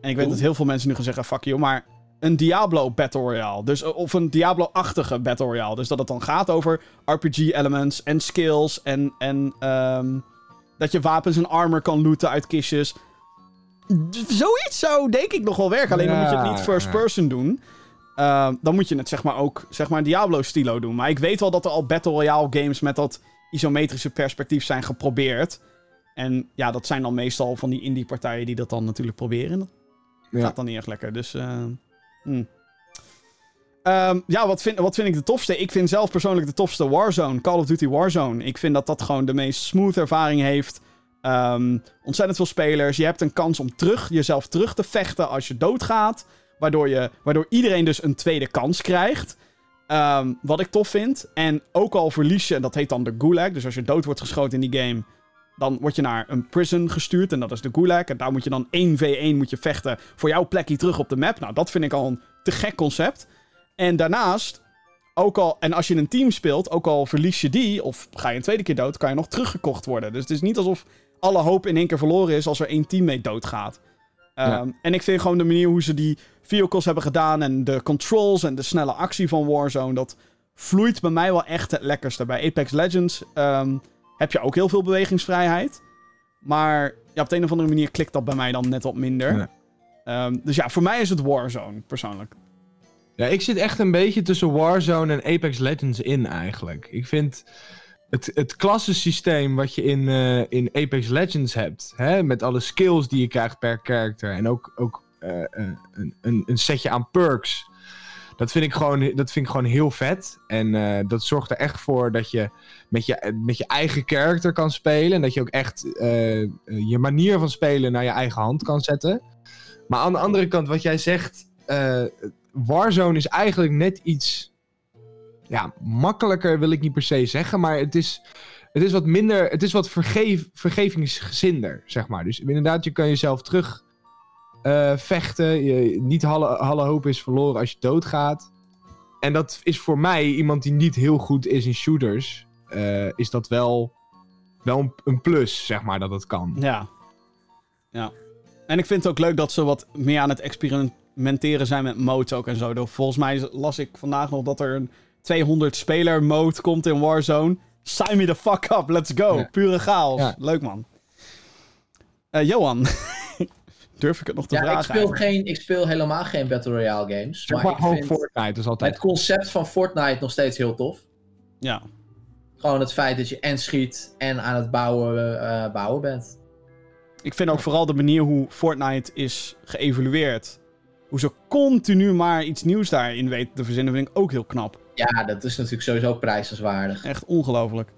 En ik weet Oeh. dat heel veel mensen nu gaan zeggen, fuck you, maar... Een Diablo Battle Royale. Dus, eh, of een Diablo-achtige Battle Royale. Dus dat het dan gaat over RPG-elements en skills. En, en ehm, dat je wapens en armor kan looten uit kistjes. Zoiets zou denk ik nog wel werken. Alleen dan moet je het niet first person doen. Ehm, dan moet je het zeg maar ook zeg maar Diablo-stilo doen. Maar ik weet wel dat er al Battle Royale games met dat isometrische perspectief zijn geprobeerd. En ja, dat zijn dan meestal van die indie-partijen die dat dan natuurlijk proberen. Dat Ja. gaat dan niet echt lekker. Dus, eh, hmm. Ehm, ja, wat vind, wat vind ik de tofste? Ik vind zelf persoonlijk de tofste Warzone. Call of Duty Warzone. Ik vind dat dat gewoon de meest smooth ervaring heeft. Ehm, ontzettend veel spelers. Je hebt een kans om terug, jezelf terug te vechten als je doodgaat. Waardoor, je, waardoor iedereen dus een tweede kans krijgt. Ehm, wat ik tof vind. En ook al verlies je, dat heet dan de gulag. Dus als je dood wordt geschoten in die game, dan word je naar een prison gestuurd. En dat is de gulag. En daar moet je dan 1v1 moet je vechten voor jouw plekje terug op de map. Nou, dat vind ik al een te gek concept. En daarnaast, ook al, en als je een team speelt, ook al verlies je die, of ga je een tweede keer dood, kan je nog teruggekocht worden. Dus het is niet alsof alle hoop in één keer verloren is als er één teammate doodgaat. Ja. Ehm, En ik vind gewoon de manier hoe ze die vehicles hebben gedaan en de controls en de snelle actie van Warzone, dat vloeit bij mij wel echt het lekkerste. Bij Apex Legends ehm, heb je ook heel veel bewegingsvrijheid. Maar ja, op de een of andere manier klikt dat bij mij dan net wat minder. Ja. Ehm, dus ja, voor mij is het Warzone, persoonlijk. Ja, ik zit echt een beetje tussen Warzone en Apex Legends in eigenlijk. Ik vind het, het klassensysteem wat je in, eh, in Apex Legends hebt, hè, met alle skills die je krijgt per character en ook, ook eh, een, een, een setje aan perks. Dat vind ik gewoon, dat vind ik gewoon heel vet. En eh, dat zorgt er echt voor dat je met, je met je eigen character kan spelen. En dat je ook echt eh, je manier van spelen naar je eigen hand kan zetten. Maar aan de andere kant, wat jij zegt, eh, Warzone is eigenlijk net iets ja, makkelijker, wil ik niet per se zeggen. Maar het is, het is wat minder, het is wat vergevingsgezinder, zeg maar. Dus inderdaad, je kan jezelf terug eh, vechten. Je, niet alle, alle hoop is verloren als je doodgaat. En dat is voor mij, iemand die niet heel goed is in shooters, eh, is dat wel, wel een, een plus, zeg maar, dat het kan. Ja. Ja. En ik vind het ook leuk dat ze wat meer aan het experimenteren zijn met modes ook en zo. Volgens mij las ik vandaag nog dat er een 200 speler mode komt in Warzone. Sign me the fuck up, let's go. Ja. Pure chaos. Ja. Leuk man. Eh, Johan, durf ik het nog te Ja, ik vragen? speel, eigenlijk? geen, ik speel helemaal geen Battle Royale games. Zeg maar maar ik vind Fortnite is altijd het concept van Fortnite nog steeds heel tof. Ja. Gewoon het feit dat je en schiet en aan het bouwen, eh, bouwen bent. Ik vind ook vooral de manier hoe Fortnite is geëvolueerd. Hoe ze continu maar iets nieuws daarin weten te verzinnen, vind ik ook heel knap. Ja, dat is natuurlijk sowieso prijzenswaardig. Echt ongelooflijk.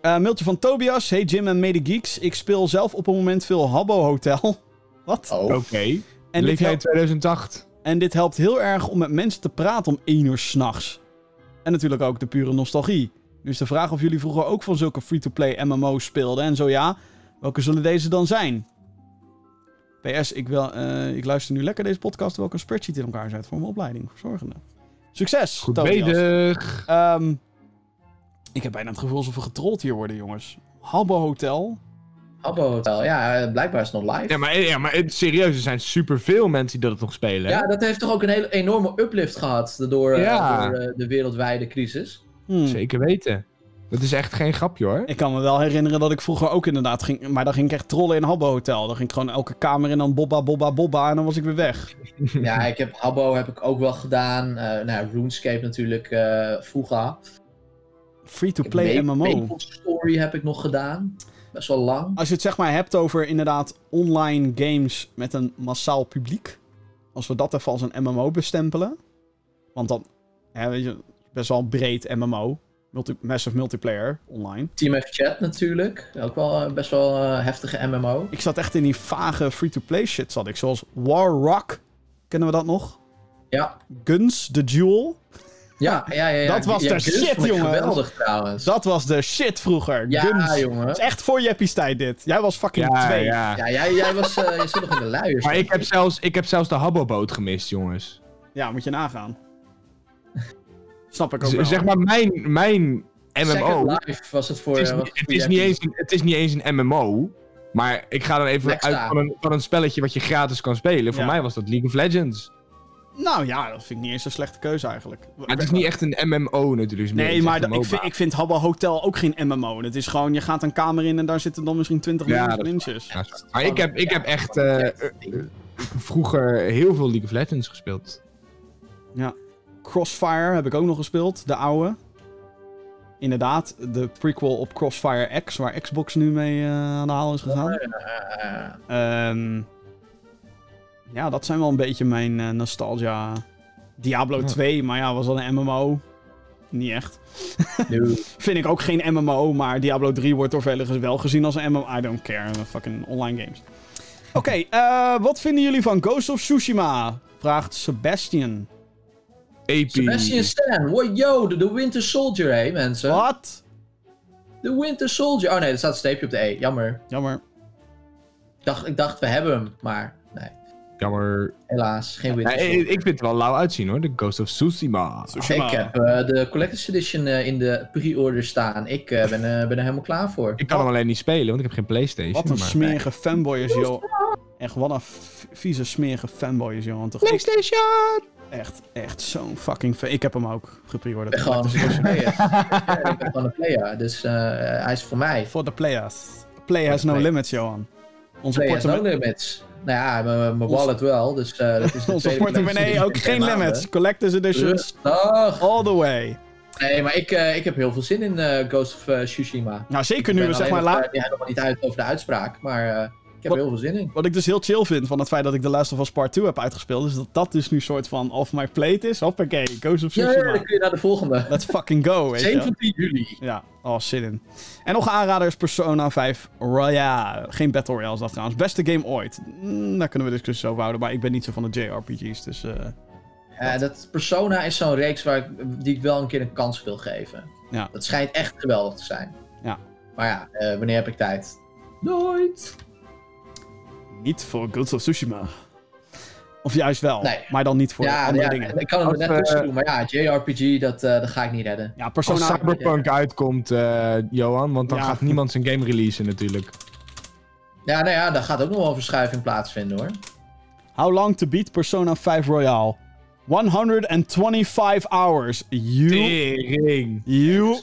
Eh mailtje van Tobias. Hey Jim en Mede Geeks. Ik speel zelf op een moment veel Habbo Hotel. Wat? Oh, Oké. En Leef jij in helpt, 2008? en dit helpt heel erg om met mensen te praten om 1 uur s'nachts. En natuurlijk ook de pure nostalgie. Nu is de vraag of jullie vroeger ook van zulke free-to-play MMO's speelden. En zo ja, welke zullen deze dan zijn? PS, ik, wil, eh, ik luister nu lekker deze podcast terwijl ik een spreadsheet in elkaar zet voor mijn opleiding. Verzorgende. Succes! Goed bezig. Ehm, ik heb bijna het gevoel alsof we getrold hier worden, jongens. Habbo Hotel. Habbo Hotel. Ja, eh, blijkbaar is het nog live. Ja, maar, ja, maar het- serieus, er zijn superveel mensen die dat nog spelen. hè? Ja, dat heeft toch ook een hele enorme uplift gehad door, eh, door eh, de wereldwijde crisis. Hmm. Zeker weten. Dat is echt geen grapje hoor. Ik kan me wel herinneren dat ik vroeger ook inderdaad ging... Maar dan ging ik echt trollen in Habbo Hotel. Dan ging ik gewoon elke kamer in dan bobba, bobba, bobba en dan was ik weer weg. ja, ik heb Habbo heb ik ook wel gedaan. Eh nou, RuneScape natuurlijk eh vroeger. Free-to-play MMO. Maple Story heb ik nog gedaan. Best wel lang. Als je het zeg maar hebt over inderdaad online games met een massaal publiek. Als we dat even als een MMO bestempelen. Want dan, hè, weet je, best wel een breed MMO. Multi massive multiplayer online. Team F Chat natuurlijk. Ook wel eh, best wel eh, heftige MMO. Ik zat echt in die vage free-to-play shit zat ik. Zoals War Rock. Kennen we dat nog? Ja, Guns, The Duel. Ja, ja. ja, ja. Dat was ja, de Guns shit, jongen. geweldig trouwens. Dat was de shit vroeger. ja, Guns. jongen. Dat is echt voor Jeppie's tijd dit. Jij was fucking Ja, twee. ja. Ja, jij, jij was eh, je zit nog in de luiers. Maar ik heb, zelfs, ik heb zelfs de Habbo-boot gemist, jongens. Ja, moet je nagaan. Snap ik ook Z- wel. zeg maar, mijn, mijn MMO... Second Life was het voor... Het is, eh, niet- het het, is niet eens een, het is niet eens een MMO. Maar ik ga dan even uit van een, van een spelletje wat je gratis kan spelen. Voor mij was dat League of Legends. Nou ja, dat vind ik niet eens een slechte keuze eigenlijk. Maar het is niet echt een MMO natuurlijk. Nee, maar ik, vind, ik vind Habbo Hotel ook geen MMO. Het is gewoon, je gaat een kamer in en daar zitten dan misschien 20 Ja, ja, inches. Ja, maar ik heb, ik heb echt eh, eh, vroeger heel veel League of Legends gespeeld. Crossfire heb ik ook nog gespeeld, de oude. Inderdaad, de prequel op Crossfire X, waar Xbox nu mee eh, aan de haal is gegaan. Eh, Ehm, ja, dat zijn wel een beetje mijn eh, nostalgia. Diablo Ja. 2, maar ja, was dat een MMO? Niet echt. nu. Vind ik ook geen MMO, maar Diablo 3 wordt door velen wel gezien als een MMO. I don't care, fucking online games. Oké, eh, wat vinden jullie van Ghost of Tsushima? Vraagt Sebastian. Epic. Sebastian Stan, what yo, de, de Winter Soldier, hé mensen. Wat? De Winter Soldier. Oh nee, er staat een streepje op de E, jammer. Jammer. Ik dacht, ik dacht we hebben hem, maar Jammer. helaas, geen Winter Nee, ik, vind het wel lauw uitzien hoor, de Ghost of Tsushima. Tsushima. Ik heb eh, de Collector's Edition eh, in de pre-order staan. Ik eh, ben, eh, ben er helemaal klaar voor. Ik kan hem alleen niet spelen, want ik heb geen Playstation. Wat een maar- smerige fanboy is, joh. Echt, wat een vieze smerige fanboy is, joh. Toch, ik, Playstation! echt, echt zo'n fucking fan. Ik heb hem ook gepreorderd. Ik ben gewoon een player. Ik ben gewoon een player, dus eh, hij is voor mij. Voor de players. Play has no limits, Johan. Onze has no portemonnee, limits. Nou ja, mijn wallet wel. Dus eh, dat is Onze portemonnee ook geen limits. Collector's Edition, Rustig. all the way. Nee, maar ik, eh, ik heb heel veel zin in eh, Ghost of Tsushima. Nou, zeker nu ben we zeg maar... nog, La eh, helemaal niet uit over de uitspraak, maar ik heb Wat- heel veel zin in. wat ik dus heel chill vind van het feit dat ik The Last of Us Part 2 heb uitgespeeld... is dat dat dus nu soort van off my plate is. Hoppakee, Ghost of Ja, Tsushima. dan kun je naar de volgende. Let's fucking go, weet je wel. 17 juli. Ja, oh, zin in. En nog aanrader is Persona 5 Royale. Geen Battle Royale is dat trouwens. Beste game ooit. Mm, daar kunnen we discussies over houden, maar ik ben niet zo van de JRPG's, dus... Ja, dat Persona is zo'n reeks waar ik, die ik wel een keer een kans wil geven. Ja. Dat schijnt echt geweldig te zijn. Ja. Maar ja, eh, wanneer heb ik tijd? Nooit. Niet voor Ghost of Tsushima. Of juist wel, Nee. maar dan niet voor ja, andere ja, dingen. ik kan hem Als, net tussen eh, doen, maar ja, JRPG, dat, eh, dat ga ik niet redden. Ja, Als Persona... Cyberpunk uitkomt, eh, Johan, want dan Ja. gaat niemand zijn game releasen natuurlijk. Ja, nou ja, daar gaat ook nog wel een verschuiving plaatsvinden hoor. How long to beat Persona 5 Royale? 125 hours. You... Tering. You...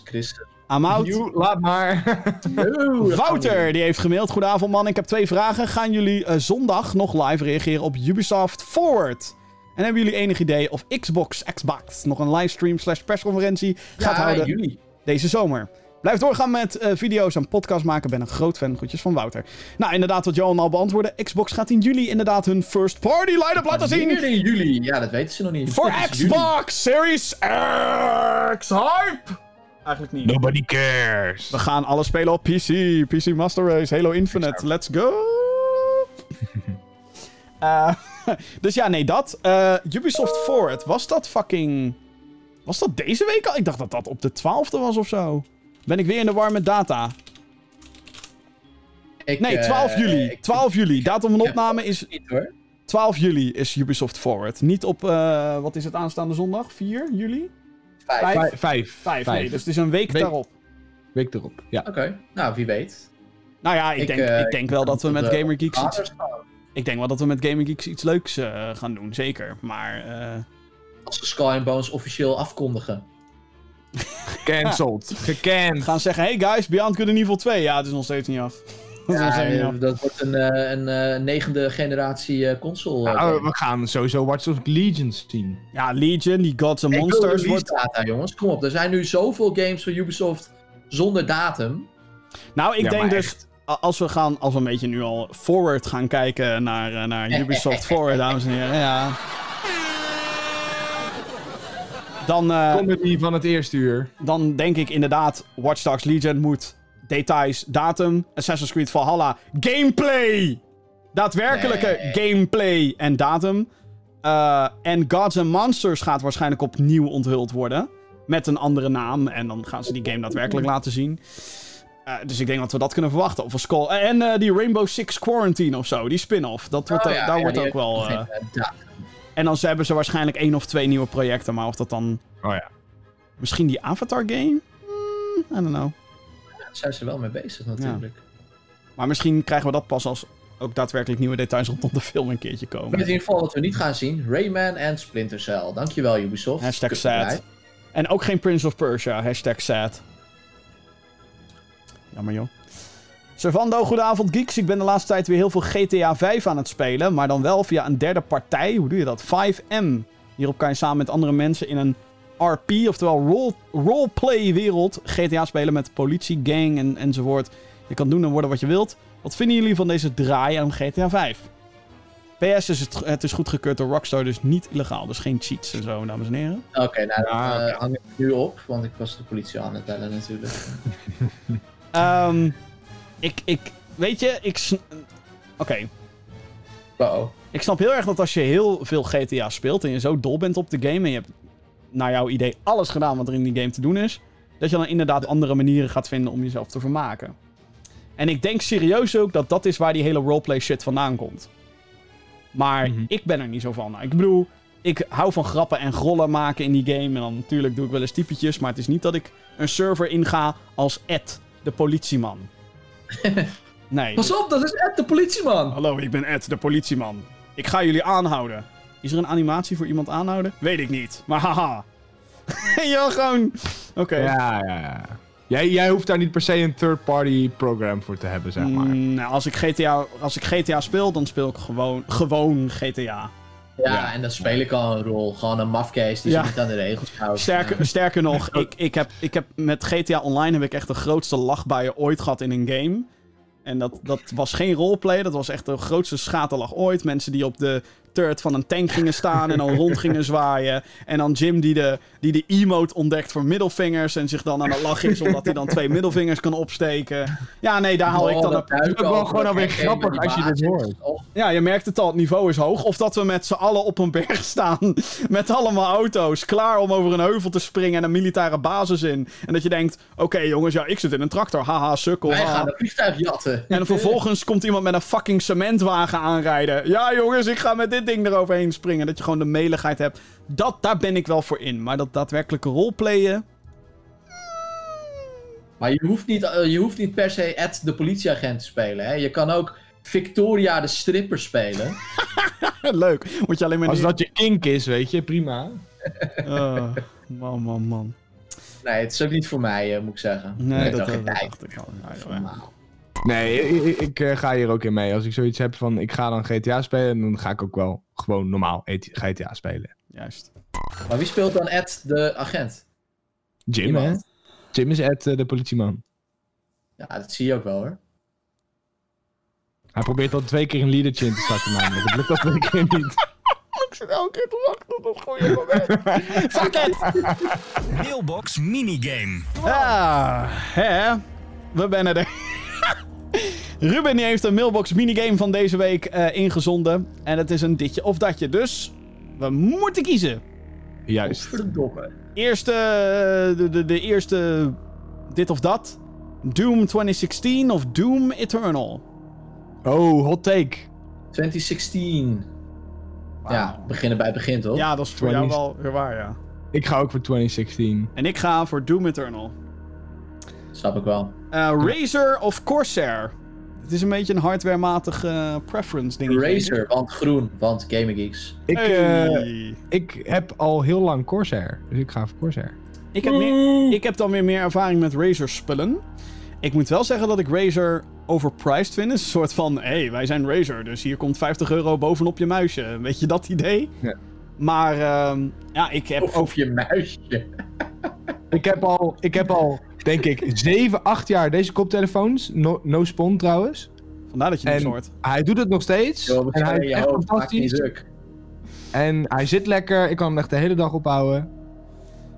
I'm out. You, laat maar. Wouter, die heeft gemaild. Goedenavond man, ik heb twee vragen. Gaan jullie eh, zondag nog live reageren op Ubisoft Forward? En hebben jullie enig idee of Xbox, Xbox nog een livestream slash persconferentie gaat Ja, houden juli. deze zomer? Blijf doorgaan met eh, video's en podcasts maken. Ben een groot fan. Groetjes van Wouter. Nou, inderdaad, wat Johan al beantwoordde. Xbox gaat in juli inderdaad hun first party line-up laten zien. In juli? Ja, dat weten ze nog niet. Voor juli. Xbox Series X Hype! Eigenlijk niet. Nobody cares. We gaan alles spelen op PC. PC Master Race, Halo Infinite. Let's go! Eh, dus ja, nee, dat. Eh, Ubisoft Forward, was dat fucking... Was dat deze week al? Ik dacht dat dat op de 12e was of zo. Ben ik weer in de war met data? Ik, Nee, eh, 12 juli. ik- 12 juli. Datum van opname is Niet hoor. 12 juli is Ubisoft Forward. Niet op, eh, wat is het aanstaande zondag? 4 juli? Vijf. Vijf. Vijf. Vijf. 5, nee. Dus het is een week, Week- daarop. Week erop, ja. Oké, nou wie weet. Nou ja, ik, Ik, denk, eh, ik denk wel dat we met Gamer Geeks iets, ik denk wel dat we met Gamer Geeks iets leuks eh, gaan doen, zeker. Maar eh, Als ze Skull and Bones officieel afkondigen. Cancelled. Gekend. gaan zeggen, hey guys, Beyond Good and Evil 2. Ja, het is nog steeds niet af. Ja, eh, dat wordt een, eh, een eh, negende generatie eh, console. eh, Nou, we gaan sowieso Watch Dogs Legions zien. Ja, Legion, die Gods and Ik wil Monsters release wordt... data, jongens. Kom op, er zijn nu zoveel games van Ubisoft zonder datum. Nou, ik Ja, denk dus, echt. als we gaan, als we een beetje nu al forward gaan kijken naar, naar Ubisoft Forward, dames en heren, ja. Dan, eh, Comedy van het eerste uur. dan denk ik inderdaad, Watch Dogs Legion moet details, datum, Assassin's Creed Valhalla, gameplay! Daadwerkelijke Nee. gameplay en datum. Eh, en Gods and Monsters gaat waarschijnlijk opnieuw onthuld worden. Met een andere naam. En dan gaan ze die game daadwerkelijk laten zien. Eh, dus ik denk dat we dat kunnen verwachten. Of een Skull. En eh, die Rainbow Six Quarantine of zo. Die spin-off. Dat wordt Oh, ja, daar ja, wordt ook wel... eh, eh, en dan hebben ze waarschijnlijk één of twee nieuwe projecten. Maar of dat dan... Oh ja. Misschien die Avatar game? Hmm, I don't know. Zijn ze wel mee bezig natuurlijk. Maar misschien krijgen we dat pas als ook daadwerkelijk nieuwe details rondom de film een keertje komen. in ieder geval wat we niet gaan zien. Rayman en Splinter Cell. Dankjewel Ubisoft. Hashtag sad. En ook geen Prince of Persia. Hashtag sad. Jammer joh. Servando, goedenavond geeks. Ik ben de laatste tijd weer heel veel GTA 5 aan het spelen. Maar dan wel via een derde partij. Hoe doe je dat? 5M. Hierop kan je samen met andere mensen in een RP, oftewel role, roleplay wereld, GTA spelen met politie, gang en, enzovoort. Je kan doen en worden wat je wilt. Wat vinden jullie van deze draai aan GTA 5? PS is het, het is goedgekeurd door Rockstar, dus niet illegaal. Dus geen cheats en zo, dames en heren. Oké, nou dat Ah, eh, hang ik nu op, want ik was de politie aan het bellen natuurlijk. Ehm, ik, ik, weet je, ik... Oké, Wow. ik snap heel erg dat als je heel veel GTA speelt en je zo dol bent op de game en je hebt naar jouw idee alles gedaan wat er in die game te doen is, dat je dan inderdaad andere manieren gaat vinden om jezelf te vermaken. En ik denk serieus ook dat dat is waar die hele roleplay shit vandaan komt. Maar Mhm. ik ben er niet zo van. Nou, ik bedoel, ik hou van grappen en grollen maken in die game. En dan natuurlijk doe ik wel eens typetjes. Maar het is niet dat ik een server inga als Ed, de politieman. Nee. Pas op, dat is Ed de politieman! Hallo, ik ben Ed, de politieman. Ik ga jullie aanhouden. Is er een animatie voor iemand aanhouden? Weet ik niet. Maar haha. ja, gewoon... Oké. Ja, ja, ja. Jij, jij hoeft daar niet per se een third-party program voor te hebben, zeg maar. Mm, nou, als, ik GTA, als ik GTA speel, dan speel ik gewoon, gewoon GTA. Ja, Ja. en dan speel ik al een rol. Gewoon een mafcase die Ja. zich niet aan de regels houdt. Sterker, sterker nog, ik, ik, heb, ik heb met GTA Online heb ik echt de grootste lachbuien ooit gehad in een game. En dat, dat was geen roleplay, dat was echt de grootste schaterlach ooit. Mensen die op de turret van een tank gingen staan en dan rond gingen zwaaien. En dan Jim die de, die de emote ontdekt voor middelvingers en zich dan aan het lachen is omdat hij dan twee middelvingers kan opsteken. Ja, nee, daar haal ik dan... dat Een... duiken ook wel gewoon alweer grappig als je dit is. hoort. Ja, je merkt het al, het niveau is hoog. Of dat we met z'n allen op een berg staan met allemaal auto's, klaar om over een heuvel te springen en een militaire basis in. En dat je denkt, oké jongens, ja, ik zit in een tractor, haha, sukkel, wij haha. gaan een vliegtuig jatten. En vervolgens komt iemand met een fucking cementwagen aanrijden. Ja, jongens, ik ga met dit ding eroverheen springen. Dat je gewoon de meligheid hebt. Dat, daar ben ik wel voor in. Maar dat daadwerkelijke roleplayen. Maar je hoeft, niet, eh, je hoeft niet per se Ed de politieagent te spelen. Hè? Je kan ook Victoria de stripper spelen. Leuk. Moet je alleen maar Als dat je kink is, weet je, prima. Ah, man, man, man. Nee, het is ook niet voor mij, eh, moet ik zeggen. Nee, dat, heb dat, dat dacht ik al. Ja, ja, ja. Normaal. Nee, ik, ik- ik, eh, ga hier ook in mee. Als ik zoiets heb van, ik ga dan GTA spelen, dan ga ik ook wel gewoon normaal ET GTA spelen. Juist. Maar wie speelt dan Ed de agent? Jim, Iemand. hè? Jim is Ed, eh, de politieman. Ja, dat zie je ook wel hoor. Hij probeert al twee keer een leadertje in te starten namelijk. Dat lukt al twee keer niet. Ik zit elke keer te wachten op dat goede moment. Fuck it! Mailbox minigame. Ja, hè? We zijn er. Ruben die heeft een mailbox minigame van deze week eh, ingezonden. En het is een ditje of datje. Dus we moeten kiezen. Juist. Verdomme. Eerste, eh, de, de, de eerste dit of dat. Doom 2016 of Doom Eternal? Oh, hot take. 2016. Ja, beginnen bij het begin toch? Ja, dat is voor 20 jou wel weer waar, ja. Ik ga ook voor 2016. En ik ga voor Doom Eternal. Snap ik wel. Eh Razer of Corsair? Het is een beetje een hardwarematig eh, preference ding. Razer, want groen, want Gaming Geeks. Ik, eh, ik heb al heel lang Corsair. Dus ik ga voor Corsair. Ik heb, meer, ik heb dan weer meer ervaring met Razer spullen. Ik moet wel zeggen dat ik Razer overpriced vind. Het is een soort van, hé, hey, wij zijn Razer, dus hier komt 50 euro bovenop je muisje. Weet je dat idee? Ja. Maar ehm, ja, ik heb Of ook... op je muisje. Ik heb al, ik heb al denk ik, 7, 8 jaar deze koptelefoons. No, no spon trouwens. Vandaar dat je En hoort. hij doet het nog steeds. Wat en hij is echt hoofd, maakt niet fantastisch. druk. En hij zit lekker. Ik kan hem echt de hele dag ophouden.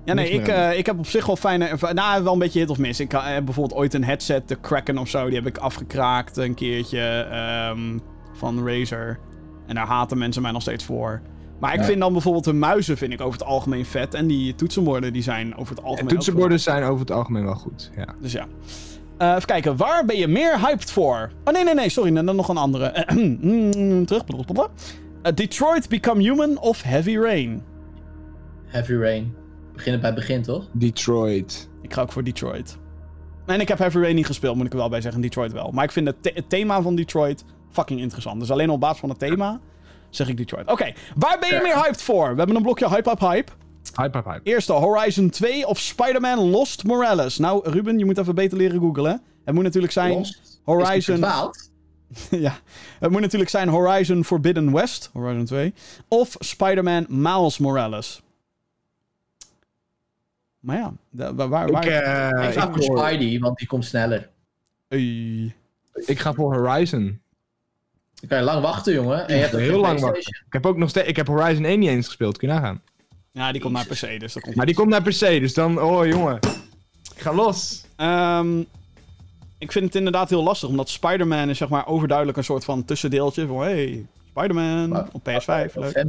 Ja, nee, ik, eh, ik heb op zich wel fijne... erva- Nou, wel een beetje hit of miss. Ik eh, heb bijvoorbeeld ooit een headset, de Kraken of zo, die heb ik afgekraakt een keertje ehm, van Razer. En daar haten mensen mij nog steeds voor. Maar ik Ja. vind dan bijvoorbeeld de muizen vind ik over het algemeen vet. En die toetsenborden die zijn over het En algemeen ook toetsenborden zijn over het algemeen wel goed. Ja. Dus ja. Eh, even kijken, waar ben je meer hyped voor? Oh nee, nee, nee, sorry, dan nog een andere. Mm, Terug. Eh, Detroit Become Human of Heavy Rain? Heavy Rain. Beginnen bij het begin, toch? Detroit. Ik ga ook voor Detroit. En ik heb Heavy Rain niet gespeeld, moet ik er wel bij zeggen. Detroit wel. Maar ik vind het, het thema van Detroit fucking interessant. Dus alleen al op basis van het thema zeg ik Detroit. Oké, waar ben je Ja. meer hyped voor? We hebben een blokje hype, hype, hype. Hype, hype, hype. Eerste, Horizon 2 of Spider-Man Lost Morales? Nou, Ruben, je moet even beter leren googlen. Het moet natuurlijk zijn... Lost. Horizon- ja, het moet natuurlijk zijn Horizon Forbidden West, Horizon 2, of Spider-Man Miles Morales. Maar ja, da- waar... waar, waar Ik, eh, ik ga ik, voor voor- Spidey, want die komt sneller. Ui. ik ga voor Horizon. Dan kan je lang wachten, jongen. En je hebt ook Heel lang wachten. Ik heb ook nog steeds. Ik heb Horizon 1 niet eens gespeeld. Kun je nagaan. Ja, die komt naar PC, dus dat komt Maar die komt naar PC, dus dan. Oh jongen. Ik ga los. Ehm, ik vind het inderdaad heel lastig, omdat Spider-Man is zeg maar overduidelijk een soort van tussendeeltje. Van hey, Spider-Man op PS5, leuk.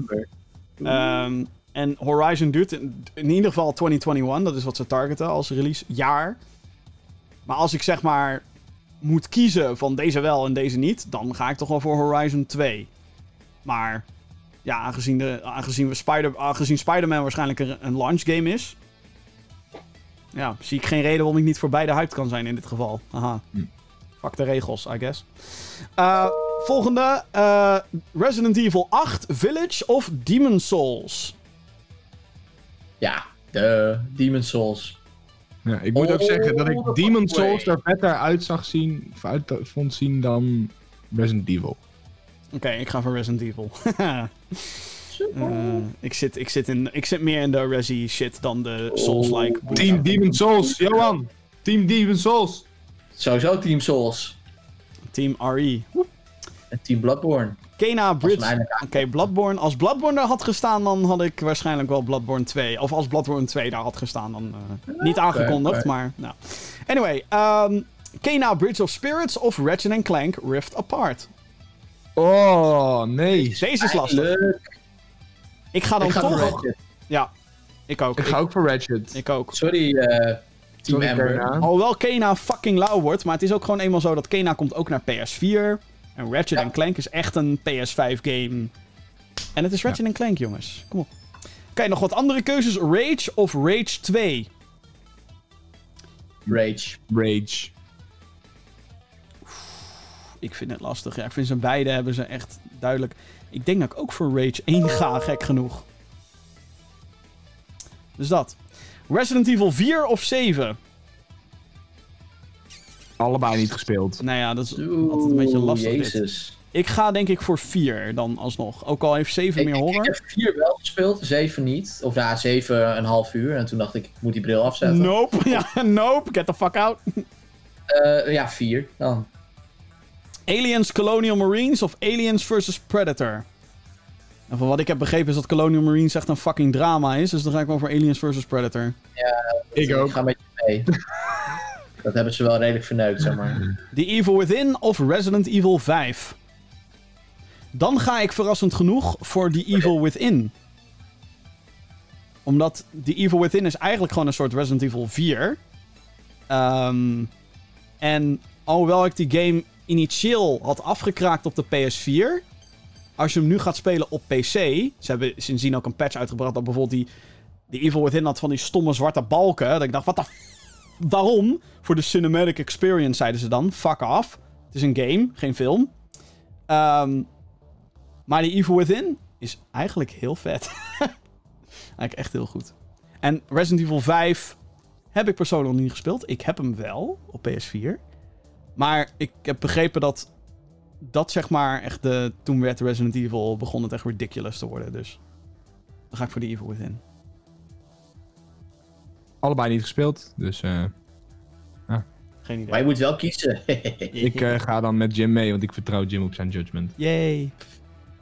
Ehm, en Horizon duurt in, in ieder geval 2021, dat is wat ze targeten als release jaar. Maar als ik zeg maar moet kiezen van deze wel en deze niet, dan ga ik toch wel voor Horizon 2. Maar ja, aangezien, de, aangezien, we Spider, aangezien Spider-Man waarschijnlijk een, een launch game is, ja, zie ik geen reden waarom ik niet voor beide hyped kan zijn in dit geval. Aha. Hm. Fuck de regels, I guess. Eh, volgende, eh, Resident Evil 8, Village of Demon Souls? Ja, de Demon Souls. Ja, ik moet ook Oh, zeggen dat ik Demon fuck way. Souls er beter uit zag zien, of uit vond zien dan Resident Evil. Oké, ik ga voor Resident Evil. Eh, ik, zit, ik, zit in, ik zit meer in de Resi shit dan de Souls-like. Oh. Team Demon Souls, Johan! Team Demon Souls! Sowieso Team Souls. Team RE. En Team Bloodborne. Kena Bridge. Oké, Bloodborne. Als Bloodborne daar had gestaan, dan had ik waarschijnlijk wel Bloodborne 2. Of als Bloodborne 2 daar had gestaan, dan eh, niet aangekondigd, maar nou. Anyway, ehm Kena Bridge of Spirits of Ratchet Clank Rift Apart. Oh, nee. Deze is lastig. Leuk. Ik ga dan Ik ga voor toch... Ratchet. Ja, ik ook. Ik ga ook voor Ratchet. ik ook. Sorry, eh, Team Sorry. Kena. Alhoewel Kena fucking lauw wordt, maar het is ook gewoon eenmaal zo dat Kena komt ook naar PS4. En Ratchet Ja. Clank is echt een PS5 game. En het is Ratchet Clank, jongens. Kom op. Oké, nog wat andere keuzes. Rage of Rage 2? Rage. Rage. Ik vind het lastig. Ja, ik vind ze beide hebben ze echt duidelijk. Ik denk dat ik ook voor Rage 1 ga, gek genoeg. Dus dat. Resident Evil 4 of 7? Allebei niet gespeeld. Nou ja, dat is Oeh, altijd een beetje lastig dit. Jezus. Ik ga denk ik voor 4 dan alsnog. Ook al heeft 7 Ik, meer ik, ik horror. heb vier wel gespeeld, zeven niet. Of na zeven een half uur. En toen dacht ik, ik moet die bril afzetten. Nope. Ja, nope. Get the fuck out. Eh, ja, vier dan. Aliens Colonial Marines of Aliens vs Predator? En van wat ik heb begrepen is dat Colonial Marines echt een fucking drama is. Dus dan ga ik wel voor Aliens vs Predator. Ik ook. Ik ga met je mee. dat hebben ze wel redelijk verneukt, zeg maar. The Evil Within of Resident Evil 5? Dan ga ik verrassend genoeg voor The Evil Within. Omdat The Evil Within is eigenlijk gewoon een soort Resident Evil 4. Ehm, en alhoewel ik die game initieel had afgekraakt op de PS4... Als je hem nu gaat spelen op PC... Ze hebben sindsdien ook een patch uitgebracht dat bijvoorbeeld die... The Evil Within had van die stomme zwarte balken. Dat ik dacht, wat de Waarom? Voor de cinematic experience zeiden ze dan. Fuck off. Het is een game, geen film. Ehm, maar die Evil Within is eigenlijk heel vet. eigenlijk echt heel goed. En Resident Evil 5 heb ik persoonlijk nog niet gespeeld. Ik heb hem wel op PS4. Maar ik heb begrepen dat dat zeg maar echt de... Toen werd Resident Evil, begon het echt ridiculous te worden. Dus dan ga ik voor de Evil Within. Allebei niet gespeeld. Dus eh, Geen idee. Maar je moet wel kiezen. ik eh, ga dan met Jim mee, want ik vertrouw Jim op zijn judgment. Yay.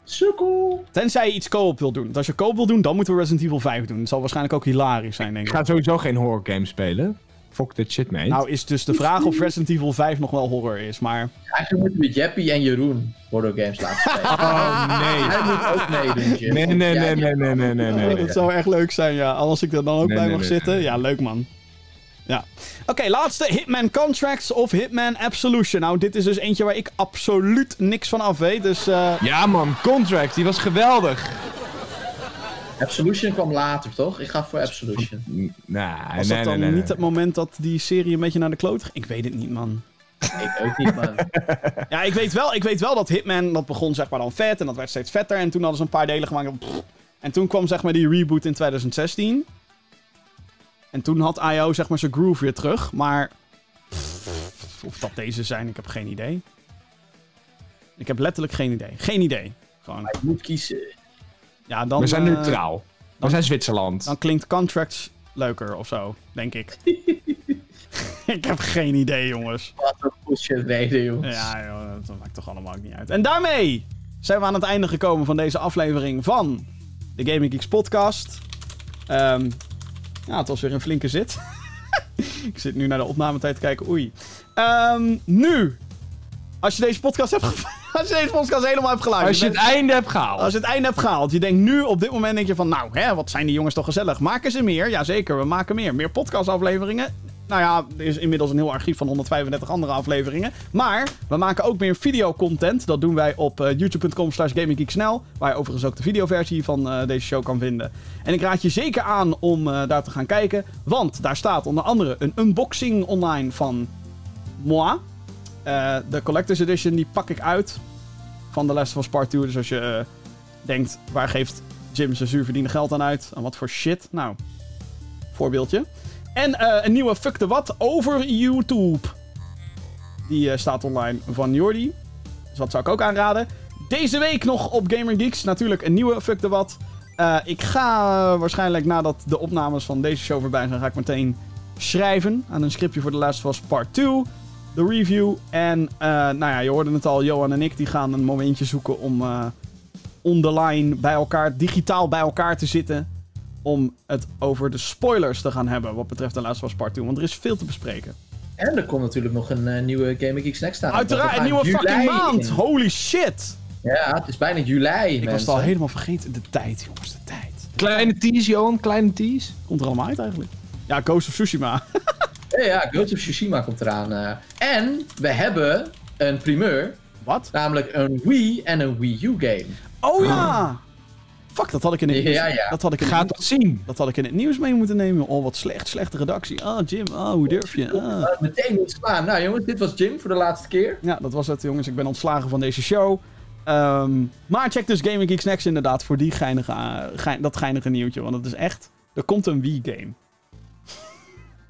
Sukkel. Tenzij je iets co-op wil doen. Want als je co-op wil doen, dan moeten we Resident Evil 5 doen. Het zal waarschijnlijk ook hilarisch zijn, denk Ik ik. ga sowieso geen horror game spelen. Fuck that shit, mate. Nou is dus de vraag of Resident Evil 5 nog wel horror is. Maar Eigenlijk moeten we Jeppy en Jeroen horror games laten spelen. oh nee. Hij moet ook meedoen, Jim. Nee, nee, nee, nee, nee, nee, nee, nee. dat zou echt leuk zijn, ja. Als ik er dan ook Nee, bij nee, mag nee, zitten. nee. Ja, leuk man. Ja. Oké, laatste. Hitman Contracts of Hitman Absolution. Nou, dit is dus eentje waar ik absoluut niks van af weet. Dus eh, Ja man, Contract, die was geweldig. Absolution kwam later, toch? Ik ga voor Absolution. Nee, was nee, dat dan nee, nee, niet het moment dat die serie een beetje naar de kloot ging? Ik weet het niet, man. Ik ook niet, man. Ja, ik weet, wel, ik weet wel dat Hitman, dat begon zeg maar dan vet en dat werd steeds vetter. En toen hadden ze een paar delen gemaakt. Pff. En toen kwam zeg maar die reboot in 2016. En toen had IO zeg maar zijn groove weer terug. Maar pff, of dat deze zijn, ik heb geen idee. Ik heb letterlijk geen idee. Geen idee. Gewoon. Je moet kiezen. Ja, dan, We zijn eh, neutraal. We zijn Zwitserland. dan klinkt Contracts leuker of zo, denk ik. ik heb geen idee, jongens. Wat een bullshit reden, jongens. Ja, joh, dat maakt toch allemaal ook niet uit. En daarmee zijn we aan het einde gekomen van deze aflevering van de Gaming Geeks podcast. Ehm, ja, het was weer een flinke zit. ik zit nu naar de opnametijd te kijken. Oei. Ehm, nu, als je deze podcast hebt ge- als je deze podcast helemaal hebt geluisterd. Als je het bent- einde hebt gehaald. als je het einde hebt gehaald, je denkt nu op dit moment denk je van, nou, hè, wat zijn die jongens toch gezellig? Maken ze meer? Jazeker, we maken meer. Meer podcastafleveringen. Nou ja, er is inmiddels een heel archief van 135 andere afleveringen. Maar we maken ook meer videocontent. Dat doen wij op eh, youtube.com slash gaminggeeksnel. Waar je overigens ook de videoversie van eh, deze show kan vinden. En ik raad je zeker aan om eh, daar te gaan kijken. Want daar staat onder andere een unboxing online van moi. De Collector's Edition die pak ik uit van The Last of Us Part 2. Dus als je eh, denkt, waar geeft Jim zijn zuurverdiende geld aan uit? Aan wat voor shit? Nou, voorbeeldje. En eh, een nieuwe Fuck the What over YouTube. Die eh, staat online van Jordi. Dus dat zou ik ook aanraden. Deze week nog op Gamer Geeks natuurlijk een nieuwe Fuck the What. Eh, ik ga waarschijnlijk nadat de opnames van deze show voorbij zijn, ga ik meteen schrijven aan een scriptje voor Last of Us Part 2. De review. En eh, nou ja, je hoorde het al, Johan en ik die gaan een momentje zoeken om eh on the line bij elkaar, digitaal bij elkaar te zitten. Om het over de spoilers te gaan hebben wat betreft Last of Us Part 2. Want er is veel te bespreken. En er komt natuurlijk nog een eh, nieuwe Gaming Geek Snack staan. Uiteraard, een nieuwe fucking maand! Holy shit! Ja, het is bijna juli, Ik was het al helemaal vergeten. De tijd, jongens, de tijd. Kleine tease, Johan, kleine tease. Komt er allemaal uit eigenlijk. Ja, Ghost of Tsushima. Ja, ja, Ghost of Tsushima komt eraan. eh. En we hebben een primeur, Wat? namelijk een Wii en een Wii U game. Oh ja! Fuck, dat had ik in het, Ja, ja. Dat had ik in Gaat het, dat zien. dat had ik in het nieuws mee moeten nemen. Oh, wat slecht. Slechte redactie. Ah, Jim. Ah, hoe durf je? Ah. Uh, meteen ontslaan. Nou jongens, dit was Jim voor de laatste keer. Ja, dat was het, jongens. Ik ben ontslagen van deze show. Ehm, maar check dus Gaming Geek Snacks inderdaad voor die geinige, eh, gein- dat geinige nieuwtje. Want het is echt... Er komt een Wii-game.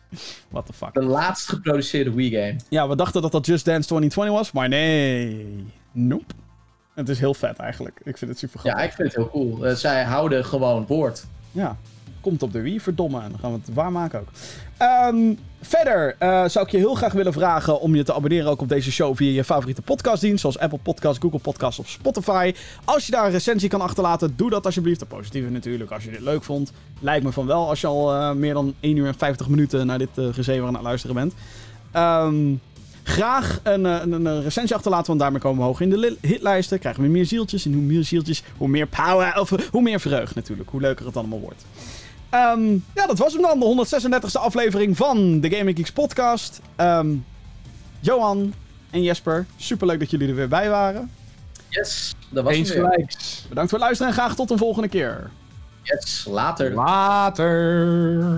What the fuck. De laatst geproduceerde Wii game. Ja, we dachten dat dat Just Dance 2020 was, maar nee. Nope. Het is heel vet eigenlijk. Ik vind het super Ja, grappig. ik vind het heel cool. Eh, zij houden gewoon woord. Ja. Komt op de Wii, verdomme. En dan gaan we het waarmaken ook. Ehm, verder eh, zou ik je heel graag willen vragen om je te abonneren ook op deze show via je favoriete podcastdienst. Zoals Apple Podcasts, Google Podcasts of Spotify. Als je daar een recensie kan achterlaten, doe dat alsjeblieft. De positieve natuurlijk, als je dit leuk vond. Lijkt me van wel als je al eh, meer dan 1 uur en 50 minuten naar dit uh, gezever aan het luisteren bent. Ehm, graag een, een, een recensie achterlaten, want daarmee komen we hoog in de li- hitlijsten. Krijgen we meer zieltjes. En hoe meer zieltjes, hoe meer power, of hoe meer vreugd natuurlijk. Hoe leuker het allemaal wordt. Ehm, ja, dat was hem dan. De 136e aflevering van de Gaming Geeks podcast. Ehm, Johan en Jesper, superleuk dat jullie er weer bij waren. Yes, dat was Eens gelijks. Bedankt voor het luisteren en graag tot een volgende keer. Yes, later. Later.